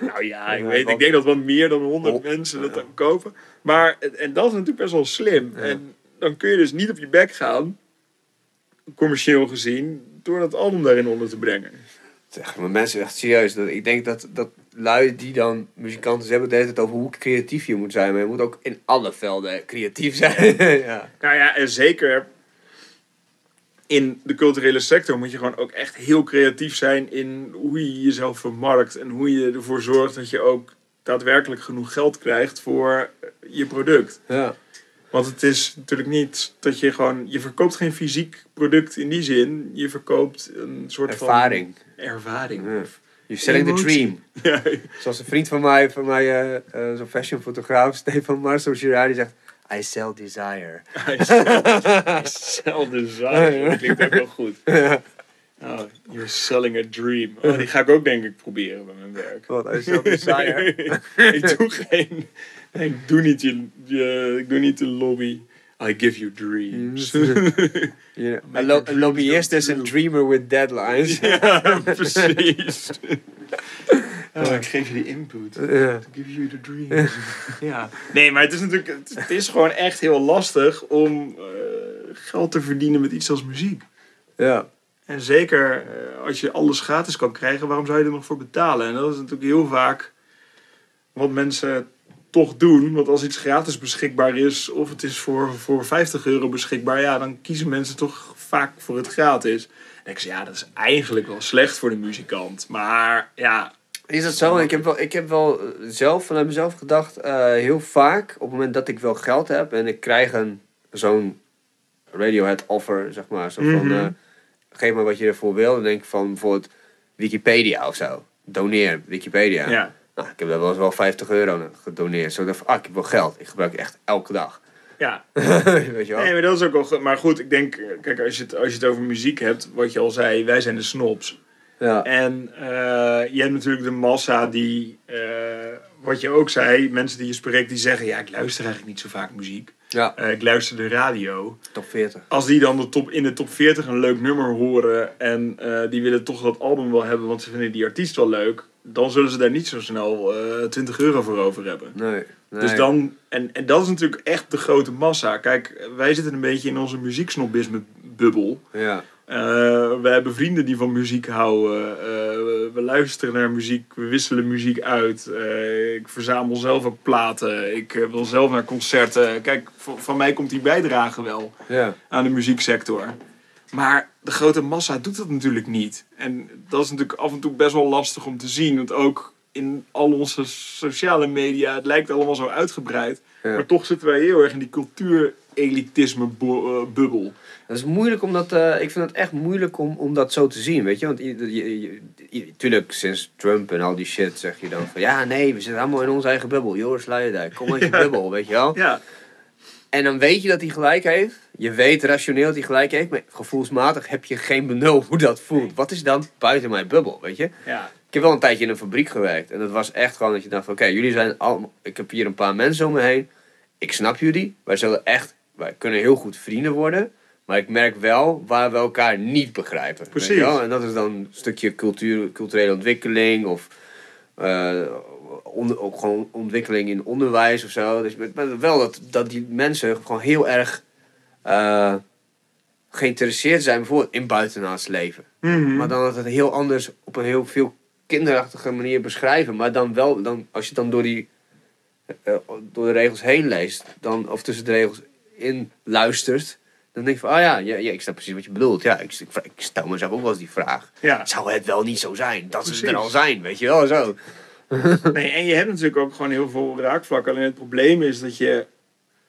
Nou ja, ik, weet, ik denk dat wel meer dan 100 Oh, mensen dat dan kopen. Maar, en dat is natuurlijk best wel slim. Ja. En dan kun je dus niet op je bek gaan, commercieel gezien, door dat album daarin onder te brengen. Zeg, maar mensen echt serieus. Dat, ik denk dat, dat lui die dan muzikanten hebben het de hele tijd over hoe creatief je moet zijn. Maar je moet ook in alle velden creatief zijn. ja. Nou ja, en zeker in de culturele sector moet je gewoon ook echt heel creatief zijn in hoe je jezelf vermarkt. En hoe je ervoor zorgt dat je ook daadwerkelijk genoeg geld krijgt voor je product. ja. Want het is natuurlijk niet dat je gewoon... Je verkoopt geen fysiek product in die zin. Je verkoopt een soort Ervaring. van... Ervaring. Ja. You're selling the dream. Ja, Zoals een vriend van mij, van mij eh, eh, zo'n fashionfotograaf, Stefan Marcel Girard, die zegt... I sell desire. Sell desire. Dat klinkt ook wel goed. Oh, you're selling a dream. Oh, die ga ik ook denk ik proberen bij mijn werk. Wat, I sell desire. ik doe geen... Ik doe niet, je, je, ik doe niet de lobby. I give you dreams. Ja, een, lo- een lobbyist is een dreamer with deadlines. ja, precies. Oh, ik geef je de input. Ja. To give you the dream. ja. Nee, maar het is natuurlijk... Het, het is gewoon echt heel lastig om eh, geld te verdienen met iets als muziek. ja. En zeker eh, als je alles gratis kan krijgen, waarom zou je er nog voor betalen? En dat is natuurlijk heel vaak wat mensen toch doen. Want als iets gratis beschikbaar is, of het is voor, voor 50 euro beschikbaar, ja, dan kiezen mensen toch vaak voor het gratis. En ik zeg, ja, dat is eigenlijk wel slecht voor de muzikant. Maar ja, Is dat zo? Ik heb wel, ik heb wel eh, zelf vanuit mezelf gedacht, eh, heel vaak op het moment dat ik wel geld heb en ik krijg een zo'n Radiohead offer, zeg maar, zo van, Mhm. eh, geef me wat je ervoor wil. Dan denk ik van bijvoorbeeld Wikipedia of zo. Doneer Wikipedia. Ja. Nou, ik heb daar wel eens wel 50 euro gedoneerd. Zo ik dacht van, ah, ik heb wel geld. Ik gebruik het echt elke dag. Ja. Weet je wel? Nee, maar dat is ook wel goed. Maar goed, ik denk, kijk, als je, het, als je het over muziek hebt, wat je al zei, wij zijn de snobs. Ja. En eh, je hebt natuurlijk de massa die, eh, wat je ook zei, mensen die je spreekt die zeggen, ja, ik luister eigenlijk niet zo vaak muziek. ja, Eh, ik luister de radio. top 40. Als die dan de top, in de top 40 een leuk nummer horen en die willen toch dat album wel hebben, want ze vinden die artiest wel leuk, dan zullen ze daar niet zo snel eh 20 euro voor over hebben. Nee. nee. Dus dan, en, en dat is natuurlijk echt de grote massa. Kijk, wij zitten een beetje in onze muzieksnobisme bubbel. Ja. Eh, we hebben vrienden die van muziek houden. Eh, we- luisteren naar muziek. We wisselen muziek uit. Ik verzamel zelf ook platen. Ik wil zelf naar concerten. Kijk, van, van mij komt die bijdrage wel Ja. aan de muzieksector. Maar de grote massa doet dat natuurlijk niet. En dat is natuurlijk af en toe best wel lastig om te zien. Want ook in al onze sociale media, het lijkt allemaal zo uitgebreid. Ja. Maar toch zitten wij heel erg in die cultuur-elitisme bo- eh, bubbel. Dat is moeilijk om dat, eh, ik vind het echt moeilijk om, om dat zo te zien, weet je. Want je, je, je- je- tuurlijk, sinds Trump en al die shit zeg je dan van... Ja, nee, we zitten allemaal in onze eigen bubbel. Joris Luijendijk, kom uit je Ja. bubbel, weet je wel. Ja, En dan weet je dat hij gelijk heeft. Je weet rationeel dat hij gelijk heeft. Maar gevoelsmatig heb je geen benul hoe dat voelt. Wat is dan buiten mijn bubbel, weet je. ja. Ik heb wel een tijdje in een fabriek gewerkt. En dat was echt gewoon dat je dacht van... Oké, jullie zijn allemaal... Ik heb hier een paar mensen om me heen. Ik snap jullie. Wij zullen echt... Wij kunnen heel goed vrienden worden. Maar ik merk wel waar we elkaar niet begrijpen. Precies. En dat is dan een stukje cultuur, culturele ontwikkeling. Of eh, onder, ook gewoon ontwikkeling in onderwijs of zo. Dus met wel dat, dat die mensen gewoon heel erg... eh, geïnteresseerd zijn bijvoorbeeld in buitenaards leven. Mhm. Maar dan dat het heel anders op een heel veel kinderachtige manier beschrijven. Maar dan wel, dan, als je dan door, die, eh, door de regels heen leest, dan, of tussen de regels in luistert, dan denk je van, ah ja, ja, ja ik snap precies wat je bedoelt. Ja, ik, ik, ik stel mezelf ook wel eens die vraag. ja. Zou het wel niet zo zijn dat ze er al zijn, weet je wel, zo. Nee, en je hebt natuurlijk ook gewoon heel veel raakvlakken. Alleen het probleem is dat je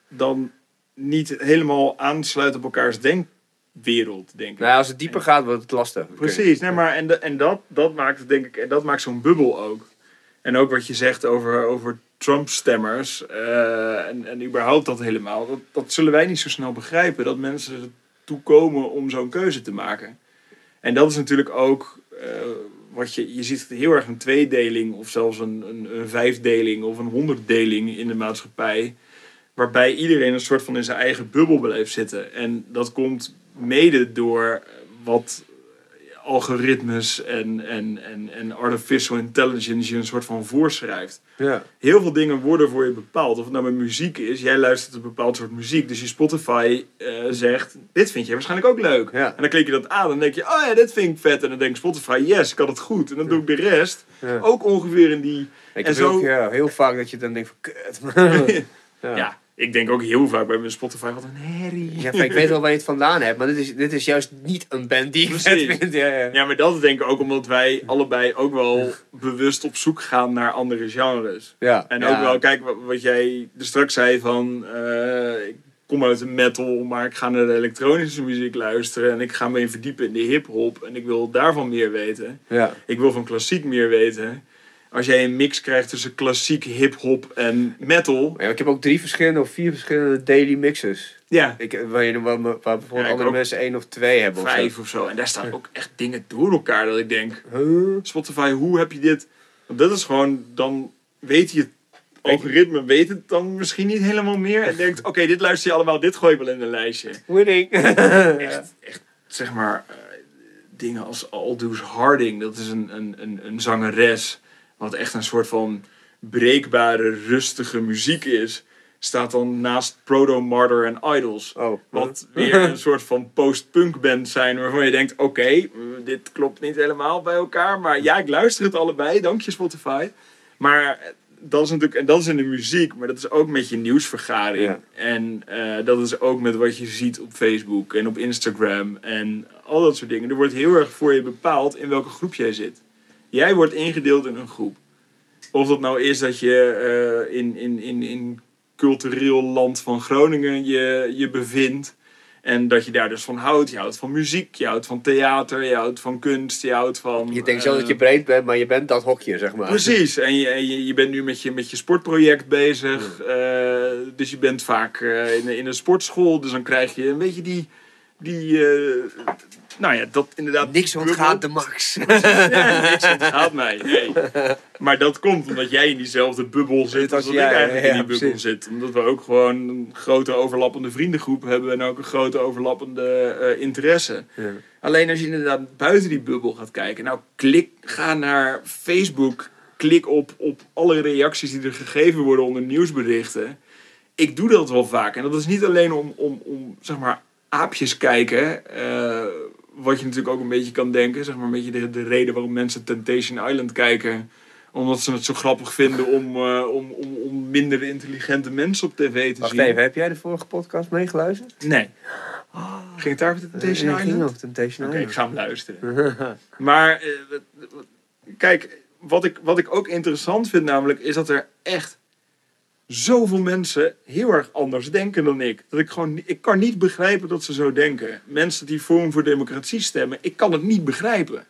dan niet helemaal aansluit op elkaars denkwereld, denk ik. Nou als het dieper gaat, wordt het lastig. Precies, nee, maar en, de- en dat, dat maakt het denk ik, en dat maakt zo'n bubbel ook. En ook wat je zegt over, over Trump-stemmers eh, en, en überhaupt dat helemaal, dat, dat zullen wij niet zo snel begrijpen. Dat mensen ertoe komen om zo'n keuze te maken. En dat is natuurlijk ook eh, wat je, je ziet heel erg een tweedeling of zelfs een, een, een vijfdeling of een honderddeling in de maatschappij. Waarbij iedereen een soort van in zijn eigen bubbel blijft zitten. En dat komt mede door wat algoritmes en, en, en, en artificial intelligence je een soort van voorschrijft. Ja. Heel veel dingen worden voor je bepaald. Of het nou met muziek is, jij luistert een bepaald soort muziek. Dus je Spotify eh, zegt, dit vind je waarschijnlijk ook leuk. Ja. En dan klik je dat aan en dan denk je, oh ja, dit vind ik vet. En dan denkt Spotify, yes, ik had het goed. En dan doe ik de rest ook ongeveer in die... Ik En zo- ook, heel vaak dat je dan denkt van, kut. ja. Ik denk ook heel vaak bij mijn Spotify, wat een herrie. Ja, ik weet wel waar je het vandaan hebt, maar dit is, dit is juist niet een band die ik vind. Ja, ja. Ja, maar dat denk ik ook omdat wij allebei ook wel bewust op zoek gaan naar andere genres. Ja, En ook wel, kijk wat- jij er straks zei van, eh, ik kom uit de metal, maar ik ga naar de elektronische muziek luisteren en ik ga me verdiepen in de hip-hop en ik wil daarvan meer weten. Ja. Ik wil van klassiek meer weten. Als jij een mix krijgt tussen klassiek, hip-hop en metal, Ja, ik heb ook drie verschillende of vier verschillende daily mixes. ja, Ik, waar, je, waar, waar bijvoorbeeld Ja, andere mensen één of twee hebben. Of zo. vijf of zo. En daar staan ook echt dingen door elkaar dat ik denk, Huh? Spotify, hoe heb je dit? Want dat is gewoon, dan weet je het algoritme, weet het dan misschien niet helemaal meer. En denkt, oké, dit luister je allemaal, dit gooi ik wel in een lijstje. Winning. Echt, echt zeg maar, eh, dingen als Aldous Harding, dat is een, een, een, een zangeres, wat echt een soort van breekbare, rustige muziek is, staat dan naast Proto Martyr en Idols. Oh. Wat weer een soort van post-punk band zijn waarvan je denkt: oké, dit klopt niet helemaal bij elkaar. Maar ja, ik luister het allebei, dank je Spotify. Maar eh, dat is natuurlijk, en dat is in de muziek, maar dat is ook met je nieuwsvergaring. Ja. En eh, dat is ook met wat je ziet op Facebook en op Instagram en al dat soort dingen. Er wordt heel erg voor je bepaald in welke groep jij zit. Jij wordt ingedeeld in een groep. Of dat nou is dat je eh, in, in, in, in cultureel land van Groningen je, je bevindt. En dat je daar dus van houdt. Je houdt van muziek, je houdt van theater, je houdt van kunst, je houdt van... Je denkt zo eh, dat je breed bent, maar je bent dat hokje, zeg maar. Precies, en je, en je, je bent nu met je, met je sportproject bezig. eh, dus je bent vaak in, in een sportschool. Dus dan krijg je een beetje die... die nou ja, dat inderdaad... Niks ontgaat de max. Ja, niks ontgaat mij. Nee. Maar dat komt omdat jij in diezelfde bubbel zit als ik eigenlijk ja, in die bubbel precies. zit. Omdat we ook gewoon een grote overlappende vriendengroep hebben en ook een grote overlappende eh, interesse. Ja. Alleen als je inderdaad buiten die bubbel gaat kijken. Nou, klik, ga naar Facebook. Klik op, op alle reacties die er gegeven worden onder nieuwsberichten. Ik doe dat wel vaak. En dat is niet alleen om, om, om zeg maar, aapjes kijken. eh, wat je natuurlijk ook een beetje kan denken. Zeg maar een beetje de, de reden waarom mensen Temptation Island kijken. Omdat ze het zo grappig vinden om, eh, om, om, om minder intelligente mensen op tv te Wacht zien. even, heb jij de vorige podcast meegeluisterd? Nee. Ging het daar over Temptation Ja, Island? ging over Temptation Oké, ik Island. ga hem luisteren. Maar eh, kijk, wat ik, wat ik ook interessant vind namelijk, is dat er echt zoveel mensen heel erg anders denken dan ik. Dat ik gewoon, ik kan niet begrijpen dat ze zo denken. Mensen die Forum voor Democratie stemmen, ik kan het niet begrijpen.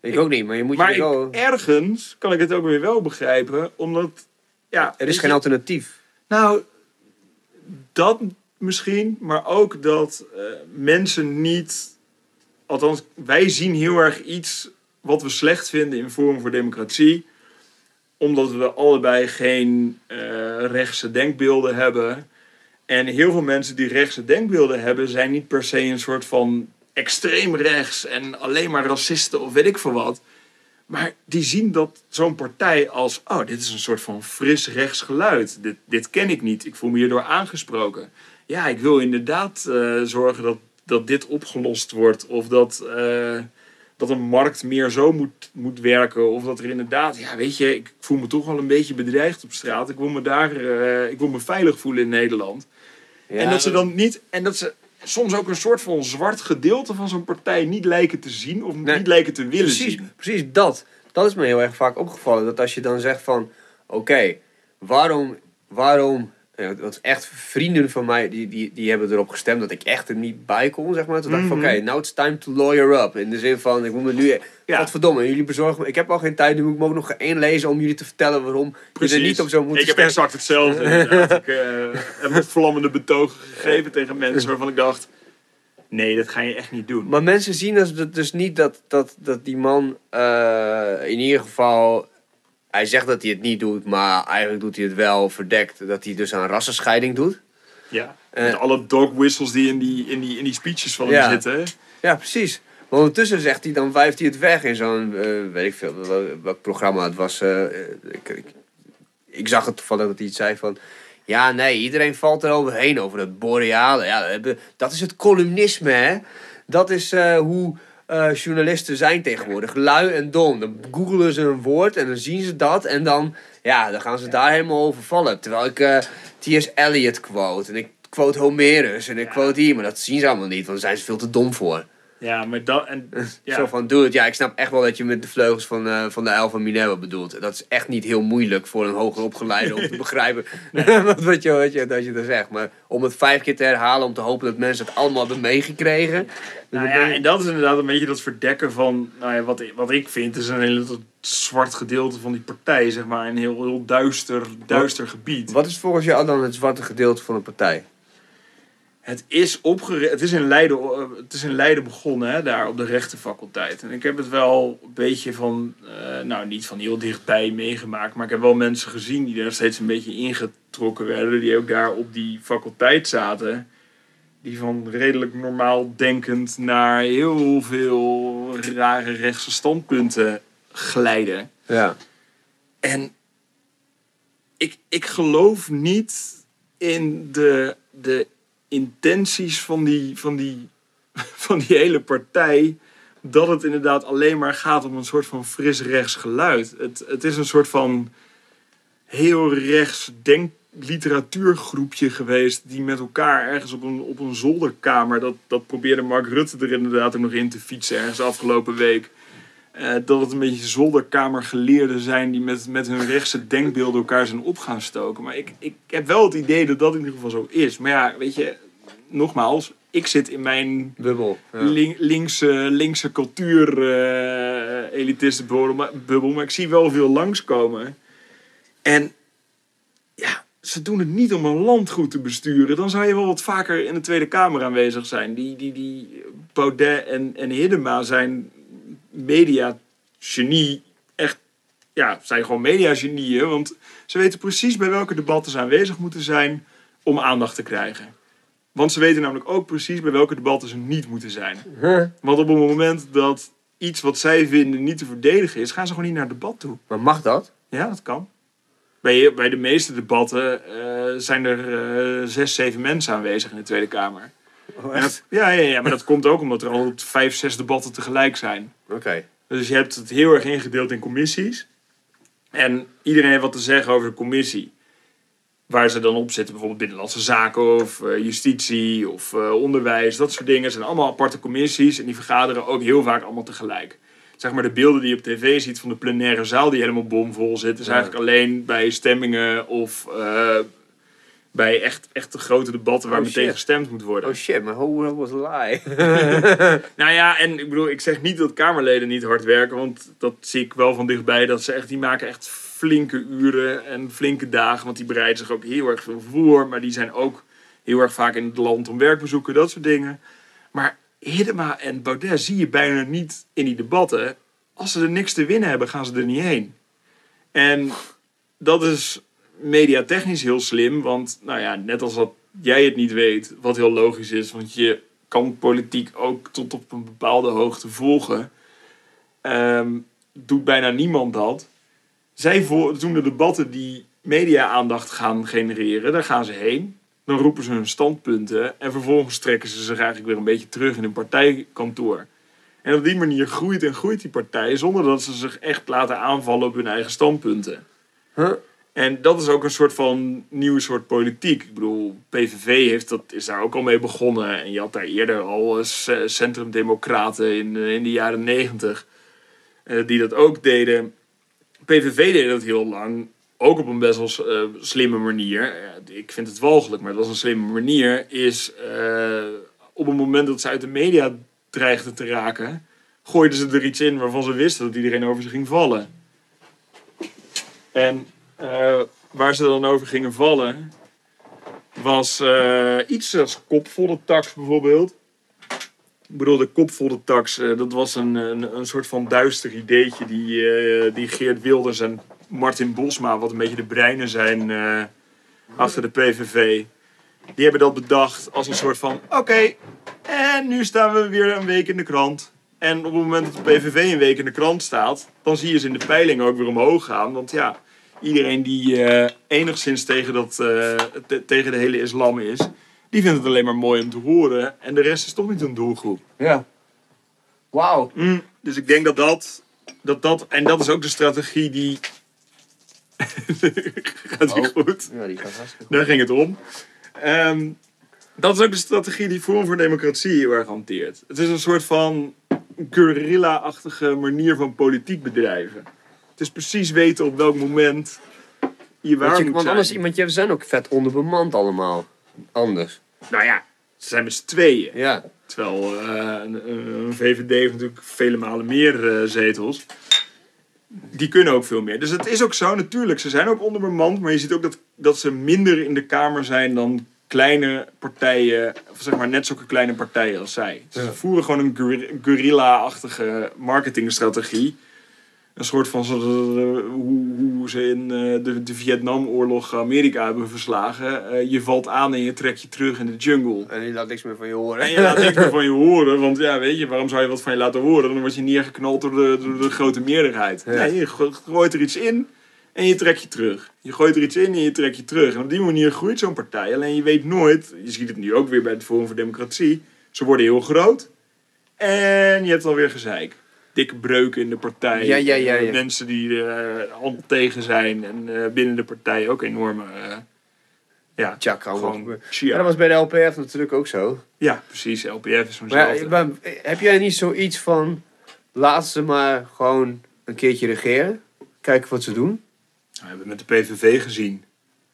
Ik ook niet, maar je moet Maar je wel... ergens kan ik het ook weer wel begrijpen, omdat, ja... Er is geen je- alternatief. nou, dat misschien, maar ook dat eh, mensen niet. Althans, wij zien heel erg iets wat we slecht vinden in Forum voor Democratie, omdat we allebei geen eh, rechtse denkbeelden hebben. En heel veel mensen die rechtse denkbeelden hebben, zijn niet per se een soort van extreem rechts en alleen maar racisten of weet ik veel wat. Maar die zien dat zo'n partij als, oh, dit is een soort van fris rechts geluid. Dit, dit ken ik niet. Ik voel me hierdoor aangesproken. Ja, ik wil inderdaad eh, zorgen dat, dat dit opgelost wordt. Of dat, eh, dat een markt meer zo moet, moet werken. Of dat er inderdaad, ja, weet je, ik voel me toch wel een beetje bedreigd op straat. Ik wil me daar, eh, ik wil me veilig voelen in Nederland. Ja, En dat ze dan niet, en dat ze soms ook een soort van zwart gedeelte van zo'n partij niet lijken te zien. Of Nee. niet lijken te willen Precies, zien. precies dat. Dat is me heel erg vaak opgevallen. Dat als je dan zegt van... Oké, waarom... waarom ja, wat echt vrienden van mij, die, die, die hebben erop gestemd dat ik echt er niet bij kon, zeg maar. Toen dacht ik van, Mhm. oké, now it's time to lawyer up. In de zin van, ik moet me nu... Ja. Godverdomme, jullie bezorgen me... Ik heb al geen tijd, nu moet ik me ook nog één lezen om jullie te vertellen waarom je er niet op zo moet Ik heb exact hetzelfde. ik eh, heb een vlammende betogen gegeven tegen mensen waarvan ik dacht... Nee, dat ga je echt niet doen. Maar mensen zien dus, dus niet dat, dat, dat die man eh, in ieder geval... Hij zegt dat hij het niet doet, maar eigenlijk doet hij het wel verdekt. Dat hij dus aan rassenscheiding doet. Ja. Eh. Met alle dog whistles die in die, in die, in die speeches van Ja. hem zitten. Ja, precies. Maar ondertussen zegt hij, dan wuift hij het weg in zo'n, eh, weet ik veel, wel- welk programma het was. eh, ik, ik, ik zag het toevallig dat hij iets zei van... Ja, nee, iedereen valt er overheen over het boreale. Ja, dat dat is het columnisme, hè. Dat is hoe eh, journalisten zijn tegenwoordig. Lui en dom. Dan googelen ze een woord en dan zien ze dat. En dan, ja, dan gaan ze daar helemaal over vallen. Terwijl ik eh T.S. Eliot quote. En ik quote Homerus. En ik quote hier. Maar dat zien ze allemaal niet, want daar zijn ze veel te dom voor. Ja, maar dat... En, ja. Zo van, doe het. Ja, ik snap echt wel dat je met de vleugels van, eh, van de uil van Minerva bedoelt. Dat is echt niet heel moeilijk voor een hoger opgeleide om te begrijpen wat, wat, je, wat, je, dat je er zegt. Maar om het vijf keer te herhalen, om te hopen dat mensen het allemaal hebben meegekregen. Nou ja, en dat is inderdaad een beetje dat verdekken van... Nou ja, wat, ik- wat ik vind is een hele zwart gedeelte van die partij, zeg maar. Een heel, heel duister, duister gebied. Wat is volgens jou dan het zwarte gedeelte van een partij? Het is, opgericht, het, is in Leiden, eh, het is in Leiden begonnen, hè, daar op de rechtenfaculteit. En ik heb het wel een beetje van, eh, nou niet van heel dichtbij meegemaakt, maar ik heb wel mensen gezien die daar steeds een beetje ingetrokken werden, die ook daar op die faculteit zaten. Die van redelijk normaal denkend naar heel veel rare rechtse standpunten glijden. Ja. En ik, ik geloof niet in de, de intenties van die, van, die, van die hele partij. Dat het inderdaad alleen maar gaat om een soort van fris rechts geluid. Het, het is een soort van heel rechts denk literatuurgroepje geweest die met elkaar ergens op een, op een zolderkamer, dat, dat probeerde Mark Rutte er inderdaad ook nog in te fietsen ergens afgelopen week, eh, dat het een beetje zolderkamergeleerden zijn die met, met hun rechtse denkbeelden elkaar zijn op gaan stoken. Maar ik, ik heb wel het idee dat dat in ieder geval zo is. Maar ja, weet je, nogmaals, ik zit in mijn Bubbel. Ja. lin- linkse, linkse cultuur elitistenbubbel, maar, bubbel, maar ik zie wel veel langskomen. En ja, ze doen het niet om een land goed te besturen. Dan zou je wel wat vaker in de Tweede Kamer aanwezig zijn. Die, die, die Baudet en, en Hiddema zijn media-genie. Echt, ja, zijn gewoon media-genieën. Want ze weten precies bij welke debatten ze aanwezig moeten zijn om aandacht te krijgen. Want ze weten namelijk ook precies bij welke debatten ze niet moeten zijn. Want op het moment dat iets wat zij vinden niet te verdedigen is, gaan ze gewoon niet naar het debat toe. Maar mag dat? Ja, dat kan. Bij, bij de meeste debatten eh, zijn er eh, zes, zeven mensen aanwezig in de Tweede Kamer. En dat- ja, ja, ja, maar dat komt ook omdat er al vijf, zes debatten tegelijk zijn. Oké. Dus je hebt het heel erg ingedeeld in commissies. En iedereen heeft wat te zeggen over de commissie. Waar ze dan op zitten, bijvoorbeeld Binnenlandse Zaken of eh, Justitie of eh, Onderwijs. Dat soort dingen. Het zijn allemaal aparte commissies en die vergaderen ook heel vaak allemaal tegelijk. Zeg maar de beelden die je op tv ziet van de plenaire zaal die helemaal bomvol zit, is Ja. eigenlijk alleen bij stemmingen of eh, bij echt, echt de grote debatten waar Oh, meteen gestemd moet worden. Oh shit, whole world was lie. Nou ja, en ik bedoel, ik zeg niet dat Kamerleden niet hard werken, want dat zie ik wel van dichtbij. Dat ze echt, die maken echt flinke uren en flinke dagen, want die bereiden zich ook heel erg veel voor. Maar die zijn ook heel erg vaak in het land om werkbezoeken, dat soort dingen. Maar Hiddema en Baudet zie je bijna niet in die debatten. Als ze er niks te winnen hebben, gaan ze er niet heen. En dat is mediatechnisch heel slim, want nou ja, net als dat jij het niet weet, wat heel logisch is, want je kan politiek ook tot op een bepaalde hoogte volgen. Ehm, doet bijna niemand dat. Zij vo- doen de debatten die media-aandacht gaan genereren, daar gaan ze heen. Dan roepen ze hun standpunten en vervolgens trekken ze zich eigenlijk weer een beetje terug in hun partijkantoor. En op die manier groeit en groeit die partij zonder dat ze zich echt laten aanvallen op hun eigen standpunten. Huh? En dat is ook een soort van nieuwe soort politiek. Ik bedoel, PVV heeft dat, is daar ook al mee begonnen. En je had daar eerder al eh, centrumdemocraten in, eh, in de jaren negentig. eh, die dat ook deden. PVV deed dat heel lang. Ook op een best wel slimme manier. Ik vind het walgelijk, maar het was een slimme manier. Is op het moment dat ze uit de media dreigden te raken... gooiden ze er iets in waarvan ze wisten dat iedereen over ze ging vallen. En eh, waar ze dan over gingen vallen, was eh, iets als kopvolle tax bijvoorbeeld. Ik bedoel, de kopvolle tax, eh, dat was een, een, soort van duister ideetje die, die Geert Wilders en Martin Bosma, wat een beetje de breinen zijn achter de PVV, die hebben dat bedacht als een soort van, oké, en nu staan we weer een week in de krant. En op het moment dat de PVV een week in de krant staat, dan zie je ze in de peiling ook weer omhoog gaan. Want ja, iedereen die eh, enigszins tegen, dat, eh, te- tegen de hele islam is, die vindt het alleen maar mooi om te horen. En de rest is toch niet een doelgroep. Ja. Wauw. Mm, dus ik denk dat dat, dat dat, en dat is ook de strategie die... Gaat die Oh. goed? Ja, die gaat hartstikke goed. Daar ging het om. Ehm, dat is ook de strategie die Forum voor Democratie heel erg hanteert. Het is een soort van guerrilla-achtige manier van politiek bedrijven. Het is precies weten op welk moment je waar Want, je, moet want zijn. anders, want je zijn ook vet onderbemand allemaal. Anders. Nou ja, ze zijn met z'n tweeën. Ja. Terwijl eh, een, een VVD heeft natuurlijk vele malen meer eh, zetels. Die kunnen ook veel meer. Dus het is ook zo, natuurlijk. Ze zijn ook onderbemand. Maar je ziet ook dat, dat ze minder in de Kamer zijn dan kleine partijen. Of zeg maar net zulke kleine partijen als zij. Ze Ja. voeren gewoon een guer- guerrilla-achtige marketingstrategie. Een soort van hoe, hoe ze in eh, de, de Vietnamoorlog Amerika hebben verslagen. Eh, je valt aan en je trekt je terug in de jungle. En je laat niks meer van je horen. En je laat niks meer van je horen, want ja, weet je, waarom zou je wat van je laten horen? Dan word je neergeknald door de, door de grote meerderheid. Ja. Nee, je go- gooit er iets in en je trekt je terug. Je gooit er iets in en je trekt je terug. En op die manier groeit zo'n partij. Alleen je weet nooit, je ziet het nu ook weer bij het Forum voor Democratie, ze worden heel groot en je hebt alweer gezeik. Dikke breuken in de partij. Ja, ja, ja, ja. Mensen die er hand tegen zijn en eh, binnen de partij ook enorme... eh, ja, gewoon. Ja, dat was bij de LPF natuurlijk ook zo. Ja, precies. LPF is Maar maar heb jij niet zoiets van... laat ze maar gewoon een keertje regeren. Kijken wat ze doen. Nou, we hebben het met de PVV gezien.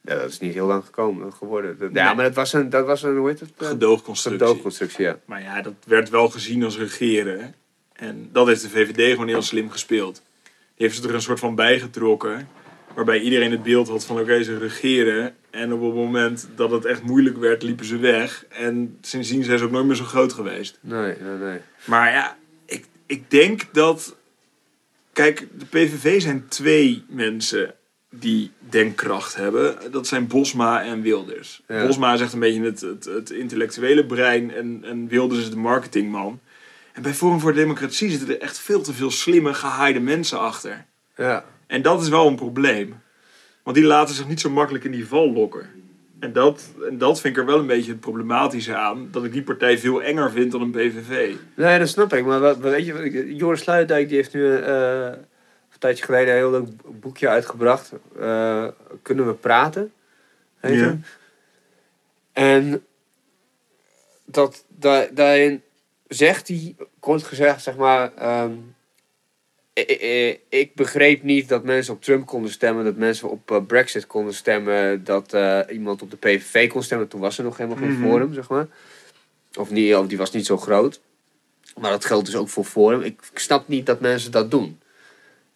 Ja, dat is niet heel lang gekomen, geworden. Dat- Nee. Ja, maar dat was een, dat was een hoe heet het? Eh, Gedoogconstructie. Gedoogconstructie, ja. Maar ja, dat werd wel gezien als regeren. En dat heeft de VVD gewoon heel slim gespeeld. Die heeft ze er een soort van bijgetrokken. Waarbij iedereen het beeld had van oké, ze regeren. En op het moment dat het echt moeilijk werd, liepen ze weg. En sindsdien zijn ze ook nooit meer zo groot geweest. Nee, nee, nee. Maar ja, ik, ik denk dat. Kijk, de PVV zijn twee mensen die denkkracht hebben. Dat zijn Bosma en Wilders. Ja. Bosma is echt een beetje het, het, het intellectuele brein en, en Wilders is de marketingman. En bij Forum voor Democratie zitten er echt veel te veel slimme, gehaaide mensen achter. Ja. En dat is wel een probleem. Want die laten zich niet zo makkelijk in die val lokken. En dat, en dat vind ik er wel een beetje het problematische aan. Dat ik die partij veel enger vind dan een PVV. Nee, dat snap ik. Maar wat, weet je, Joris Sluitdijk die heeft nu eh, een tijdje geleden een heel leuk boekje uitgebracht. Eh, Kunnen we praten? Heet Ja. En dat, da, daarin zegt hij, kort gezegd, zeg maar... ehm, ik, begreep niet dat mensen op Trump konden stemmen, dat mensen op eh, Brexit konden stemmen, dat eh, iemand op de PVV kon stemmen. Toen was er nog helemaal geen Mhm. forum, zeg maar. Of, niet, of die was niet zo groot. Maar dat geldt dus ook voor Forum. Ik, ik snap niet dat mensen dat doen.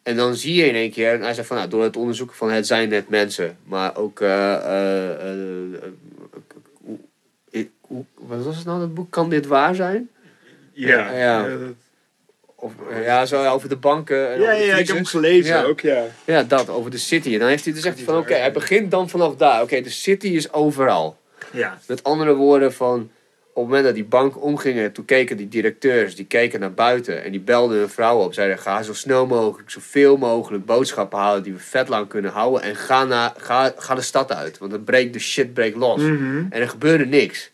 En dan zie je in één keer, en hij zegt van nou, door het onderzoeken van het zijn net mensen, maar ook. eh, hoe- wat was het nou, dat boek? Kan dit waar zijn? Ja, ja. Of, eh, ja, zo over de banken. en ja, over de ja, ik heb hem gelezen Ja. ook, ja. Ja, dat, over de city. En dan heeft hij dus zegt hij van oké, hij begint dan vanaf daar. Oké, de city is overal. Ja, Met andere woorden van, op het moment dat die bank omgingen, toen keken die directeurs, die keken naar buiten en die belden hun vrouw op. Zeiden, ga zo snel mogelijk, zoveel mogelijk boodschappen halen die we vet lang kunnen houden. En ga, naar, ga, ga de stad uit, want dan breekt de shit breekt los. Mhm. En er gebeurde niks.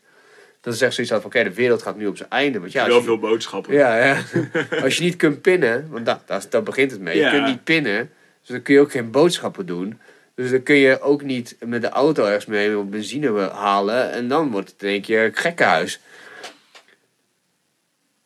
Dan zegt zoiets van, oké, de wereld gaat nu op zijn einde. Want ja, als wel je- veel boodschappen. ja, ja. Als je niet kunt pinnen, want dat, dat, daar begint het mee. Ja. Je kunt niet pinnen, dus dan kun je ook geen boodschappen doen. Dus dan kun je ook niet met de auto ergens mee op benzine halen. En dan wordt het in één keer een gekkenhuis.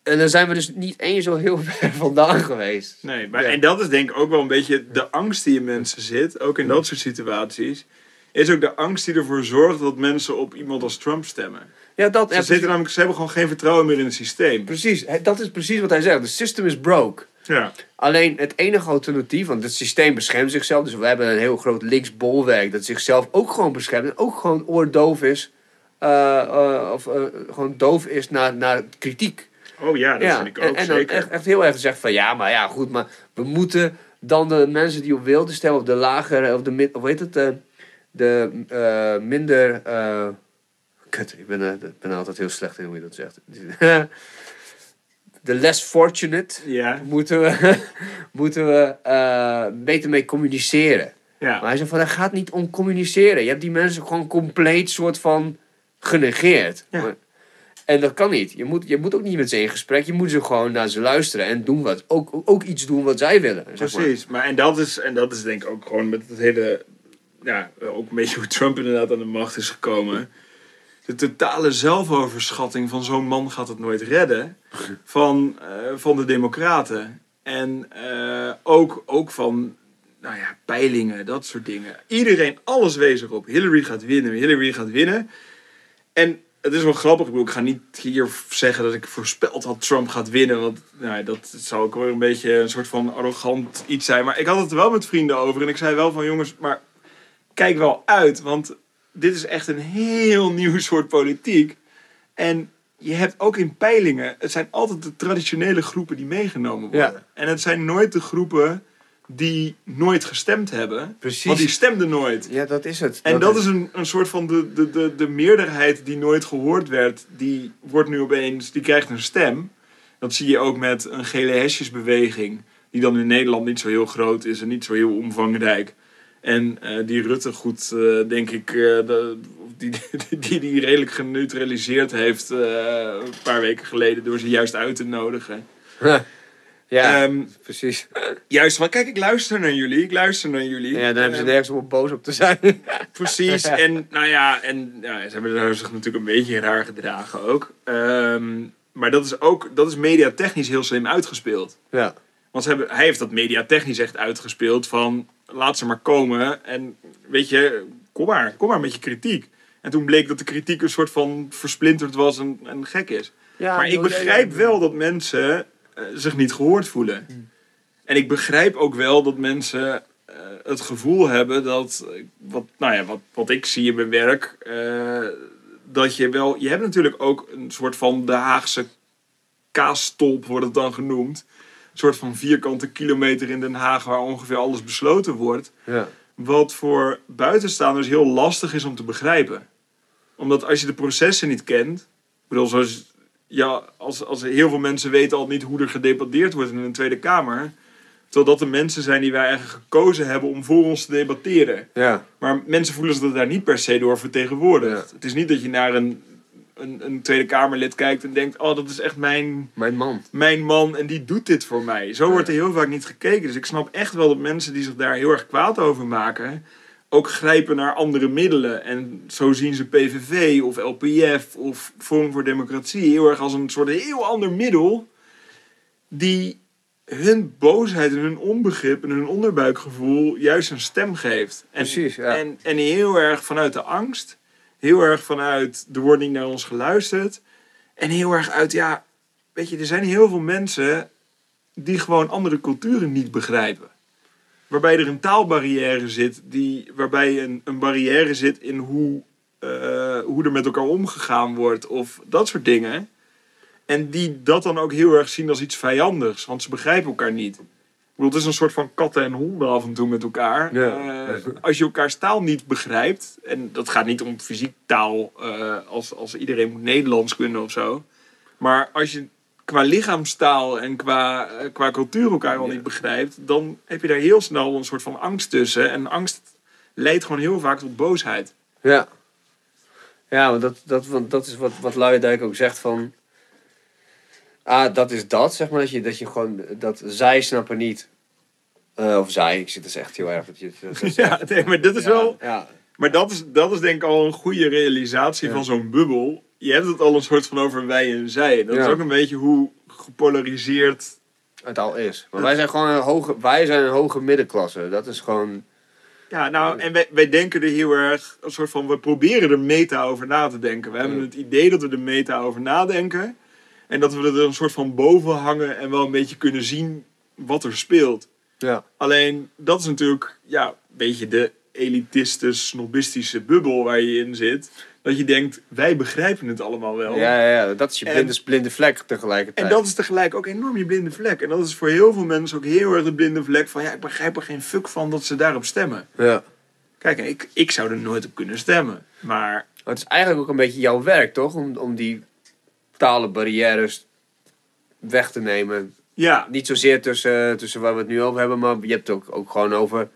En dan zijn we dus niet eens zo heel ver vandaan geweest. Nee, maar, Ja. en dat is denk ik ook wel een beetje de angst die in mensen zit, ook in dat soort situaties. Is ook de angst die ervoor zorgt dat mensen op iemand als Trump stemmen. Ja, dat, Ze, ja, zitten namelijk, ze hebben gewoon geen vertrouwen meer in het systeem. precies. Dat is precies wat hij zegt. De system is broke. Ja. Alleen het enige alternatief, want het systeem beschermt zichzelf. Dus we hebben een heel groot links bolwerk dat zichzelf ook gewoon beschermt. En ook gewoon oordoof is. eh, eh, of eh, gewoon doof is naar, naar kritiek. Oh ja, dat ja, vind ik ook en, en zeker. echt, echt heel erg gezegd van ja, maar ja, goed, maar we moeten dan de mensen die op wilde stemmen, of de lagere, of de of heet het, de minder. Kut, ik ben, eh, ik ben altijd heel slecht in hoe je dat zegt. de less fortunate Ja, moeten we, moeten we eh, beter mee communiceren. Maar ja. hij zegt van, het gaat niet om communiceren. Je hebt die mensen gewoon compleet soort van genegeerd. Ja. Maar- en dat kan niet. Je moet, je moet ook niet met ze in gesprek. Je moet ze gewoon naar ze luisteren en doen wat, ook, ook iets doen wat zij willen. Zeg maar. Precies. Maar en dat, is, en dat is denk ik ook gewoon met het hele... Ja, ook een beetje hoe Trump inderdaad aan de macht is gekomen. De totale zelfoverschatting van zo'n man gaat het nooit redden. Van, eh, van de democraten. En eh, ook, ook van nou ja, peilingen, dat soort dingen. Iedereen, alles wees erop. Hillary gaat winnen, Hillary gaat winnen. En het is wel grappig. Ik ik ga niet hier zeggen dat ik voorspeld had Trump gaat winnen. Want nou, dat zou ook wel een beetje een soort van arrogant iets zijn. Maar ik had het er wel met vrienden over. En ik zei wel van jongens, maar kijk wel uit. Want dit is echt een heel nieuw soort politiek. En je hebt ook in peilingen, het zijn altijd de traditionele groepen die meegenomen worden. Ja. En het zijn nooit de groepen die nooit gestemd hebben. Precies. Want die stemden nooit. Ja, dat is het. En dat is een, een soort van de, de, de, de meerderheid die nooit gehoord werd, die wordt nu opeens, die krijgt een stem. Dat zie je ook met een gele hesjesbeweging, die dan in Nederland niet zo heel groot is en niet zo heel omvangrijk. En eh, die Rutte goed, eh, denk ik, eh, de, die, die die redelijk geneutraliseerd heeft een paar weken geleden door ze juist uit te nodigen. ja, Ehm, precies. juist van, kijk, ik luister naar jullie, ik luister naar jullie. Ja, dan hebben ze Ehm, nergens om boos op te zijn. Precies, en nou ja, en ja, ze hebben zich natuurlijk een beetje raar gedragen ook. Ehm, maar dat is ook dat is mediatechnisch heel slim uitgespeeld. Ja. Want ze hebben, hij heeft dat mediatechnisch echt uitgespeeld van laat ze maar komen en weet je, kom maar, kom maar met je kritiek. En toen bleek dat de kritiek een soort van versplinterd was en, en gek is. ja maar ik begrijp wel dat mensen eh, zich niet gehoord voelen. Hmm. En ik begrijp ook wel dat mensen eh, het gevoel hebben dat, wat, nou ja, wat, wat ik zie in mijn werk, eh, dat je wel, je hebt natuurlijk ook een soort van de Haagse kaasstolp wordt het dan genoemd. Een soort van vierkante kilometer in Den Haag waar ongeveer alles besloten wordt. Ja. Wat voor buitenstaanders heel lastig is om te begrijpen. Omdat als je de processen niet kent. Ik bedoel, zoals, ja, als, als heel veel mensen weten al niet hoe er gedebatteerd wordt in een Tweede Kamer. Terwijl dat de mensen zijn die wij eigenlijk gekozen hebben om voor ons te debatteren. Ja. Maar mensen voelen zich daar niet per se door vertegenwoordigd. Ja. Het is niet dat je naar een, een, een Tweede Kamerlid kijkt en denkt: Oh, dat is echt mijn, Mijn man. mijn man en die doet dit voor mij. Zo wordt er heel vaak niet gekeken. Dus ik snap echt wel dat mensen die zich daar heel erg kwaad over maken, ook grijpen naar andere middelen. En zo zien ze PVV of LPF of Forum voor Democratie heel erg als een soort heel ander middel die hun boosheid en hun onbegrip en hun onderbuikgevoel juist een stem geeft. En, Precies, ja. en, en heel erg vanuit de angst, heel erg vanuit er wordt niet naar ons geluisterd en heel erg uit, ja, weet je, er zijn heel veel mensen die gewoon andere culturen niet begrijpen. Waarbij er een taalbarrière zit, die, waarbij een, een barrière zit in hoe, eh, hoe er met elkaar omgegaan wordt of dat soort dingen. En die dat dan ook heel erg zien als iets vijandigs, want ze begrijpen elkaar niet. Bedoel, het is een soort van katten en honden af en toe met elkaar. Ja. Eh, als je elkaars taal niet begrijpt, en dat gaat niet om fysiek taal, eh, als, als iedereen moet Nederlands kunnen of zo. Maar als je qua lichaamstaal en qua, eh, qua cultuur elkaar al Ja. niet begrijpt, dan heb je daar heel snel een soort van angst tussen. En angst leidt gewoon heel vaak tot boosheid. Ja. Ja, want dat, dat, want dat is wat, wat Luijendijk ook zegt van... Ah, dat is dat, zeg maar. Dat je, dat je gewoon... Dat zij snappen niet... eh, of zij, ik zit dus echt heel erg dat je dat Ja, nee, maar dat is Ja, wel. Ja, Maar dat is, dat is denk ik al een goede realisatie Ja. van zo'n bubbel. Je hebt het al een soort van over wij en zij. Dat is ook een beetje hoe gepolariseerd. het al is. Maar wij zijn gewoon een hoge... Wij zijn een hoge middenklasse. Dat is gewoon... Ja, nou, en wij, wij denken er heel erg een soort van. We proberen er meta over na te denken. We hebben het idee dat we er meta over nadenken. En dat we er een soort van boven hangen en wel een beetje kunnen zien wat er speelt. Ja. Alleen dat is natuurlijk ja, een beetje de elitiste, snobistische bubbel waar je in zit. Dat je denkt, wij begrijpen het allemaal wel. Ja, ja, ja, dat is je En- blinde, blinde vlek tegelijkertijd. En dat is tegelijk ook enorm je blinde vlek. En dat is voor heel veel mensen ook heel erg de blinde vlek van... ja, ik begrijp er geen fuck van dat ze daarop stemmen. Ja. Kijk, ik, ik zou er nooit op kunnen stemmen. Maar Maar het is eigenlijk ook een beetje jouw werk, toch? Om, om die talenbarrières weg te nemen. Ja, Niet zozeer tussen, tussen waar we het nu over hebben, maar je hebt het ook, ook gewoon over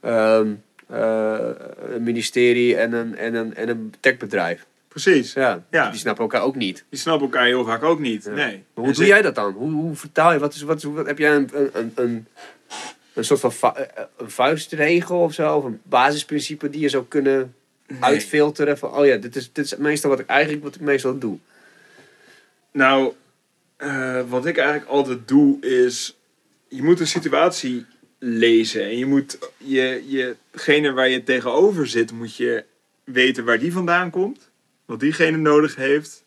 ehm, eh, een ministerie en een, en een, en een techbedrijf. precies. Ja, Ja. die snappen elkaar ook niet. Die snappen elkaar heel vaak ook niet. Ja. Nee. Maar En hoe doe ze- jij dat dan? Hoe, hoe vertaal je? Wat is, wat, is- wat, heb jij een, een, een, een soort van va- eh, een vuistregel of zo? Of een basisprincipe die je zou kunnen Nee. uitfilteren? Van, oh ja, dit is, dit is meestal wat ik eigenlijk wat ik meestal doe. Nou, eh, wat ik eigenlijk altijd doe is... Je moet een situatie lezen. En je moet je, jegene waar je tegenover zit, moet je weten waar die vandaan komt. Wat diegene nodig heeft.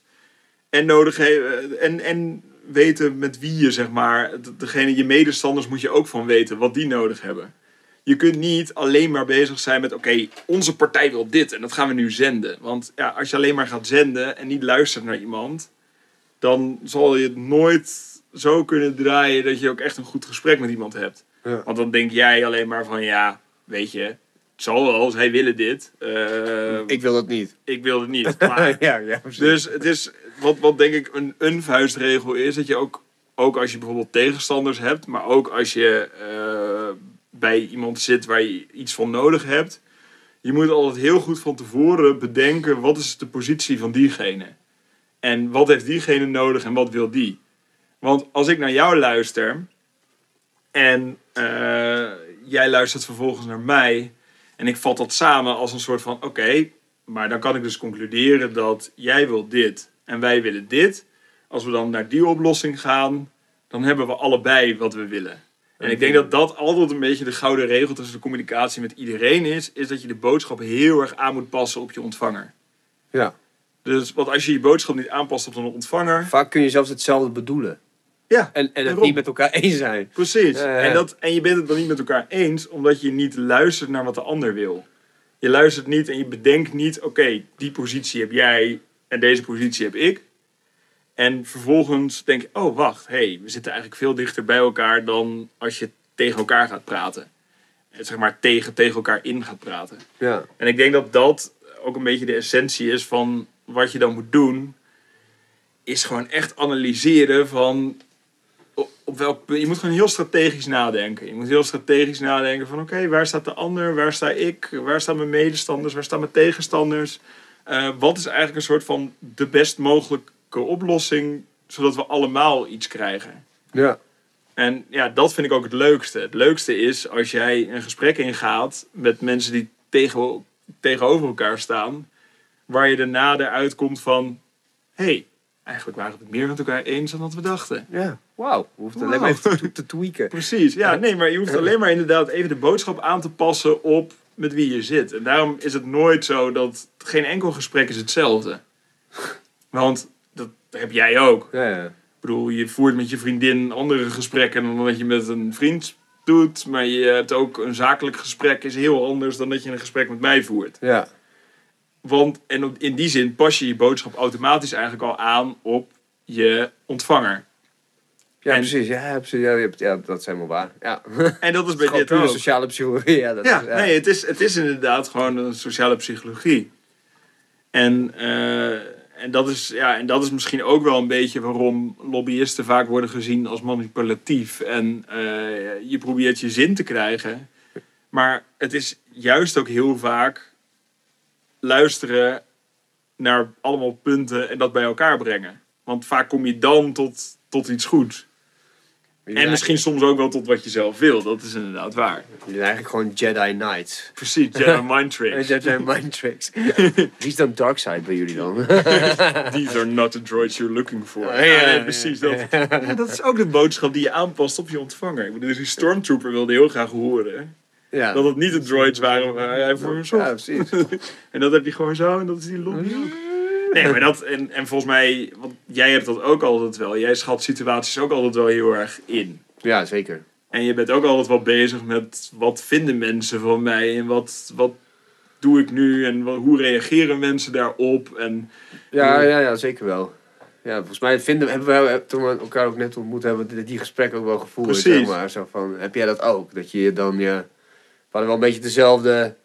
En, nodig he- en, en weten met wie je, zeg maar... de- Degene, je medestanders moet je ook van weten wat die nodig hebben. Je kunt niet alleen maar bezig zijn met... Oké, onze partij wil dit en dat gaan we nu zenden. Want ja, als je alleen maar gaat zenden en niet luistert naar iemand dan zal je het nooit zo kunnen draaien dat je ook echt een goed gesprek met iemand hebt. Ja. Want dan denk jij alleen maar van ja, weet je, het zal wel, zij willen dit. Eh, ik, Ik wil dat niet. wil het niet. Maar, ja, ja, dus het is, wat, wat denk ik een, een vuistregel is, dat je ook, ook als je bijvoorbeeld tegenstanders hebt, maar ook als je eh, bij iemand zit waar je iets van nodig hebt, je moet altijd heel goed van tevoren bedenken wat is de positie van diegene. En wat heeft diegene nodig en wat wil die? Want als ik naar jou luister en eh, jij luistert vervolgens naar mij en ik vat dat samen als een soort van oké, maar dan kan ik dus concluderen dat jij wil dit en wij willen dit. als we dan naar die oplossing gaan, dan hebben we allebei wat we willen. En ik denk dat dat altijd een beetje de gouden regel tussen de communicatie met iedereen is, is dat je de boodschap heel erg aan moet passen op je ontvanger. Ja. Dus want als je je boodschap niet aanpast op een ontvanger, Vaak kun je zelfs hetzelfde bedoelen. ja, En, en het niet met elkaar eens zijn. Precies. Ja. En, dat, en je bent het dan niet met elkaar eens, omdat je niet luistert naar wat de ander wil. Je luistert niet en je bedenkt niet, oké, die positie heb jij en deze positie heb ik. En vervolgens denk je, oh wacht, hey, we zitten eigenlijk veel dichter bij elkaar dan als je tegen elkaar gaat praten. En zeg maar tegen, tegen elkaar in gaat praten. Ja. En ik denk dat dat ook een beetje de essentie is van wat je dan moet doen. Is gewoon echt analyseren van op, welk punt. Je moet gewoon heel strategisch nadenken. Je moet heel strategisch nadenken van oké, waar staat de ander? Waar sta ik? Waar staan mijn medestanders? Waar staan mijn tegenstanders? Eh, wat is eigenlijk een soort van de best mogelijke oplossing, zodat we allemaal iets krijgen? Ja. En ja, dat vind ik ook het leukste. Het leukste is als jij een gesprek ingaat met mensen die tegen, tegenover elkaar staan, waar je daarna eruit komt van: hé, hey, eigenlijk waren we het meer met elkaar eens dan dat we dachten. Ja. Wauw. We hoeven alleen Wauw. maar even te, te tweaken. Precies, ja, nee, maar je hoeft alleen maar inderdaad even de boodschap aan te passen op met wie je zit. En daarom is het nooit zo dat geen enkel gesprek is hetzelfde. Want dat heb jij ook. Ja, ja. Ik bedoel, je voert met je vriendin andere gesprekken dan dat je met een vriend doet. Maar je hebt ook een zakelijk gesprek is heel anders dan dat je een gesprek met mij voert. Ja. Want en in die zin pas je je boodschap automatisch eigenlijk al aan op je ontvanger. Ja, En- precies. Ja, precies. Ja, ja, dat is helemaal waar. Ja. En dat is bij dit ook. sociale psychologie. Ja, dat Ja, is, nee, het is, het is inderdaad gewoon een sociale psychologie. En, eh, en, dat is, ja, en dat is misschien ook wel een beetje waarom lobbyisten vaak worden gezien als manipulatief. En eh, je probeert je zin te krijgen. Maar het is juist ook heel vaak luisteren naar allemaal punten en dat bij elkaar brengen. Want vaak kom je dan tot, tot iets goeds. En misschien soms ook wel tot wat je zelf wil. Dat is inderdaad waar. Je zijn eigenlijk gewoon Jedi Knights. Precies, Jedi Mind Tricks. Jedi Mind Tricks. Wie is dan Darkseid bij jullie dan? These are not the droids you're looking for. Ja, Ja, ja, nee, ja, precies dat. Dat is ook de boodschap die je aanpast op je ontvanger. Ik bedoel, dus die Stormtrooper wilde heel graag horen ja. dat het niet de droids waren waar hij voor hem zocht. Ja, precies. En dat heb je gewoon zo en dat is die lobby ook. Nee, maar dat, en, en volgens mij, want jij hebt dat ook altijd wel. Jij schat situaties ook altijd wel heel erg in. Ja, zeker. En je bent ook altijd wel bezig met wat vinden mensen van mij en wat, wat doe ik nu en wat, hoe reageren mensen daarop. En Ja, ja, ja, zeker wel. Ja, volgens mij vinden, hebben we, wel- toen we elkaar ook net ontmoet hebben, die, die gesprekken ook wel gevoerd. Precies. Zeg maar. Zo van, heb jij dat ook? Dat je je dan, ja... We hadden wel een beetje dezelfde...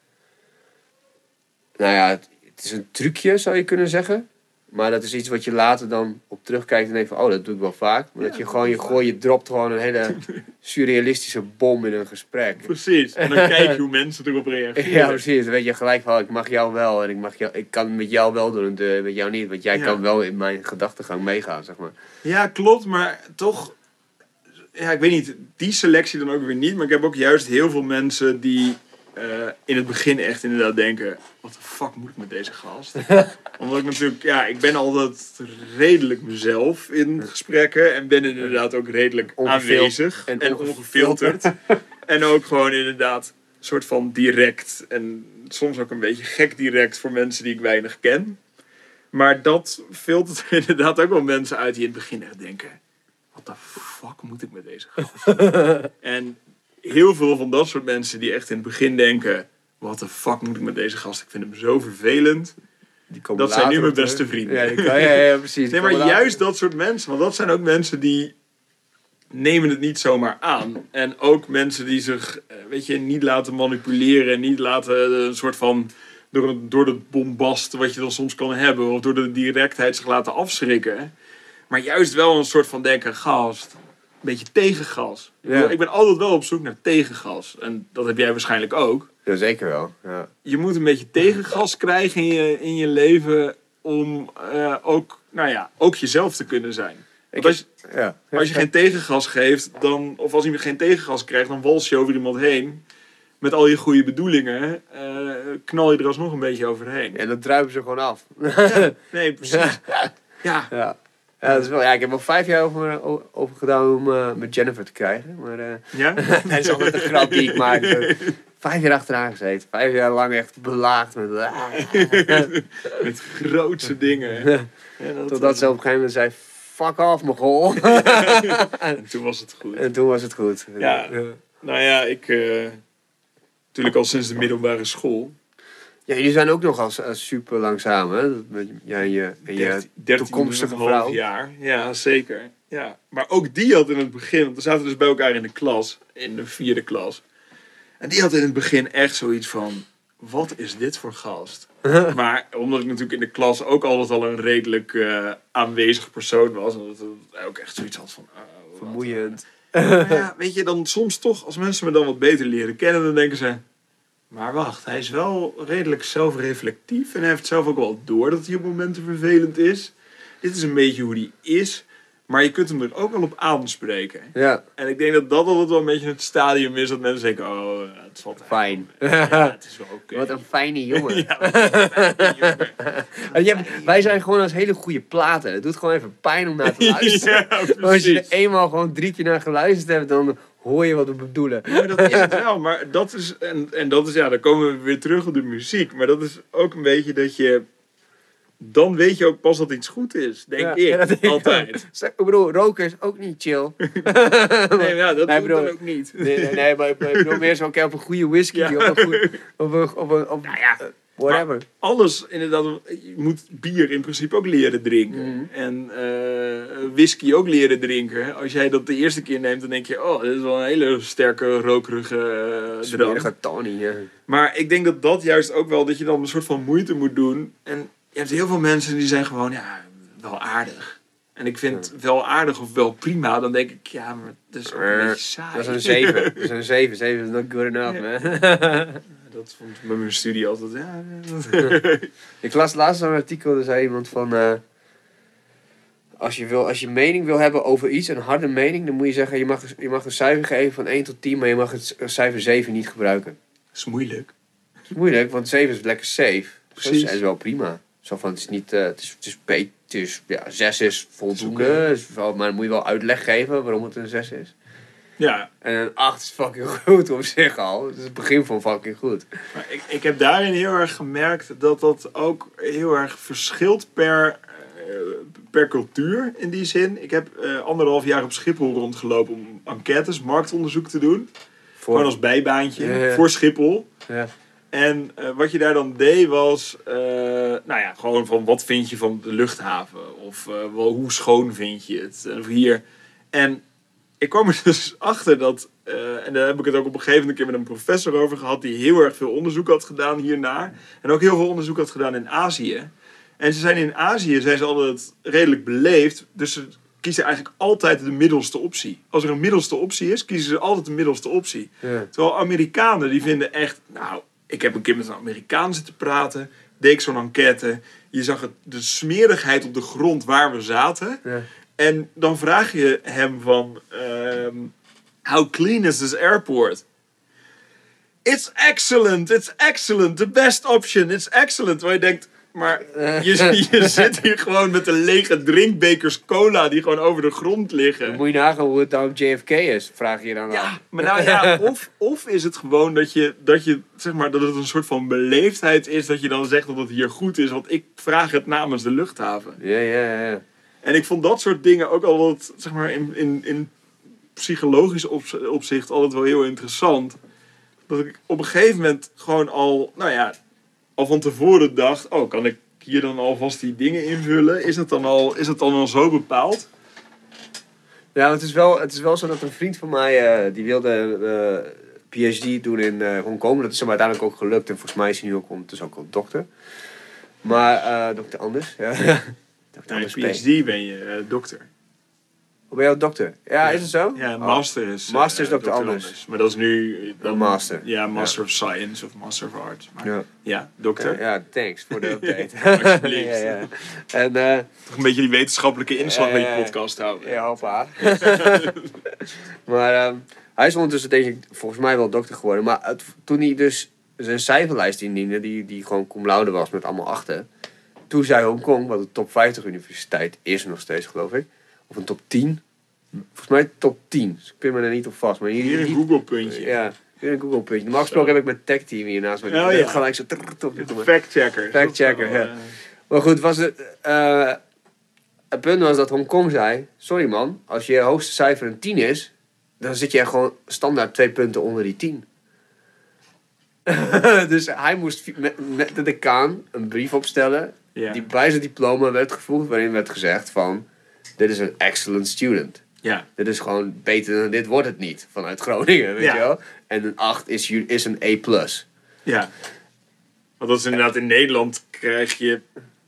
Nou ja, het, het is een trucje, zou je kunnen zeggen. Maar dat is iets wat je later dan op terugkijkt en denkt van, oh, dat doe ik wel vaak. Maar dat je gewoon, je gooi, je dropt gewoon een hele surrealistische bom in een gesprek. Precies. En dan kijk je hoe mensen erop reageren. Ja, precies. Dan weet je gelijk van, ik mag jou wel en ik, mag jou, ik kan met jou wel door een deur, met jou niet. Want jij Ja. kan wel in mijn gedachtegang meegaan, zeg maar. Ja, klopt, maar toch. Ja, ik weet niet, die selectie dan ook weer niet. Maar ik heb ook juist heel veel mensen die eh, in het begin echt inderdaad denken: wat de fuck moet ik met deze gast? Omdat ik natuurlijk, ja, ik ben altijd redelijk mezelf in gesprekken. En ben inderdaad ook redelijk aanwezig en en, ongefilterd. en ook gewoon inderdaad een soort van direct. En soms ook een beetje gek direct voor mensen die ik weinig ken. Maar dat filtert er inderdaad ook wel mensen uit die in het begin echt denken: wat de fuck moet ik met deze gast? en heel veel van dat soort mensen die echt in het begin denken: wat de fuck moet ik met deze gast? Ik vind hem zo vervelend. Die komen Dat zijn nu mijn beste vrienden. Ja, die kan- ja, ja, precies. Nee, maar juist dat soort mensen, want dat zijn ook mensen die nemen het niet zomaar aan. En ook mensen die zich, eh, weet je, niet laten manipuleren en niet laten eh, een soort van door door het bombast wat je dan soms kan hebben of door de directheid zich laten afschrikken. Maar juist wel een soort van denken, gast, een beetje tegengas. Ik Ja. bedoel, Ik ben altijd wel op zoek naar tegengas. En dat heb jij waarschijnlijk ook. Ja, zeker wel. Ja. Je moet een beetje tegengas krijgen in je, in je leven om eh, ook, nou ja, ook jezelf te kunnen zijn. Want als, Ja. als je geen tegengas geeft, dan, of als iemand geen tegengas krijgt, dan wals je over iemand heen. Met al je goede bedoelingen, eh, knal je er alsnog een beetje overheen. En dan druipen ze gewoon af. Nee, precies. Ja, Ja. Ja, dat is wel, ja, ik heb wel vijf jaar over, over gedaan om eh, met Jennifer te krijgen. Maar eh, Ja? dat is altijd een grap die ik maak. Vijf jaar achteraan gezeten. Vijf jaar lang echt belaagd met... Met grootse dingen. Ja, dat- Totdat ze op een gegeven moment zei... Fuck off, Mogol. En toen was het goed. en toen was het goed. Ja. Nou ja, ik... eh, natuurlijk al sinds de middelbare school. Ja, jullie zijn ook nog als, als super lang samen, hè? Met jij en je, en je 13, 13 toekomstige vrouw. jaar. Ja, zeker. Ja. Maar ook die had in het begin, want we zaten dus bij elkaar in de klas, in de vierde klas. En die had in het begin echt zoiets van, wat is dit voor gast? maar omdat ik natuurlijk in de klas ook altijd al een redelijk eh, aanwezig persoon was. En dat ik ook echt zoiets had van... wat- vermoeiend. Maar ja, weet je, dan soms toch, als mensen me dan wat beter leren kennen, dan denken ze... Maar wacht, hij is wel redelijk zelfreflectief en hij heeft zelf ook wel door dat hij op momenten vervelend is. Dit is een beetje hoe hij is, maar je kunt hem er ook wel op aanspreken. Ja, En ik denk dat dat altijd wel een beetje het stadium is dat mensen denken, oh, het valt fijn. Ja, het is wel oké. Wat een fijne jongen. Ja, een fijne jongen. Wij zijn gewoon als hele goede platen. Het doet gewoon even pijn om naar te luisteren. Ja, Maar als je er eenmaal gewoon drie keer naar geluisterd hebt, dan hoor je wat we bedoelen. Ja, dat is het wel. Maar dat is, en, en dat is, ja, dan komen we weer terug op de muziek. Maar dat is ook een beetje dat je, dan weet je ook pas dat iets goed is. Denk Ja, ik, ja, denk altijd. ook. Ik bedoel, roken is ook niet chill. Nee, ja, dat Nee, bedoel- dan ook niet. Nee, nee, nee maar ik bedoel meer zo op een goede whisky. Ja. Op een goede, op een, op een, Nou ja, whatever. alles inderdaad. Je moet bier in principe ook leren drinken. Mhm. En eh, whisky ook leren drinken. Als jij dat de eerste keer neemt, dan denk je... Oh, dit is wel een hele sterke, rokerige eh drank. Tony, ja. Maar ik denk dat dat juist ook wel, dat je dan een soort van moeite moet doen. En je hebt heel veel mensen die zijn gewoon, ja, wel aardig. En ik vind wel aardig of wel prima, dan denk ik, ja, maar dat is ook een Eh, beetje saai. Dat is een 7. Dat is een 7. 7 is not good enough, man. Dat vond ik bij mijn studie altijd, ja. Ik las laatst een artikel, er zei iemand van... eh, als, je wil, als je mening wil hebben over iets, een harde mening, dan moet je zeggen... Je mag, je mag een cijfer geven van 1 tot 10, maar je mag het cijfer 7 niet gebruiken. Dat is moeilijk. Dat is moeilijk, want 7 is lekker safe. Precies. Dat is wel prima. Zo van, het is niet... eh, het is, het is, be- het is, ja, 6 is voldoende, oké. is wel- maar dan moet je wel uitleg geven waarom het een 6 is. Ja, En een 8 is fucking goed op zich al. Het is het begin van fucking goed. maar ik, ik heb daarin heel erg gemerkt dat dat ook heel erg verschilt per, eh, per cultuur in die zin. Ik heb eh, anderhalf jaar op Schiphol rondgelopen om enquêtes, marktonderzoek te doen. Voor, Gewoon als bijbaantje Ja, ja. voor Schiphol. ja. En eh, wat je daar dan deed was, nou ja, gewoon van wat vind je van de luchthaven? Of wel, hoe schoon vind je het? Of hier. En ik kwam er dus achter dat, eh, en daar heb ik het ook op een gegeven moment een keer met een professor over gehad, die heel erg veel onderzoek had gedaan hiernaar. En ook heel veel onderzoek had gedaan in Azië. En ze zijn in Azië zijn ze altijd redelijk beleefd, dus ze kiezen eigenlijk altijd de middelste optie. Als er een middelste optie is, kiezen ze altijd de middelste optie. Ja. Terwijl Amerikanen die vinden echt, nou, ik heb een keer met een Amerikaan zitten praten, deed ik zo'n enquête. Je zag het, de smerigheid op de grond waar we zaten. Ja. En dan vraag je hem van, ehm, how clean is this airport? It's excellent, it's excellent, the best option, it's excellent. Waar je denkt, maar je, je zit hier gewoon met een lege drinkbekers cola die gewoon over de grond Dan liggen. moet je nagaan hoe het dan op JFK is, vraag je dan. Ja, maar nou ja, of, of is het gewoon dat je, dat je, zeg maar, dat het een soort van beleefdheid is dat je dan zegt dat het hier goed is, want ik vraag het namens de luchthaven. Ja, ja, ja. En ik vond dat soort dingen ook altijd, zeg maar, in, in, in psychologisch op- opzicht altijd wel heel interessant. Dat ik op een gegeven moment gewoon al, nou ja, al van tevoren dacht, oh, kan ik hier dan alvast die dingen invullen? Is het dan al, is het dan al zo bepaald? Ja, het is, wel, het is wel zo dat een vriend van mij, eh, die wilde eh, PhD doen in eh Hongkong. Dat is hem uiteindelijk ook gelukt en volgens mij is hij nu ook ondertussen ook al dokter. Maar, dokter Anders, ja. dokter Nee, P. PhD ben je eh, dokter. Hoe ben je dokter? Ja, is het zo? Ja, Oh. master is. eh, Master is. Dr. Anders. Maar dat is nu. Een master. Ja, Master of Science of Master of Arts. Maar, ja. Ja. dokter. Ja, thanks voor de update. Ja, ja. En, eh Toch een beetje die wetenschappelijke inslag ja, je podcast houden. Ja, hoppa. maar ehm, hij is ondertussen denk ik volgens mij wel dokter geworden. Maar het- toen hij dus zijn cijferlijst indiende, die, die gewoon cum laude was met allemaal achten. Toen zei Hongkong, wat een top 50 universiteit is nog steeds, geloof ik. Of een top 10. Volgens mij top 10. Dus ik pin me er niet op vast. Maar hier, Hier een hier- Google puntje. Ja, hier een Google puntje. Normaal gesproken heb ik mijn tech team hier naast me. Oh, ja. gelijk zo... Fact-checker. Fact-checker, ja. eh, Maar goed, was het, eh, het punt was dat Hongkong zei... Sorry man, als je hoogste cijfer een 10 is... dan zit je gewoon standaard twee punten onder die 10. dus hij moest met de decaan een brief opstellen... Ja. die bij zijn diploma werd gevoegd... waarin werd gezegd van... Dit is een excellent student. ja. Dit is gewoon beter dan dit wordt het niet. Vanuit Groningen, weet Ja. je wel. En een 8 is, is een A+. Ja. Want dat is inderdaad in Nederland krijg je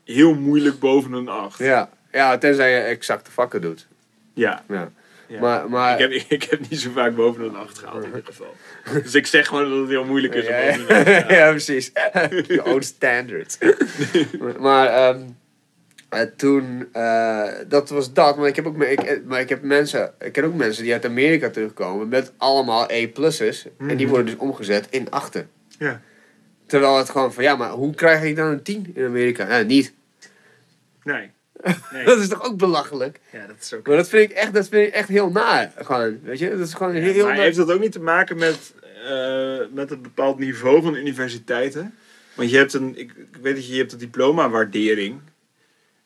heel moeilijk boven een 8. Ja. ja, tenzij je exacte vakken doet. Ja. Ja. Ja. Maar, maar, Ik, heb, ik heb niet zo vaak boven een 8 gehaald in ieder geval. Dus ik zeg gewoon dat het heel moeilijk is om Ja, boven een 8 te ja, precies. Your own standards. maar ehm, eh, toen, eh, dat was dat. Maar ik heb ook ik, maar ik heb mensen, ik ken ook mensen die uit Amerika terugkomen met allemaal A-pluses. En die Mhm. worden dus omgezet in achten. Ja. Terwijl het gewoon van, ja, maar hoe krijg ik dan een 10 in Amerika? Ja, niet. Nee. Nee. Dat is toch ook belachelijk? Ja, dat is ook... Maar dat vind ik echt, dat vind ik echt heel naar. Gewoon, weet je? Dat is gewoon heel, heel maar naar. heeft dat ook niet te maken met, eh, met een bepaald niveau van universiteiten? Want je hebt een, ik, ik weet dat je, je hebt een diploma-waardering.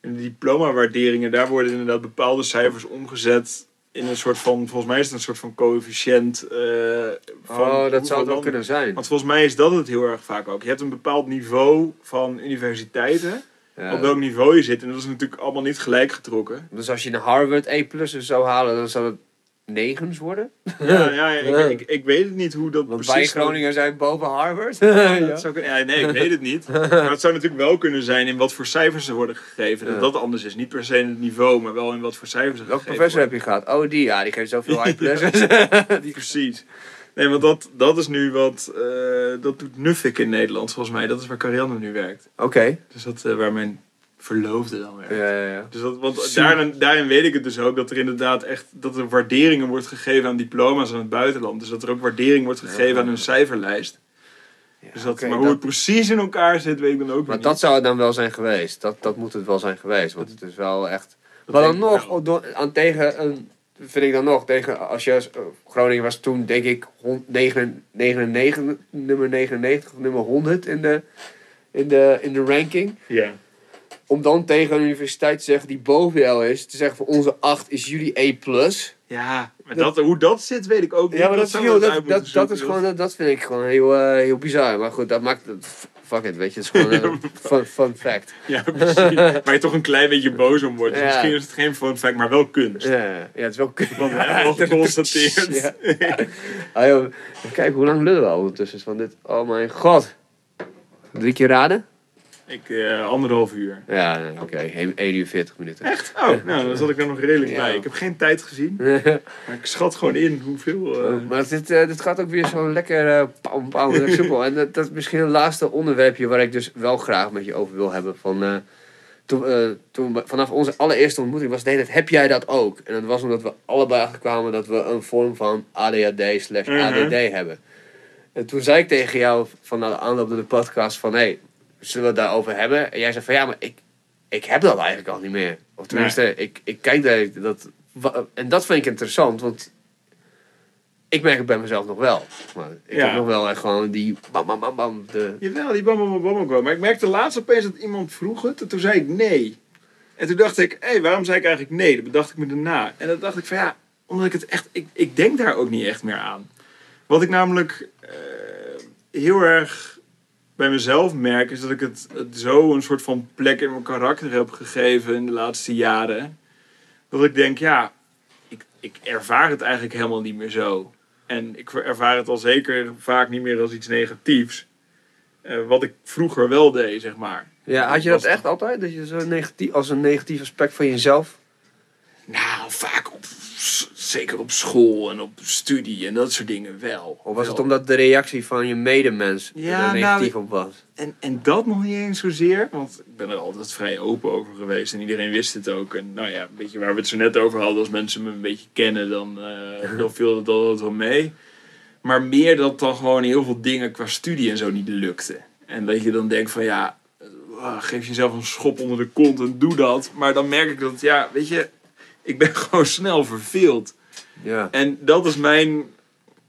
En de diploma-waarderingen, daar worden inderdaad bepaalde cijfers omgezet in een soort van, volgens mij is het een soort van coëfficiënt. eh, van Oh, dat zou het wel kunnen zijn. Want volgens mij is dat het heel erg vaak ook. Je hebt een bepaald niveau van universiteiten, Ja. op welk niveau je zit. En dat is natuurlijk allemaal niet gelijk getrokken. Dus als je een Harvard A+ zou halen, dan zou het negens worden. Ja, ja, ik, ik, ik weet het niet hoe dat Want precies... wij Groningen zijn boven Harvard. Ja, ja. dat zou kunnen- ja, nee, ik weet het niet. Maar het zou natuurlijk wel kunnen zijn in wat voor cijfers er worden gegeven. Dat Ja. dat anders is. Niet per se in het niveau, maar wel in wat voor cijfers er Welke gegeven professor worden. heb je gehad? Oh, die. Ja, die geeft zoveel A+. die... Precies. Nee, want dat, dat is nu wat... eh, dat doet Nuffic in Nederland, volgens mij. Dat is waar Carianne nu werkt. Oké. Dus dat eh, waar mijn verloofde dan werkt. Ja, ja, ja. Dus dat, want daarin, daarin weet ik het dus ook dat er inderdaad echt dat er waarderingen wordt gegeven aan diploma's aan het buitenland. Dus dat er ook waardering wordt gegeven aan hun cijferlijst. Dus dat, maar hoe dat- het precies in elkaar zit, weet ik dan ook weer Maar niet. dat zou het dan wel zijn geweest. Dat, dat moet het wel zijn geweest. Want het is wel echt... Dat Maar dan nog, door- aan tegen een... Vind ik dan nog, tegen, als je, eh, Groningen was toen denk ik hond- negen- 99, nummer 99 of nummer 100 in de, in de, in de ranking. Ja. Om dan tegen een universiteit te zeggen die boven jou is, te zeggen van onze 8 is jullie A+. Ja, maar dat, hoe dat zit, weet ik ook niet. Ja, maar dat, dat, is gewoon, dat, dat vind ik gewoon heel, eh, heel bizar. Maar goed, dat maakt het. Fuck it, weet je, het is gewoon een fun, fun fact. Ja, precies. Waar je toch een klein beetje boos om wordt. Dus Ja. Misschien is het geen fun fact, maar wel kunst. Ja, ja, het is wel Want we hebben al geconstateerd. Ja. Ah, joh, kijk, hoe lang lullen we al ondertussen van dit? Oh mijn god. Drie keer raden? Ik, eh, anderhalf uur. Ja, oké. 1 uur 40 minuten. Echt? Oh, nou, dan zat ik er nog redelijk Ja. bij. Ik heb geen tijd gezien, maar ik schat gewoon in hoeveel... eh, maar dit, eh, dit gaat ook weer zo lekker pam, pam, soepel. En dat, dat is misschien een laatste onderwerpje waar ik dus wel graag met je over wil hebben. Van, toen, toen, vanaf onze allereerste ontmoeting was tijd, heb jij dat ook? En dat was omdat we allebei achterkwamen dat we een vorm van ADHD slash. ADD hebben. En toen zei ik tegen jou van na de aanloop naar de podcast van, hé, hey, zullen we het daarover hebben? En jij zei van, ja, maar ik, ik heb dat eigenlijk al niet meer. Of tenminste, ik, ik kijk daar, dat, en dat vind ik interessant, want ik merk het bij mezelf nog wel. Maar ik Ja. heb nog wel echt gewoon die bam, bam, bam, bam. De, Jawel, die bam bam bam wel. Maar ik merkte laatst opeens dat iemand vroeg het. En toen zei ik nee. En toen dacht ik, hé, hey, waarom zei ik eigenlijk nee? Dat bedacht ik me daarna. En dan dacht ik van ja, omdat ik het echt... Ik, ik denk daar ook niet echt meer aan. Wat ik namelijk eh, heel erg bij mezelf merk... is dat ik het, het zo een soort van plek in mijn karakter heb gegeven in de laatste jaren. Dat ik denk, ja, ik, ik ervaar het eigenlijk helemaal niet meer zo. En ik ervaar het al zeker vaak niet meer als iets negatiefs. Eh, wat ik vroeger wel deed, zeg maar. ja, had je dat echt altijd? Dat je zo negatief, als een negatief aspect van jezelf? Nou, vaak op, zeker op school en op studie en dat soort dingen wel. Of was Wel. het omdat de reactie van je medemens Ja, er nou, negatief op was? En, en dat nog niet eens zozeer, want ik ben er altijd vrij open over geweest en iedereen wist het ook. En nou ja, een beetje waar we het zo net over hadden, als mensen me een beetje kennen, dan, eh, dan viel het altijd wel mee. Maar meer dat dan gewoon heel veel dingen qua studie en zo niet lukte. En dat je dan denkt van ja, ah, geef jezelf een schop onder de kont en doe dat. Maar dan merk ik dat, ja, weet je, ik ben gewoon snel verveeld. Ja. En dat is mijn,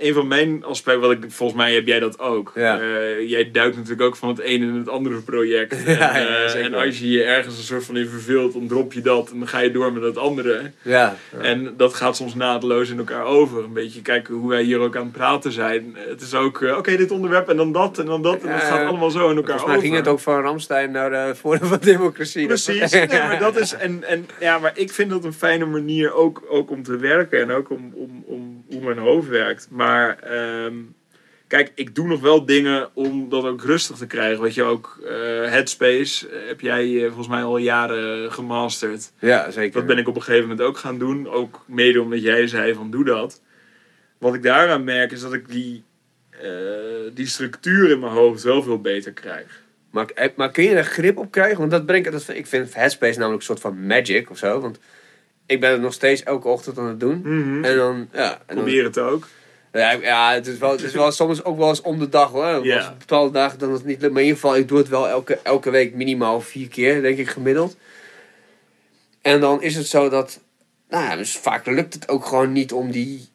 een van mijn aspecten, wat ik, volgens mij heb jij dat ook. Ja. Eh, jij duikt natuurlijk ook van het ene in het andere project. Ja, en, ja, eh, en als je je ergens een soort van in verveelt, dan drop je dat en dan ga je door met het andere. Ja. En dat gaat soms naadloos in elkaar over. Een beetje kijken hoe wij hier ook aan het praten zijn. Het is ook, eh, oké, dit onderwerp en dan dat en dan dat. En dat gaat allemaal zo in elkaar over. ging het ook van Ramstein naar de Forum van Democratie. Precies, nee, maar dat is, en, en, ja, maar ik vind dat een fijne manier ook, ook om te werken en ook om, om, om hoe mijn hoofd werkt. Maar ehm, kijk, ik doe nog wel dingen om dat ook rustig te krijgen. Weet je, ook eh, Headspace eh, heb jij eh, volgens mij al jaren gemasterd. Ja, zeker. Dat ben ik op een gegeven moment ook gaan doen. Ook mede omdat jij zei van doe dat. Wat ik daaraan merk is dat ik die, die structuur in mijn hoofd wel veel beter krijg. Maar, maar kun je er grip op krijgen? Want dat brengt, dat, ik vind Headspace namelijk een soort van magic of zo. Want ik ben het nog steeds elke ochtend aan het doen. En dan, ja. En dan, Probeer het ook. ja, ja, het is, wel, het is wel soms ook wel eens om de dag hoor. Als het bepaalde dagen dan het niet lukt. Maar in ieder geval, ik doe het wel elke, elke week minimaal vier keer, denk ik gemiddeld. En dan is het zo dat, nou ja, dus vaak lukt het ook gewoon niet om die.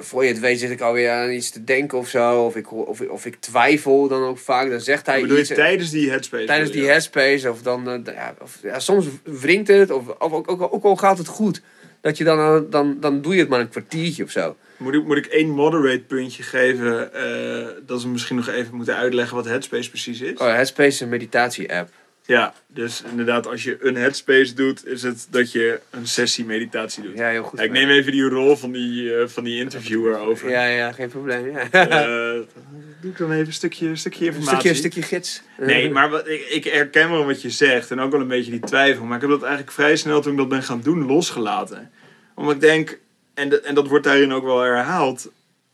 Voor je het weet zit ik alweer aan iets te denken of zo. Of ik, of, of ik twijfel dan ook vaak. Dan zegt hij Bedoel je tijdens die headspace? Tijdens die headspace, of dan, eh, ja, of, ja, soms wringt het, of, of ook, ook, ook al gaat het goed, dat je dan, aan- dan, dan doe je het maar een kwartiertje of zo. Moet ik, moet ik één moderate puntje geven? eh, dat we misschien nog even moeten uitleggen wat Headspace precies is. Oh, Headspace is een meditatie-app. Ja, dus inderdaad, als je een Headspace doet, is het dat je een sessie meditatie doet. Ja, heel goed. Ja, ik neem even die rol van die, eh, van die interviewer over. Ja, ja, geen probleem. Ja. Eh, doe ik dan even een stukje, stukje een informatie. stukje, een stukje gids. Nee, maar wat, ik, ik herken wel wat je zegt en ook wel een beetje die twijfel. Maar ik heb dat eigenlijk vrij snel toen ik dat ben gaan doen losgelaten. Omdat ik denk, en, de- en dat wordt daarin ook wel herhaald,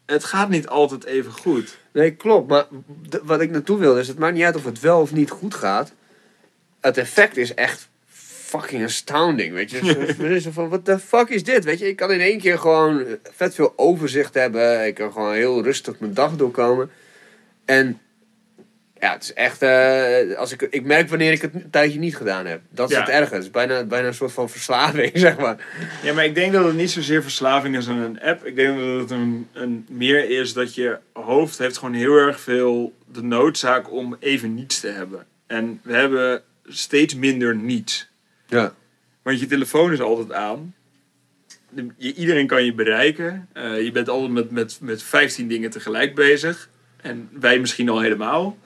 het gaat niet altijd even goed. Nee, klopt. Maar wat ik naartoe wil is, het maakt niet uit of het wel of niet goed gaat. Het effect is echt fucking astounding, weet je. Het is van, what the fuck is dit, weet je. Ik kan in één keer gewoon vet veel overzicht hebben. Ik kan gewoon heel rustig mijn dag doorkomen. En ja, het is echt, eh, als ik, ik merk wanneer ik het een tijdje niet gedaan heb. Dat is Ja. het. Het is bijna, bijna een soort van verslaving, zeg maar. Ja, maar ik denk dat het niet zozeer verslaving is aan een app. Ik denk dat het een, een meer is dat je hoofd heeft gewoon heel erg veel de noodzaak om even niets te hebben. En we hebben steeds minder niets. Ja. Want je telefoon is altijd aan. Je- iedereen kan je bereiken. Eh, je bent altijd met, met, met 15 dingen tegelijk bezig. En wij misschien al helemaal.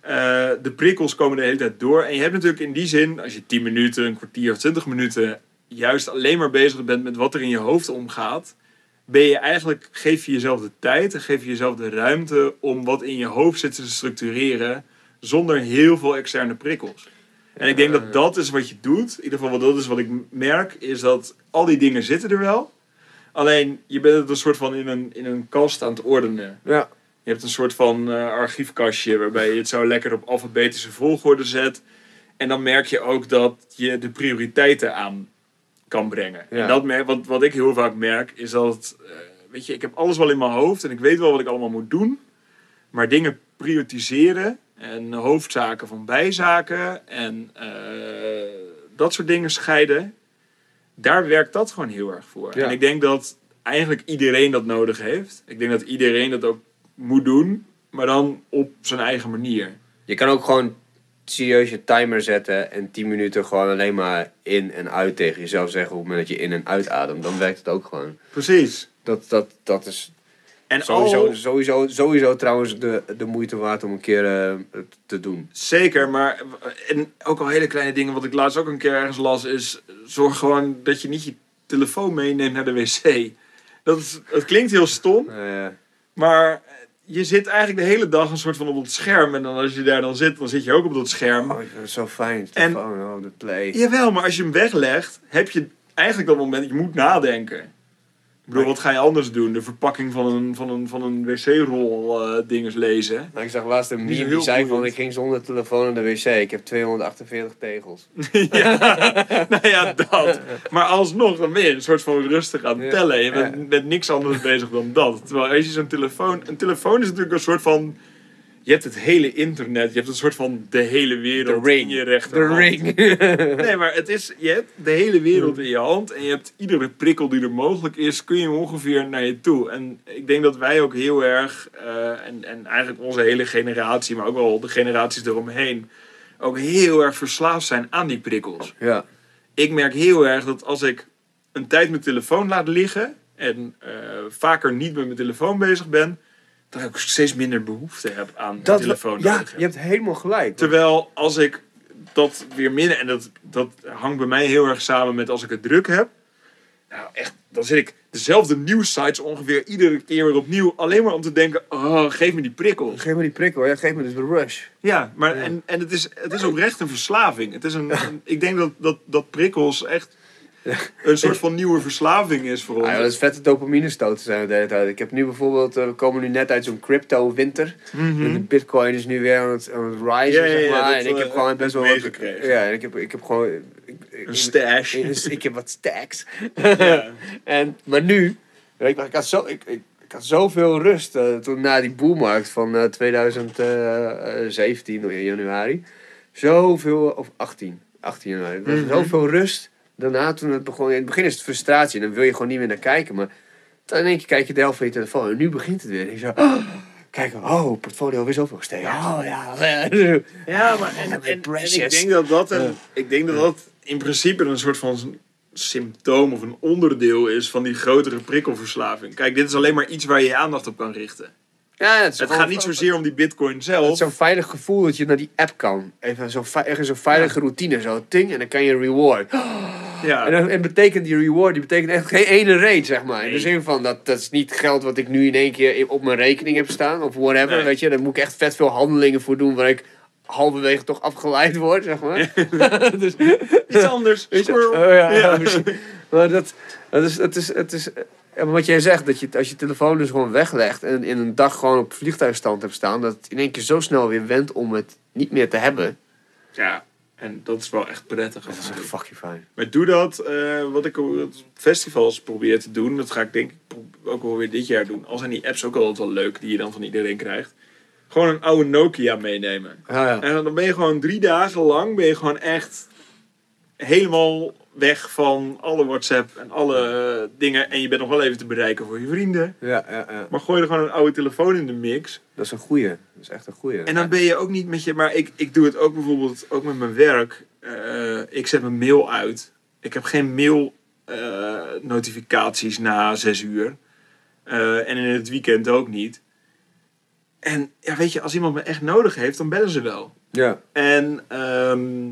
Eh, de prikkels komen de hele tijd door. En je hebt natuurlijk in die zin, als je 10 minuten, een kwartier of 20 minuten juist alleen maar bezig bent met wat er in je hoofd omgaat, ben je eigenlijk, geef je jezelf de tijd en geef je jezelf de ruimte om wat in je hoofd zit te structureren zonder heel veel externe prikkels. En ik denk dat dat is wat je doet. In ieder geval, dat is wat ik merk, is dat al die dingen zitten er wel. Alleen, je bent het een soort van in een, in een kast aan het ordenen. Ja. Je hebt een soort van eh, archiefkastje waarbij je het zo lekker op alfabetische volgorde zet. En dan merk je ook dat je de prioriteiten aan kan brengen. Ja. En dat merk, wat, wat ik heel vaak merk is dat, eh, weet je, ik heb alles wel in mijn hoofd en ik weet wel wat ik allemaal moet doen. Maar dingen prioritiseren en hoofdzaken van bijzaken en eh, dat soort dingen scheiden, daar werkt dat gewoon heel erg voor. Ja. En ik denk dat eigenlijk iedereen dat nodig heeft. Ik denk dat iedereen dat ook moet doen, maar dan op zijn eigen manier. Je kan ook gewoon serieus je timer zetten en 10 minuten gewoon alleen maar in en uit tegen jezelf zeggen op het moment dat je in en uitademt. Dan werkt het ook gewoon. Precies. Dat, dat, dat is En sowieso, al, sowieso, sowieso trouwens de, de moeite waard om een keer eh, te doen. zeker, maar en ook al hele kleine dingen, wat ik laatst ook een keer ergens las, is zorg gewoon dat je niet je telefoon meeneemt naar de wc. Dat, is, het klinkt heel stom, maar je zit eigenlijk de hele dag een soort van op het scherm. En dan als je daar dan zit, dan zit je ook op dat scherm. oh, dat is zo fijn. En- Telefoon, oh, de play. Jawel, maar als je hem weglegt, heb je eigenlijk dat moment, je moet nadenken. Ik bedoel, wat ga je anders doen? De verpakking van een, van een, van een wc-rol eh dinges lezen. Nou, ik zag laatst een meme die zei van ik ging zonder telefoon naar de wc. Ik heb 248 tegels. ja, nou ja, dat. Maar alsnog, dan ben je een soort van rustig aan het tellen. Je bent met niks anders bezig dan dat. Terwijl als je zo'n telefoon... Een telefoon is natuurlijk een soort van... je hebt het hele internet, je hebt een soort van de hele wereld in je De rechterhand. ring. Nee, maar het is, je hebt de hele wereld in je hand en je hebt iedere prikkel die er mogelijk is, kun je ongeveer naar je toe. En ik denk dat wij ook heel erg, eh, en, en eigenlijk onze hele generatie, maar ook wel de generaties eromheen, ook heel erg verslaafd zijn aan die prikkels. ja. Ik merk heel erg dat als ik een tijd mijn telefoon laat liggen en eh, vaker niet met mijn telefoon bezig ben, dat ik steeds minder behoefte heb aan Dat, een telefoon. ja, nodig je hebt helemaal gelijk. Terwijl als ik dat weer minder, en dat, dat hangt bij mij heel erg samen met als ik het druk heb. Nou echt, dan zit ik dezelfde nieuwssites ongeveer iedere keer weer opnieuw. Alleen maar om te denken, oh, geef me die prikkels. Geef me die prikkel, ja, geef me dus de rush. Ja, maar En, en het, is, het is oprecht een verslaving. Het is een, een- ik denk dat, dat, dat prikkels echt een soort van nieuwe verslaving is voor ons. Ah, ja, dat is vette dopamine stoten zijn we de hele tijd. Ik heb nu bijvoorbeeld, eh, we komen nu net uit zo'n crypto winter. En de bitcoin is nu weer aan het, aan het rise. Ja, ja, zeg ja, maar. dat, en ik heb eh, gewoon best wel wat... ik. Ja, en ik heb, ik heb gewoon... Ik, ik- Een stash. Ik, ik heb wat stacks. En, maar nu, je, ik, had zo, ik, ik, ik had zoveel rust eh, toen na die boelmarkt van eh 2017 in januari. Zoveel, of 18, 18 januari. Was Mhm. zoveel rust. Daarna toen het begon, in het begin is het frustratie en dan wil je gewoon niet meer naar kijken. Maar dan in één keer kijk je de helft van je telefoon en nu begint het weer. En je zo, oh, kijk, oh, portfolio weer zoveel gestegen. Oh ja, Ja, maar en, en, en ik denk dat dat, een, ik denk dat dat in principe een soort van symptoom of een onderdeel is van die grotere prikkelverslaving. Kijk, dit is alleen maar iets waar je je aandacht op kan richten. Ja, het, Het gewoon- gaat niet zozeer om die bitcoin Het zelf. is zo'n veilig gevoel dat je naar die app kan. Even zo'n zo'n veilige routine, zo ting, en dan kan je reward. Ja, En, dan, en betekent die reward, die betekent echt geen ene reet, zeg maar. In de zin van, dat, dat is niet geld wat ik nu in één keer op mijn rekening heb staan, of whatever, Nee. weet je. Daar moet ik echt vet veel handelingen voor doen, waar ik halverwege toch afgeleid word, zeg maar. dus, iets anders. Squirrel. Oh, ja, ja. Maar dat, dat is, het is, het is, ja, maar wat jij zegt, dat je als je telefoon dus gewoon weglegt en in een dag gewoon op vliegtuigstand hebt staan, dat het in één keer zo snel weer wendt om het niet meer te hebben. Ja, en dat is wel echt prettig. Dat is echt fucking fijn. Maar doe dat, eh, wat ik op festivals probeer te doen, dat ga ik denk ik ook wel weer dit jaar doen. Al zijn die apps ook altijd wel leuk die je dan van iedereen krijgt. Gewoon een oude Nokia meenemen. Ja, ja. En dan ben je gewoon drie dagen lang ben je gewoon echt helemaal weg van alle WhatsApp en alle eh, dingen. En je bent nog wel even te bereiken voor je vrienden. Ja, ja, ja. Maar gooi er gewoon een oude telefoon in de mix. Dat is een goeie. Dat is echt een goeie. En dan ben je ook niet met je. Maar ik, ik doe het ook bijvoorbeeld ook met mijn werk. Eh, ik zet mijn mail uit. Ik heb geen mail eh, notificaties na zes uur. En in het weekend ook niet. En ja, weet je, als iemand me echt nodig heeft, dan bellen ze wel. Ja. En ehm,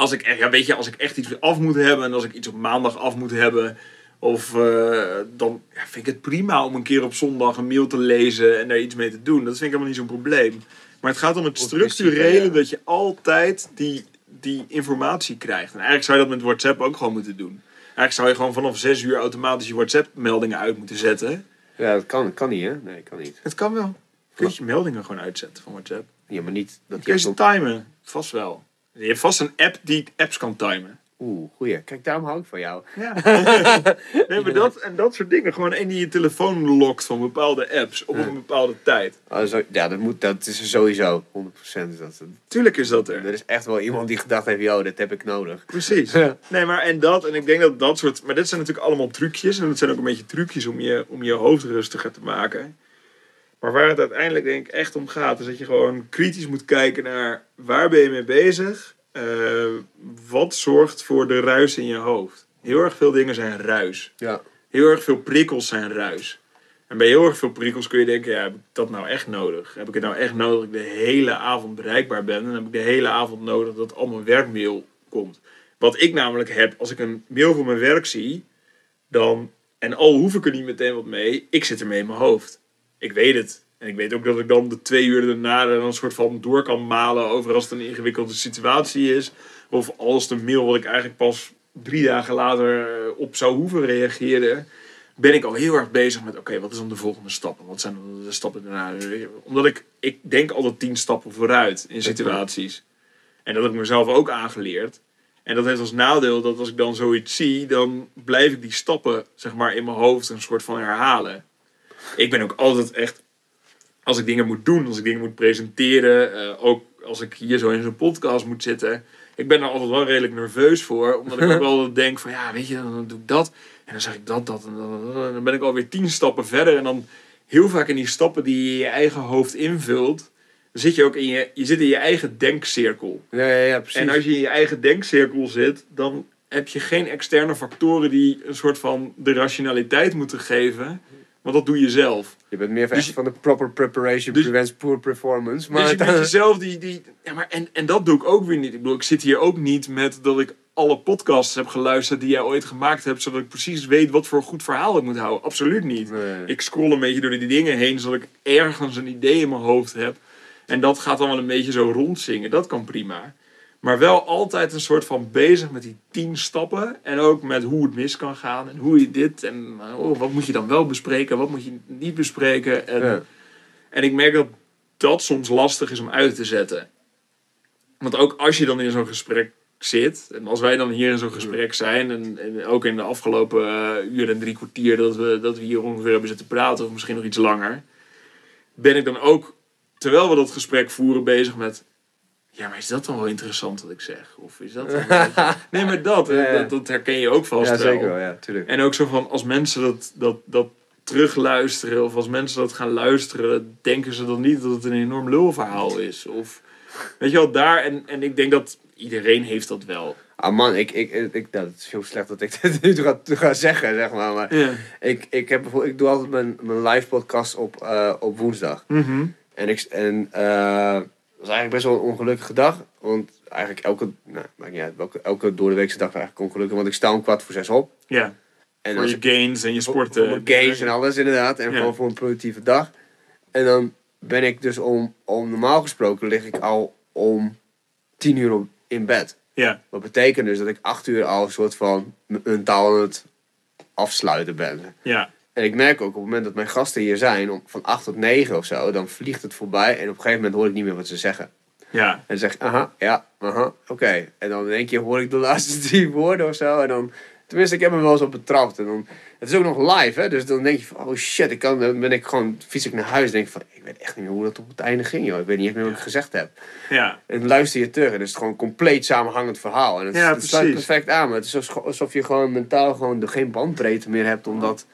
als, ik ja, weet je, als ik echt iets af moet hebben en als ik iets op maandag af moet hebben, of eh, dan ja, vind ik het prima om een keer op zondag een mail te lezen en daar iets mee te doen. Dat vind ik helemaal niet zo'n probleem. Maar het gaat om het structurele dat je altijd die, die informatie krijgt. En eigenlijk zou je dat met WhatsApp ook gewoon moeten doen. Eigenlijk zou je gewoon vanaf 6 uur automatisch je WhatsApp-meldingen uit moeten zetten. Ja, dat kan, kan niet, hè? Nee, kan niet. Het kan wel. Kun je je meldingen gewoon uitzetten van WhatsApp. Ja, maar niet dat Kun je je... ze timen? Vast wel. Je hebt vast een app die apps kan timen. Oeh, goeie. Kijk, daarom hou ik van jou. Ja. nee, maar dat en dat soort dingen. Gewoon één die je telefoon lokt van bepaalde apps op een bepaalde tijd. Oh, zo, ja, dat, moet, dat is er sowieso. 100% is dat. Tuurlijk is dat er. Er is echt wel iemand die gedacht heeft, yo, dit heb ik nodig. Precies. Ja. Nee, maar en dat, en ik denk dat dat soort. Maar dit zijn natuurlijk allemaal trucjes. En dat zijn ook een beetje trucjes om je, om je hoofd rustiger te maken. Maar waar het uiteindelijk denk ik echt om gaat, is dat je gewoon kritisch moet kijken naar waar ben je mee bezig? Eh, wat zorgt voor de ruis in je hoofd? Heel erg veel dingen zijn ruis. Ja. Heel erg veel prikkels zijn ruis. En bij heel erg veel prikkels kun je denken, ja, heb ik dat nou echt nodig? Heb ik het nou echt nodig dat ik de hele avond bereikbaar ben? En heb ik de hele avond nodig dat al mijn werkmail komt? Wat ik namelijk heb, als ik een mail voor mijn werk zie, dan, en al hoef ik er niet meteen wat mee, ik zit ermee in mijn hoofd. Ik weet het. En ik weet ook dat ik dan de twee uur daarna er een soort van door kan malen over als het een ingewikkelde situatie is. Of als de mail wat ik eigenlijk pas drie dagen later eh, op zou hoeven reageren. Ben ik al heel erg bezig met, oké, wat is dan de volgende stappen? Wat zijn dan de stappen daarna? Omdat ik, ik denk altijd tien stappen vooruit in situaties. En dat heb ik mezelf ook aangeleerd. En dat heeft als nadeel dat als ik dan zoiets zie, dan blijf ik die stappen zeg maar in mijn hoofd een soort van herhalen. Ik ben ook altijd echt, als ik dingen moet doen, als ik dingen moet presenteren, eh, ook als ik hier zo in zo'n podcast moet zitten. Ik ben er altijd wel redelijk nerveus voor, omdat ik ook wel denk van ja, weet je, dan doe ik dat. En dan zeg ik dat, dat en dat, dat. En dan ben ik alweer tien stappen verder. En dan heel vaak in die stappen die je je eigen hoofd invult, dan zit je ook in je, je zit in je eigen denkcirkel. Ja, ja, ja, precies. En als je in je eigen denkcirkel zit, dan heb je geen externe factoren die een soort van de rationaliteit moeten geven. Want dat doe je zelf. Je bent meer van, Dus- van de proper preparation dus- prevents poor performance. Maar dus je met jezelf die... die ja, maar en, en dat doe ik ook weer niet. Ik bedoel, ik zit hier ook niet met dat ik alle podcasts heb geluisterd die jij ooit gemaakt hebt, zodat ik precies weet wat voor een goed verhaal ik moet houden. Absoluut niet. Nee. Ik scroll een beetje door die dingen heen, zodat ik ergens een idee in mijn hoofd heb. En dat gaat dan wel een beetje zo rondzingen. Dat kan prima. Maar wel altijd een soort van bezig met die tien stappen. En ook met hoe het mis kan gaan. En hoe je dit. En oh, wat moet je dan wel bespreken. Wat moet je niet bespreken. En, Ja. en ik merk dat dat soms lastig is om uit te zetten. Want ook als je dan in zo'n gesprek zit. En als wij dan hier in zo'n gesprek zijn. En, en ook in de afgelopen eh, uur en drie kwartier dat we, dat we hier ongeveer hebben zitten praten. Of misschien nog iets langer. Ben ik dan ook, terwijl we dat gesprek voeren, bezig met... Ja, maar is dat dan wel interessant wat ik zeg? Of is dat dan wel- Nee, maar dat, Ja, ja. dat, dat herken je ook vast ja, wel. zeker wel, ja, tuurlijk. En ook zo van, als mensen dat, dat, dat terugluisteren, of als mensen dat gaan luisteren, denken ze dan niet dat het een enorm lulverhaal is. Of, weet je wel, daar, en, en ik denk dat iedereen heeft dat wel. Ah man, ik, ik, ik, ik- nou, het is heel slecht dat ik dit nu ga, ga zeggen, zeg maar. Maar Ja. ik, ik, heb, bijvoorbeeld- ik doe altijd mijn, mijn live podcast op, eh, op woensdag. En, ik, en eh, dat is eigenlijk best wel een ongelukkige dag. Want eigenlijk elke, nou, maakt niet uit, welke, elke door de weekse dag is eigenlijk ongelukkig. Want ik sta om kwart voor zes op. Ja, En voor je ik gains en je voor- sporten. Voor mijn games en alles inderdaad. En Ja. gewoon voor een productieve dag. En dan ben ik dus om, om normaal gesproken lig ik al om tien uur op, in bed. Ja, Wat betekent dus dat ik acht uur al een soort van mentaal aan het afsluiten ben. ja, En ik merk ook op het moment dat mijn gasten hier zijn, om, van 8 tot 9 of zo, dan vliegt het voorbij en op een gegeven moment hoor ik niet meer wat ze zeggen. ja. En dan zeg ik, aha, ja, aha, oké. En dan in één keer hoor ik de laatste drie woorden of zo. En dan, tenminste, ik heb me wel eens op betrapt. En dan, het is ook nog live, hè. Dus dan denk je van, oh shit, ik kan, dan ben ik gewoon, fiets ik naar huis en denk van, ik weet echt niet meer hoe dat op het einde ging, joh. Ik weet niet echt meer wat ik gezegd heb. ja. En dan luister je terug en het is gewoon een compleet samenhangend verhaal. En het, Ja, het sluit perfect aan, maar het is alsof- je gewoon mentaal gewoon geen bandbreedte meer hebt, omdat...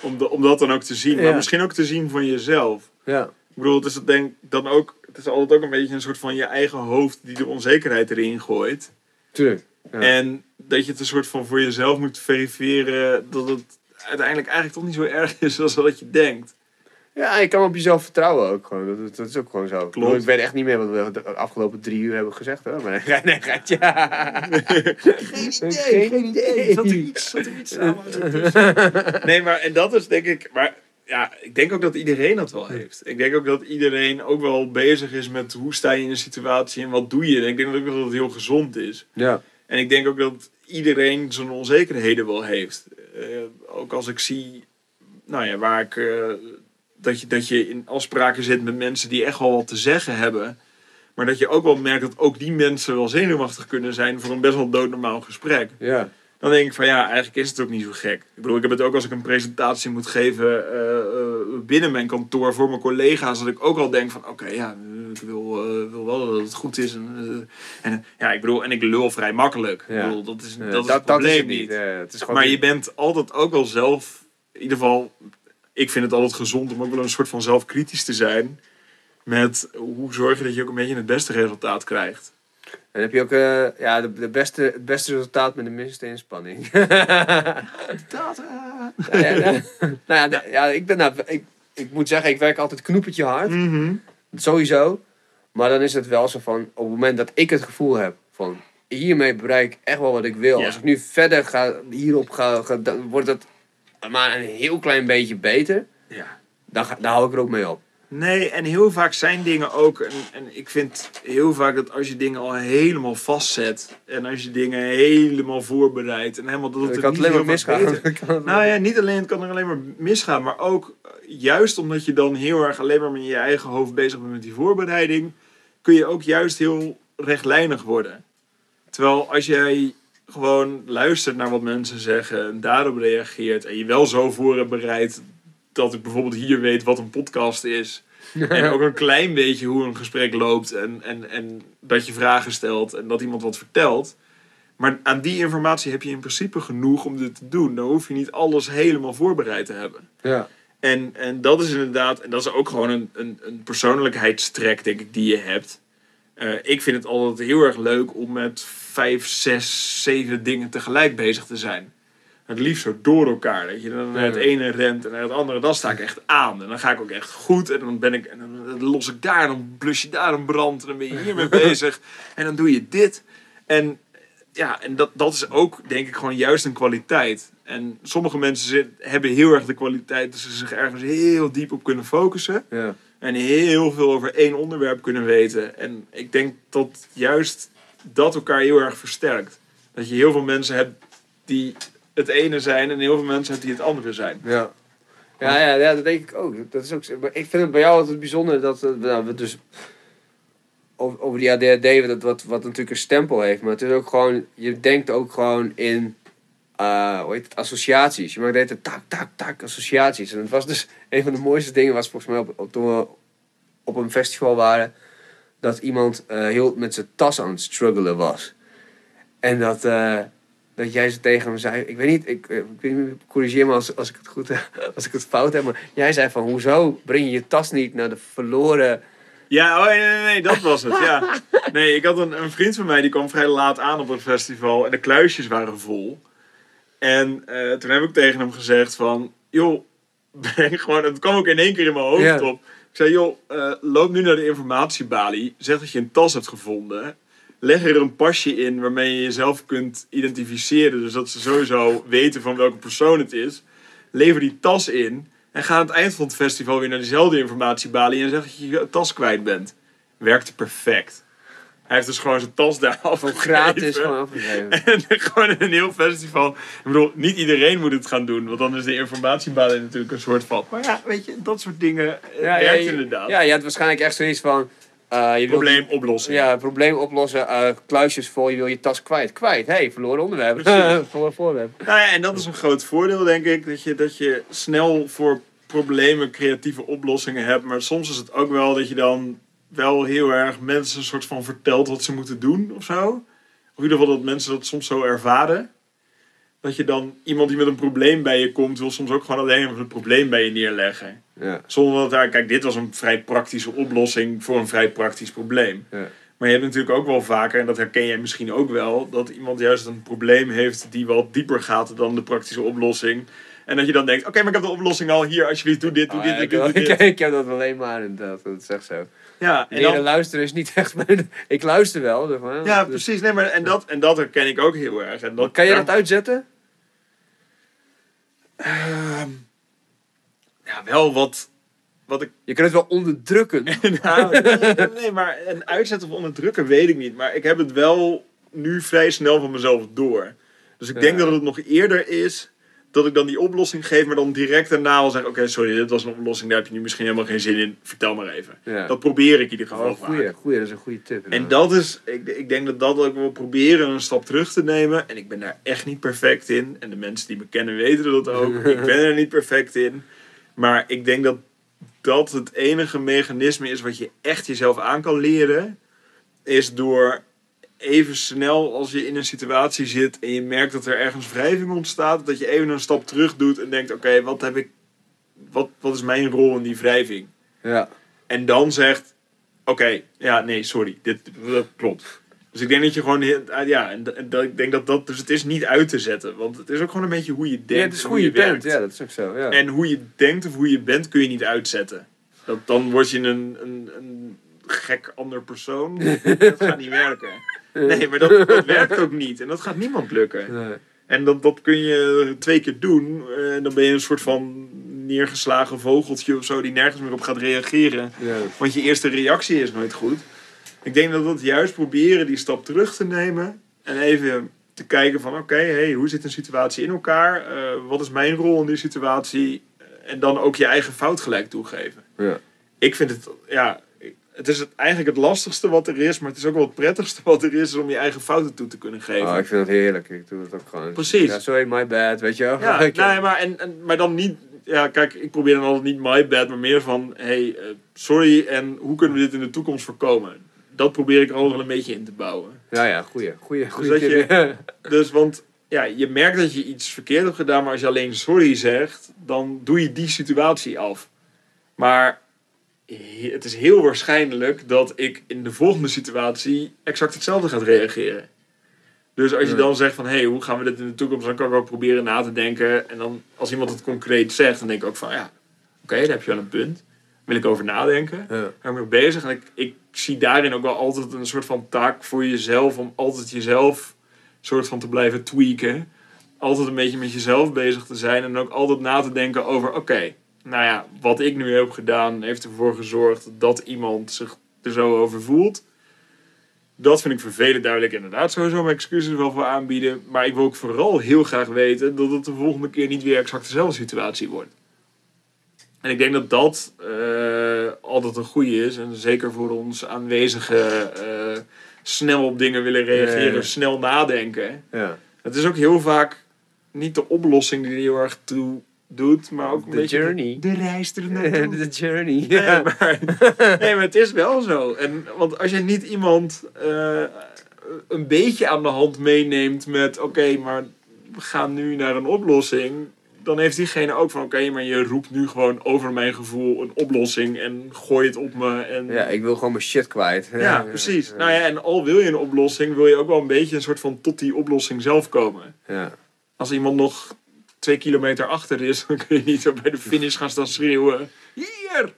Om, de, om dat dan ook te zien. Ja. Maar misschien ook te zien van jezelf. Ja, Ik bedoel, het is, het denk, dan ook, het is altijd ook een beetje een soort van je eigen hoofd die de onzekerheid erin gooit. tuurlijk. Ja. En dat je het een soort van voor jezelf moet verifiëren dat het uiteindelijk eigenlijk toch niet zo erg is als dat je denkt. Ja, je kan op jezelf vertrouwen ook gewoon. Dat, dat is ook gewoon zo. Klopt. Ik weet echt niet meer wat we de afgelopen drie uur hebben gezegd hoor. Maar nee, nee, geitje. Geen Geen idee. Zat er iets, zat er iets samen tussen? Nee, maar en dat is denk ik. Maar ja, ik denk ook dat iedereen dat wel heeft. Ik denk ook dat iedereen ook wel bezig is met hoe sta je in een situatie en wat doe je. En ik denk ook dat het heel gezond is. Ja. En ik denk ook dat iedereen zijn onzekerheden wel heeft. Eh, ook als ik zie, nou ja, waar ik, eh, dat, je, dat je in afspraken zit met mensen die echt wel wat te zeggen hebben. Maar dat je ook wel merkt dat ook die mensen wel zenuwachtig kunnen zijn voor een best wel doodnormaal gesprek. Ja. Dan denk ik van ja, eigenlijk is het ook niet zo gek. Ik bedoel, ik heb het ook als ik een presentatie moet geven eh, eh, binnen mijn kantoor voor mijn collega's. Dat ik ook al denk van oké, ja, ik wil, eh, wil wel dat het goed is. En, en, ja, ik bedoel, en ik lul vrij makkelijk. Ja. Ik bedoel, dat is, dat is het probleem het niet. Het is Maar je bent altijd ook wel zelf, in ieder geval, ik vind het altijd gezond om ook wel een soort van zelfkritisch te zijn. Met hoe zorg je dat je ook een beetje het beste resultaat krijgt. En heb je ook eh, ja, de, de beste, het beste resultaat met de minste inspanning. Dat, eh. ja, nou ja, ik, ben, nou, ik, ik moet zeggen, ik werk altijd knoepertje hard. Mhm. Sowieso. Maar dan is het wel zo van, op het moment dat ik het gevoel heb van, hiermee bereik ik echt wel wat ik wil. Ja. Als ik nu verder ga, hierop ga, ga, dan wordt het maar een heel klein beetje beter. Ja. Dan, dan hou ik er ook mee op. Nee, en heel vaak zijn dingen ook. En, en ik vind heel vaak dat als je dingen al helemaal vastzet. En als je dingen helemaal voorbereidt. En helemaal dat het kan het alleen maar misgaan. Nou ja, niet alleen het kan er alleen maar misgaan. Maar ook eh, juist omdat je dan heel erg alleen maar met je eigen hoofd bezig bent met die voorbereiding. Kun je ook juist heel rechtlijnig worden. Terwijl als jij gewoon luistert naar wat mensen zeggen. En daarop reageert. En je wel zo voor hebt bereid. dat ik bijvoorbeeld hier weet wat een podcast is. En ook een klein beetje hoe een gesprek loopt. En, en, en dat je vragen stelt en dat iemand wat vertelt. Maar aan die informatie heb je in principe genoeg om dit te doen. Dan hoef je niet alles helemaal voorbereid te hebben. Ja. En, en dat is inderdaad, en dat is ook gewoon een, een, een persoonlijkheidstrek, denk ik, die je hebt. Eh, ik vind het altijd heel erg leuk om met vijf, zes, zeven dingen tegelijk bezig te zijn. Het liefst zo door elkaar. Dat je dan naar het ene rent en naar het andere. Dan sta ik echt aan. En dan ga ik ook echt goed. En dan ben ik. En dan los ik daar. En dan blus je daar een brand. En dan ben je hiermee bezig. En dan doe je dit. En ja, en dat, dat is ook denk ik gewoon juist een kwaliteit. En sommige mensen zit- hebben heel erg de kwaliteit dat ze zich ergens heel diep op kunnen focussen. Ja. En heel veel over één onderwerp kunnen weten. En ik denk dat juist dat elkaar heel erg versterkt. Dat je heel veel mensen hebt die het ene zijn en heel veel mensen hebt die het andere zijn. Ja. Ja, ja, ja, dat denk ik ook. Dat is ook ik vind het bij jou altijd bijzonder dat eh, nou, we dus over, die ADHD, wat, wat, wat natuurlijk een stempel heeft, maar het is ook gewoon, je denkt ook gewoon in, eh, het, associaties. Je maakt de hele tijd tak, tak, tak, associaties. En het was dus, een van de mooiste dingen was volgens mij op, op, toen we op een festival waren, dat iemand eh, heel met zijn tas aan het struggelen was. En dat, eh, dat jij ze tegen hem zei, ik weet niet, ik, eh, ik weet niet, corrigeer me als, als ik het goed heb, als ik het fout heb, maar jij zei van, hoezo breng je je tas niet naar de verloren... Ja, oh, nee, nee, nee, dat was het. Ja. Nee, ik had een, een vriend van mij die kwam vrij laat aan op het festival en de kluisjes waren vol. En toen heb ik tegen hem gezegd van, joh, breng gewoon, het kwam ook in één keer in mijn hoofd op. Ik zei, joh, eh, loop nu naar de informatiebalie, zeg dat je een tas hebt gevonden. Leg er een pasje in waarmee je jezelf kunt identificeren, dus dat ze sowieso weten van welke persoon het is. Lever die tas in en ga aan het eind van het festival weer naar diezelfde informatiebalie en zeg dat je je tas kwijt bent. Werkte perfect. Hij heeft dus gewoon zijn tas daar afgegeven. Gratis gewoon afgegeven. En gewoon een heel festival. Ik bedoel, niet iedereen moet het gaan doen, want dan is de informatiebalie natuurlijk een soort van. Maar ja, weet je, dat soort dingen eh, Ja, werkt je- inderdaad. Ja, je had waarschijnlijk echt zoiets van... eh, je wilt- Probleem oplossen. Ja, probleem oplossen, eh, kluisjes vol, je wil je tas kwijt. Kwijt, hé, hey, verloren onderwerp. Verloren voorwerp. Nou ja, en dat is een groot voordeel, denk ik. Dat je, dat je snel voor problemen creatieve oplossingen hebt. Maar soms is het ook wel dat je dan wel heel erg mensen een soort van vertelt wat ze moeten doen of zo. Of in ieder geval dat mensen dat soms zo ervaren. Dat je dan iemand die met een probleem bij je komt, wil soms ook gewoon alleen even het probleem bij je neerleggen. Ja, Zonder dat daar, kijk, dit was een vrij praktische oplossing voor een vrij praktisch probleem. ja. Maar je hebt natuurlijk ook wel vaker, en dat herken jij misschien ook wel, dat iemand juist een probleem heeft die wat dieper gaat dan de praktische oplossing. En dat je dan denkt, oké, maar ik heb de oplossing al hier, alsjeblieft, doe dit, doe Oh, dit, ja, doe ik, dit, doe ik, dit. ik heb dat alleen maar inderdaad, dat is echt zo. Ja, en dan, luisteren is niet echt mijn... Ik luister wel. zeg maar, ja, dus- precies. Nee, maar, en, dat, en dat herken ik ook heel erg. En dat, Kan je dat uitzetten? Ehm, ja, wel wat, wat ik Je kan het wel onderdrukken. nou, nee, nee, maar een uitzetten of onderdrukken weet ik niet. Maar ik heb het wel nu vrij snel van mezelf door. Dus ik denk Ja. dat het nog eerder is dat ik dan die oplossing geef, maar dan direct daarna al zeg: Oké, sorry, dit was een oplossing, daar heb je nu misschien helemaal geen zin in. Vertel maar even. Ja. Dat probeer ik in ieder geval. Oh, goeie, goeie, dat is een goede tip. En dat is, ik, ik denk dat dat ook wel proberen een stap terug te nemen. En ik ben daar echt niet perfect in. En de mensen die me kennen weten dat ook. ik ben er niet perfect in. Maar ik denk dat dat het enige mechanisme is wat je echt jezelf aan kan leren. Is door even snel als je in een situatie zit en je merkt dat er ergens wrijving ontstaat. Dat je even een stap terug doet en denkt, oké, wat heb ik... Wat, wat is mijn rol in die wrijving? Ja. En dan zegt: Oké, ja, nee, sorry, dit dat klopt. Dus ik denk dat je gewoon, ah, ja, en, dat, ik denk dat dat, dus het is niet uit te zetten, want het is ook gewoon een beetje hoe je denkt. ja, het is hoe je bent. Ja, dat is ook zo. Ja. En hoe je denkt of hoe je bent kun je niet uitzetten. Dat, dan word je een, een, een gek ander persoon. dat gaat niet werken. Nee, maar dat, dat werkt ook niet en dat gaat niemand lukken. Nee. En dat, dat kun je twee keer doen. eh, En dan ben je een soort van neergeslagen vogeltje of zo die nergens meer op gaat reageren. Ja. Want je eerste reactie is nooit goed. Ik denk dat we het juist proberen die stap terug te nemen. En even te kijken van oké, hey, hoe zit een situatie in elkaar? Eh, wat is mijn rol in die situatie? En dan ook je eigen fout gelijk toegeven. Ja. Ik vind het, ja, het is het, eigenlijk het lastigste wat er is. Maar het is ook wel het prettigste wat er is, is om je eigen fouten toe te kunnen geven. Oh, ik vind dat heerlijk. Ik doe dat ook gewoon. Precies. Ja, sorry, my bad, weet je wel. Ja, Ik- nee, maar, en, en, maar dan niet. ja, kijk, ik probeer dan altijd niet my bad, maar meer van, hey, eh, sorry en hoe kunnen we dit in de toekomst voorkomen? Dat probeer ik er altijd wel een beetje in te bouwen. Ja, ja, goeie, goeie, goeie dat tip. Dus, want ja, je merkt dat je iets verkeerd hebt gedaan, maar als je alleen sorry zegt, dan doe je die situatie af. Maar het is heel waarschijnlijk dat ik in de volgende situatie exact hetzelfde ga reageren. Dus als je dan zegt van, hé, hey, hoe gaan we dit in de toekomst, dan kan ik ook proberen na te denken. En dan, als iemand het concreet zegt, dan denk ik ook van, ja, oké, daar heb je wel een punt. Wil ik over nadenken. Ja. Daar ben ik mee bezig. En ik, ik zie daarin ook wel altijd een soort van taak voor jezelf. Om altijd jezelf soort van te blijven tweaken. Altijd een beetje met jezelf bezig te zijn. En ook altijd na te denken over, oké, nou ja, wat ik nu heb gedaan heeft ervoor gezorgd dat iemand zich er zo over voelt. Dat vind ik vervelend. Ik inderdaad sowieso mijn excuses wel voor aanbieden. Maar ik wil ook vooral heel graag weten dat het de volgende keer niet weer exact dezelfde situatie wordt. En ik denk dat dat eh, altijd een goede is. En zeker voor ons aanwezige eh, snel op dingen willen reageren, snel nadenken. Ja. Het is ook heel vaak niet de oplossing die er heel erg toe doet, maar ook een De beetje de- journey. De, reis er naartoe. The journey. Nee, Ja. maar, nee, maar het is wel zo. En, want als je niet iemand eh, een beetje aan de hand meeneemt met... oké, maar we gaan nu naar een oplossing... dan heeft diegene ook van... oké, maar je roept nu gewoon over mijn gevoel een oplossing... en gooi het op me. En, Ja, ik wil gewoon mijn shit kwijt. ja, precies. Nou ja, en al wil je een oplossing... wil je ook wel een beetje een soort van tot die oplossing zelf komen. Ja. Als iemand nog twee kilometer achter is... dan kun je niet zo bij de finish gaan staan schreeuwen... Hier!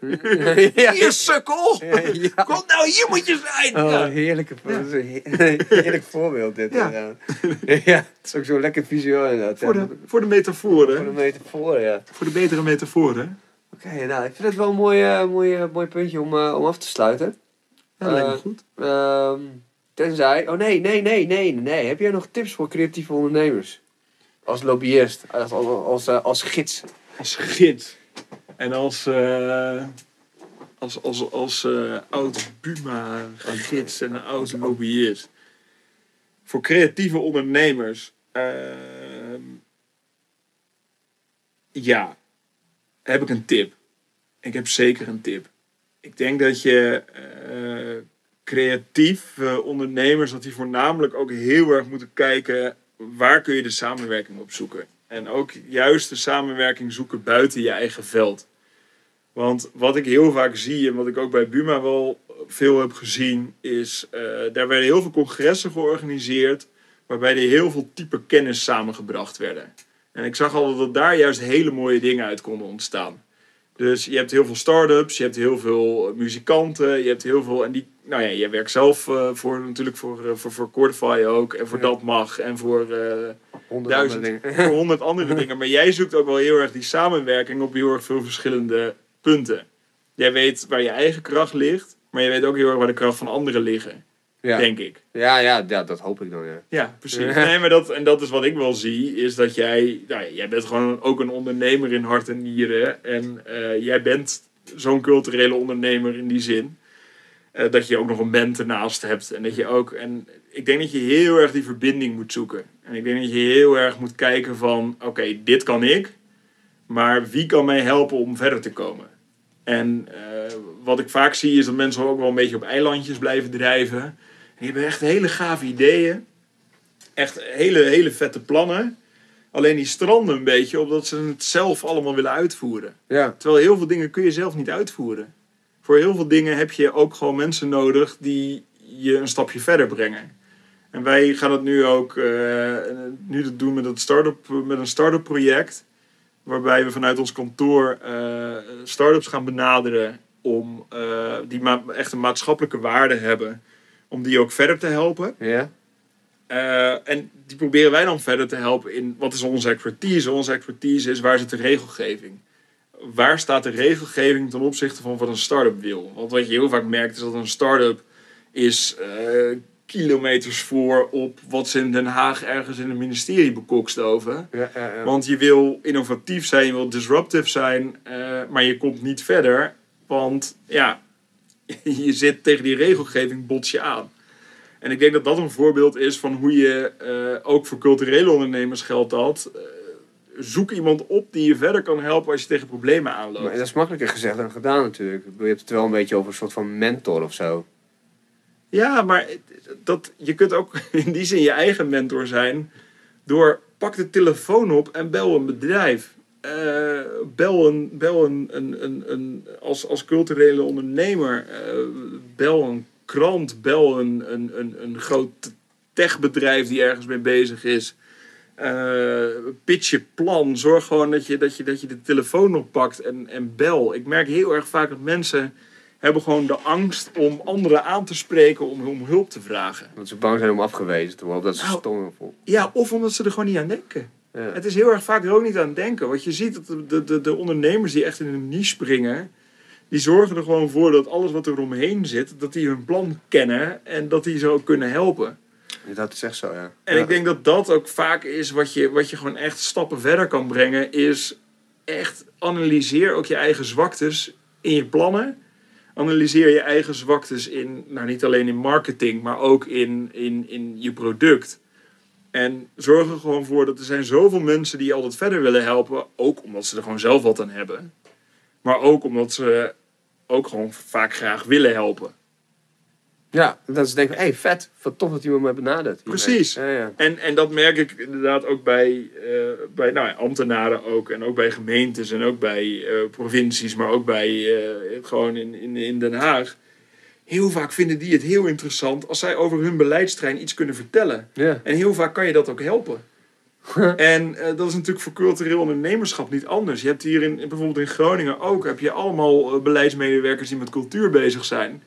Hier, sukkel! Kom nou, hier moet je zijn! Oh, heerlijke dat is een he- heerlijk voorbeeld dit. Ja. Ja. het is ook zo lekker visueel inderdaad. Voor, de, voor de metaforen. Voor de metafoor, ja. Voor de betere metaforen. Oké, nou, ik vind het wel een mooi, eh, mooi, eh, mooi puntje om, eh, om af te sluiten. Ja, lijkt me Eh, goed. Ehm, tenzij... Oh nee, nee, nee, nee, nee. Heb jij nog tips voor creatieve ondernemers? Als lobbyist, als, als, eh, als gids. Als gids. En als... eh, als, als, als eh, oud Buma-gids en een oud lobbyist. Voor creatieve ondernemers. ehm, ja. Heb ik een tip. Ik heb zeker een tip. Ik denk dat je creatieve ondernemers, dat die voornamelijk ook heel erg moeten kijken waar kun je de samenwerking op zoeken. En ook juist de samenwerking zoeken buiten je eigen veld. Want wat ik heel vaak zie en wat ik ook bij Buma wel veel heb gezien, is eh, daar werden heel veel congressen georganiseerd waarbij er heel veel type kennis samengebracht werden. En ik zag al dat daar juist hele mooie dingen uit konden ontstaan. Dus je hebt heel veel start-ups, je hebt heel veel muzikanten, je hebt heel veel. En die, nou ja, jij werkt zelf eh, voor natuurlijk voor, eh, voor, voor Cordify ook. En voor Ja. Dat Mag en voor, Honderd Duizend. voor honderd andere dingen. Maar jij zoekt ook wel heel erg die samenwerking op heel erg veel verschillende punten. Jij weet waar je eigen kracht ligt, maar je weet ook heel erg waar de kracht van anderen liggen. Ja. Denk ik. Ja, ja, ja, dat hoop ik dan, ja. Ja, precies. Nee, maar dat, en dat is wat ik wel zie, is dat jij, nou, jij bent gewoon ook een ondernemer in hart en nieren. En jij bent zo'n culturele ondernemer in die zin. Eh, dat je ook nog een band ernaast hebt. En dat je ook, en ik denk dat je heel erg die verbinding moet zoeken. En ik denk dat je heel erg moet kijken van, oké, dit kan ik. Maar wie kan mij helpen om verder te komen? En eh, wat ik vaak zie is dat mensen ook wel een beetje op eilandjes blijven drijven. En die hebben echt hele gave ideeën. Echt hele, hele vette plannen. Alleen die stranden een beetje omdat ze het zelf allemaal willen uitvoeren. Ja, Terwijl heel veel dingen kun je zelf niet uitvoeren. Voor heel veel dingen heb je ook gewoon mensen nodig die je een stapje verder brengen. En wij gaan het nu ook eh, nu dat doen met, het start-up, met een start-up project. Waarbij we vanuit ons kantoor eh start-ups gaan benaderen om eh, die echt een maatschappelijke waarde hebben. Om die ook verder te helpen. ja. En die proberen wij dan verder te helpen in wat is onze expertise. Onze expertise is waar zit de regelgeving. Waar staat de regelgeving ten opzichte van wat een start-up wil? Want wat je heel vaak merkt is dat een start-up is eh, kilometers voor op wat ze in Den Haag ergens in het ministerie bekokstoven. Ja, ja, ja. Want je wil innovatief zijn, je wil disruptief zijn, eh, maar je komt niet verder. Want ja, je zit tegen die regelgeving bots je aan. En ik denk dat dat een voorbeeld is van hoe je eh, ook voor culturele ondernemers geldt dat. Zoek iemand op die je verder kan helpen als je tegen problemen aanloopt. Maar dat is makkelijker gezegd dan gedaan natuurlijk. Je hebt het wel een beetje over een soort van mentor of zo. Ja, maar dat, je kunt ook in die zin je eigen mentor zijn door pak de telefoon op en bel een bedrijf. Eh, bel een, bel een, een, een, een als, als culturele ondernemer, eh, bel een krant, bel een, een, een, een groot techbedrijf die ergens mee bezig is. Eh, pitch je plan. Zorg gewoon dat je, dat je, dat je de telefoon oppakt en, en bel. Ik merk heel erg vaak dat mensen hebben gewoon de angst om anderen aan te spreken om, om hulp te vragen. Dat ze bang zijn om afgewezen te worden. Of dat ze Nou, stom voelen. Ja, of omdat ze er gewoon niet aan denken. Ja. Het is heel erg vaak er ook niet aan denken. Want je ziet dat de, de, de, de ondernemers die echt in een niche springen, die zorgen er gewoon voor dat alles wat er omheen zit, dat die hun plan kennen en dat die ze ook kunnen helpen. Dat is echt zo, ja. En Ja. ik denk dat dat ook vaak is wat je, wat je gewoon echt stappen verder kan brengen, is echt analyseer ook je eigen zwaktes in je plannen. Analyseer je eigen zwaktes in, nou niet alleen in marketing, maar ook in, in, in je product. En zorg er gewoon voor dat er zijn zoveel mensen die je altijd verder willen helpen. Ook omdat ze er gewoon zelf wat aan hebben. Maar ook omdat ze ook gewoon vaak graag willen helpen. Ja, dat ze denken, hé, hey, vet. Wat tof dat iemand me benadert. hiermee. Precies. Ja, ja. En, en dat merk ik inderdaad ook bij, eh, bij nou, ja, ambtenaren ook. En ook bij gemeentes en ook bij eh, provincies. Maar ook bij eh, gewoon in, in, in Den Haag. Heel vaak vinden die het heel interessant als zij over hun beleidstrein iets kunnen vertellen. Ja. En heel vaak kan je dat ook helpen. en eh, dat is natuurlijk voor cultureel ondernemerschap niet anders. Je hebt hier in, bijvoorbeeld in Groningen ook heb je allemaal beleidsmedewerkers die met cultuur bezig zijn.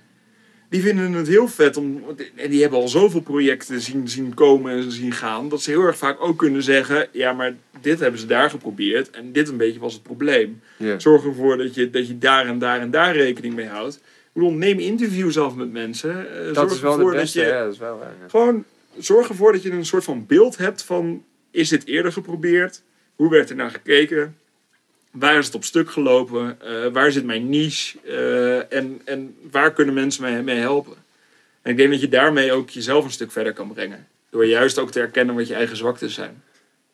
Die vinden het heel vet om. En die hebben al zoveel projecten zien, zien komen en zien gaan. Dat ze heel erg vaak ook kunnen zeggen: ja, maar dit hebben ze daar geprobeerd. En dit een beetje was het probleem. Zorg ervoor dat je, dat je daar en daar en daar rekening mee houdt. Ik bedoel, neem interviews af met mensen. Eh, Dat zorg is wel de ervoor dat beste, je- ja, dat is wel waar, ja. gewoon zorg ervoor dat je een soort van beeld hebt van... is dit eerder geprobeerd? Hoe werd er naar gekeken? Waar is het op stuk gelopen? Eh, waar zit mijn niche? Eh, en, en waar kunnen mensen mij mee helpen? En ik denk dat je daarmee ook jezelf een stuk verder kan brengen. Door juist ook te erkennen wat je eigen zwaktes zijn.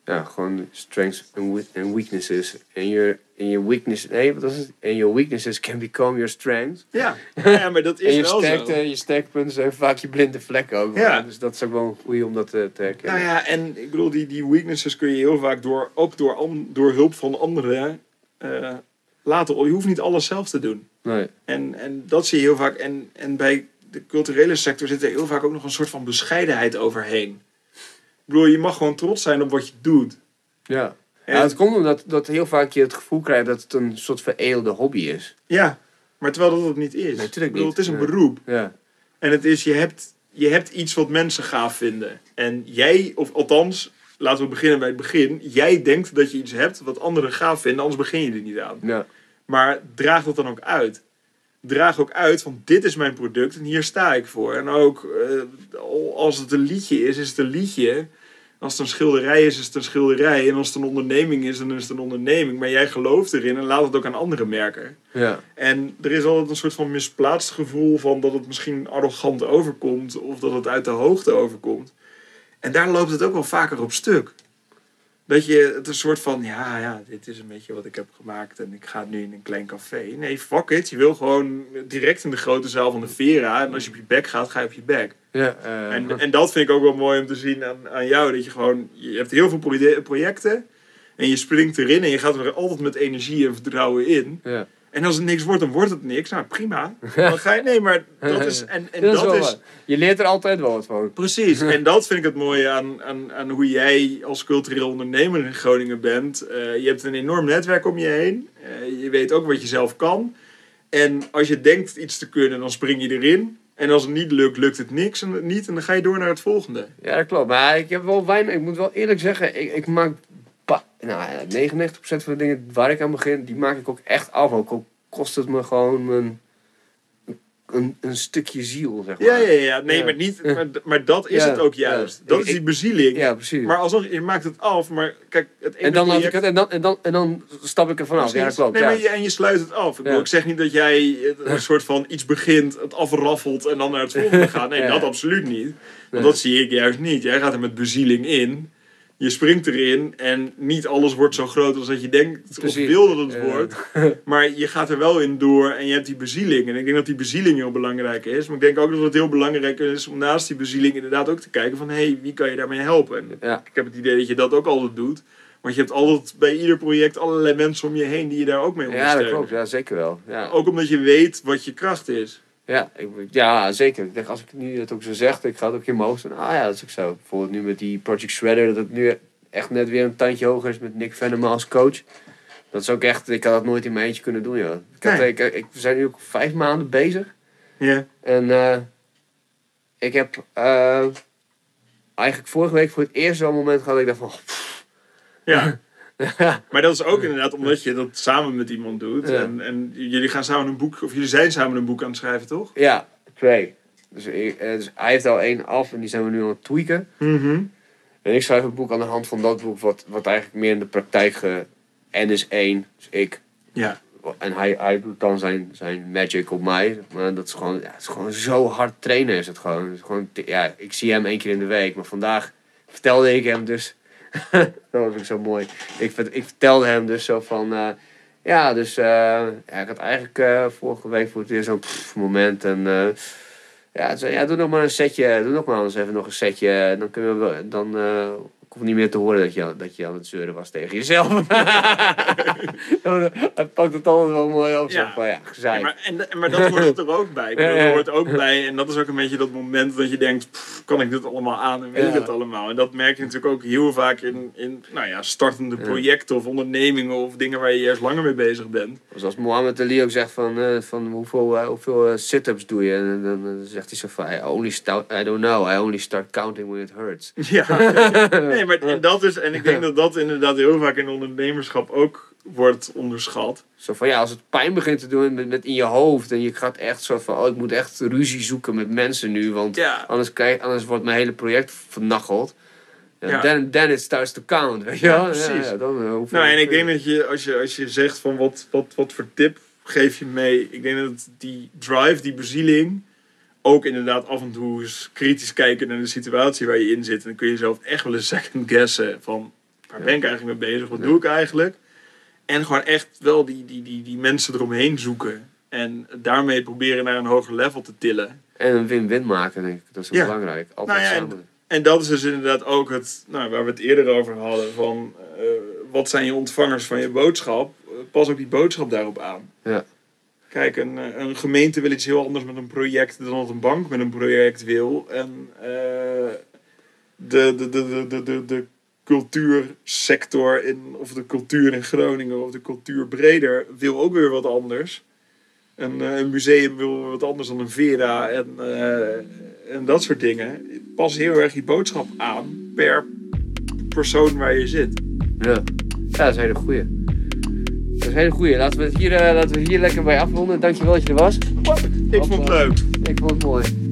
Ja, gewoon strengths and weaknesses. En your, en your weaknesses, nee, wat was het? En your weaknesses can become your strengths. Ja, ja maar dat En is je wel sterkte, zo. je sterkpunten zijn vaak je blinde vlekken ook. Ja. Dus dat is ook wel goeie om dat eh, te herkennen. Nou ja, en ik bedoel, die, die weaknesses kun je heel vaak door, ook door, door hulp van anderen eh, laten. Je hoeft niet alles zelf te doen. Nee. En, en dat zie je heel vaak. En, en bij de culturele sector zit er heel vaak ook nog een soort van bescheidenheid overheen. Ik bedoel, je mag gewoon trots zijn op wat je doet. Ja. En- ja, het komt omdat dat heel vaak je het gevoel krijgt dat het een soort veredelde hobby is. ja, maar terwijl dat het niet is. Nee, tuurlijk ik bedoel, niet. Het is een Nee. beroep. Ja. En het is, je hebt, je hebt iets wat mensen gaaf vinden. En jij, of althans, laten we beginnen bij het begin. Jij denkt dat je iets hebt wat anderen gaaf vinden, anders begin je er niet aan. Ja. Maar draag dat dan ook uit. Draag ook uit van dit is mijn product en hier sta ik voor. En ook eh, als het een liedje is, is het een liedje. Als het een schilderij is, is het een schilderij. En als het een onderneming is, dan is het een onderneming. Maar jij gelooft erin en laat het ook aan anderen merken. Ja. En er is altijd een soort van misplaatst gevoel van dat het misschien arrogant overkomt. Of dat het uit de hoogte overkomt. En daar loopt het ook wel vaker op stuk. Dat je het een soort van, ja, ja, dit is een beetje wat ik heb gemaakt en ik ga nu in een klein café. Nee, fuck it. Je wil gewoon direct in de grote zaal van de Vera. En als je op je bek gaat, ga je op je bek. Ja, eh, En, en dat vind ik ook wel mooi om te zien aan, aan jou. Dat je gewoon, je hebt heel veel proje- projecten. En je springt erin en je gaat er altijd met energie en vertrouwen in. ja. En als het niks wordt, dan wordt het niks. Nou, prima. Dan ga je, nee, maar dat is... En, en dat is dat. Je leert er altijd wel wat van. Precies, en dat vind ik het mooie aan, aan, aan hoe jij als cultureel ondernemer in Groningen bent. Eh, je hebt een enorm netwerk om je heen. Eh, je weet ook wat je zelf kan. En als je denkt iets te kunnen, dan spring je erin. En als het niet lukt, lukt het niks en niet. En dan ga je door naar het volgende. Ja, dat klopt. Maar ik heb wel weinig. Ik moet wel eerlijk zeggen, ik, ik maak. Nou ja, 99% van de dingen waar ik aan begin, die maak ik ook echt af. Ook al kost het me gewoon mijn, een, een stukje ziel, zeg maar. Ja, ja, ja. Nee, Ja. maar, niet, maar, maar dat is Ja, het ook ja. juist. Dat Ik- is die bezieling. Ja, precies. Maar alsnog, je maakt het af. Maar kijk, het en, dan laat ik het, en, dan, en, dan, en dan stap ik er vanaf. Ja, dat klopt. Nee, maar je, en je sluit het af. Ik, bedoel, ik zeg niet dat jij een soort van iets begint, het afraffelt en dan naar het volgende gaat. Nee, dat absoluut niet. Want dat zie ik juist niet. Jij gaat er met bezieling in. Je springt erin en niet alles wordt zo groot als dat je denkt of Precies. wil dat het Ja. wordt. Maar je gaat er wel in door en je hebt die bezieling. En ik denk dat die bezieling heel belangrijk is. Maar ik denk ook dat het heel belangrijk is om naast die bezieling inderdaad ook te kijken van... hé, hey, wie kan je daarmee helpen? En Ja. ik heb het idee dat je dat ook altijd doet. Want je hebt altijd bij ieder project allerlei mensen om je heen die je daar ook mee ja, ondersteunen. dat klopt. Ja, zeker wel. Ja. Ook omdat je weet wat je kracht is. Ja, ik, ja, zeker. Ik denk, als ik nu het ook zo zeg, ik ga het ook in mijn hoofd doen. Ah ja, dat is ook zo. Bijvoorbeeld nu met die Project Shredder, dat het nu echt net weer een tandje hoger is met Nick Venema als coach. Dat is ook echt, ik had dat nooit in mijn eentje kunnen doen, joh. Ik, had, Nee. ik, ik, we zijn nu ook vijf maanden bezig. Ja. En eh, ik heb eh, eigenlijk vorige week voor het eerst zo'n moment gehad dat ik dacht van... pff. Ja. Maar dat is ook inderdaad omdat je dat samen met iemand doet. Ja. En, en jullie gaan samen een boek, of jullie zijn samen een boek aan het schrijven, toch? ja, twee. Dus, ik- eh, dus hij heeft al één af en die zijn we nu aan het tweaken. Mhm. En ik schrijf een boek aan de hand van dat boek, wat, wat eigenlijk meer in de praktijk ge... N is één, dus ik. Ja. En hij, hij doet dan zijn, zijn magic op mij. Maar dat is gewoon, ja, het is gewoon zo hard trainen is het gewoon. Het is gewoon ja, ik zie hem één keer in de week. Maar vandaag vertelde ik hem dus... dat was ook zo mooi. Ik, ik vertelde hem dus zo van... eh, ja, dus eh, ja, ik had eigenlijk eh, vorige week voor het weer zo'n moment. En ja, zei, ja, doe nog maar een setje. Doe nog maar eens even nog een setje. Dan kunnen we... Dan ik hoef niet meer te horen dat je, dat je aan het zeuren was tegen jezelf. Hij pakt het altijd wel mooi op. Ja. van, ja, Ja, gezeik. maar, en, maar dat hoort er ook bij. Er hoort ook bij. En dat is ook een beetje dat moment dat je denkt, "Pff, kan ik dit allemaal aan en weet Ja. ik het allemaal. En dat merk je natuurlijk ook heel vaak in, in nou ja, startende Ja. projecten of ondernemingen of dingen waar je eerst langer mee bezig bent. Zoals Mohammed Ali ook zegt van, eh, van hoeveel, eh, hoeveel eh, sit-ups doe je? En dan zegt hij zo van, I, only start, I don't know, I only start counting when it hurts. Ja, nee, maar en dat is, en ik denk dat dat inderdaad heel vaak in ondernemerschap ook wordt onderschat. Zo van, ja, als het pijn begint te doen met, met in je hoofd en je gaat echt zo van, oh, ik moet echt ruzie zoeken met mensen nu, want Ja, anders, krijg, anders wordt mijn hele project vernacheld. Ja. Then, then it starts to count, weet je Ja, precies. Ja, dan, eh, nou en ik denk dat je, als je, als je zegt van wat, wat, wat voor tip geef je mee, ik denk dat die drive, die bezieling, ook inderdaad af en toe eens kritisch kijken naar de situatie waar je in zit. En dan kun je jezelf echt wel eens second guessen van waar Ja. ben ik eigenlijk mee bezig, wat Ja. doe ik eigenlijk? En gewoon echt wel die, die, die, die mensen eromheen zoeken. En daarmee proberen naar een hoger level te tillen. En een win-win maken, denk ik. Dat is ook Ja. belangrijk. Altijd Nou ja, en- samen. En dat is dus inderdaad ook het, nou, waar we het eerder over hadden. Van eh, wat zijn je ontvangers van je boodschap? Eh, Pas ook die boodschap daarop aan. Ja. Kijk, een, eh, een gemeente wil iets heel anders met een project dan dat een bank met een project wil. En eh, de, de, de, de, de, de, cultuursector in, of de cultuur in Groningen of de cultuur breder wil ook weer wat anders. Een, eh, een museum wil wat anders dan een Vera en, en dat soort dingen. Pas heel erg je boodschap aan per persoon waar je zit. Ja. ja, dat is een hele goeie. Dat is een hele goeie. Laten we het hier, eh, laten we hier lekker bij afronden. Dankjewel dat je er was. Ik vond het leuk. Ik vond het mooi.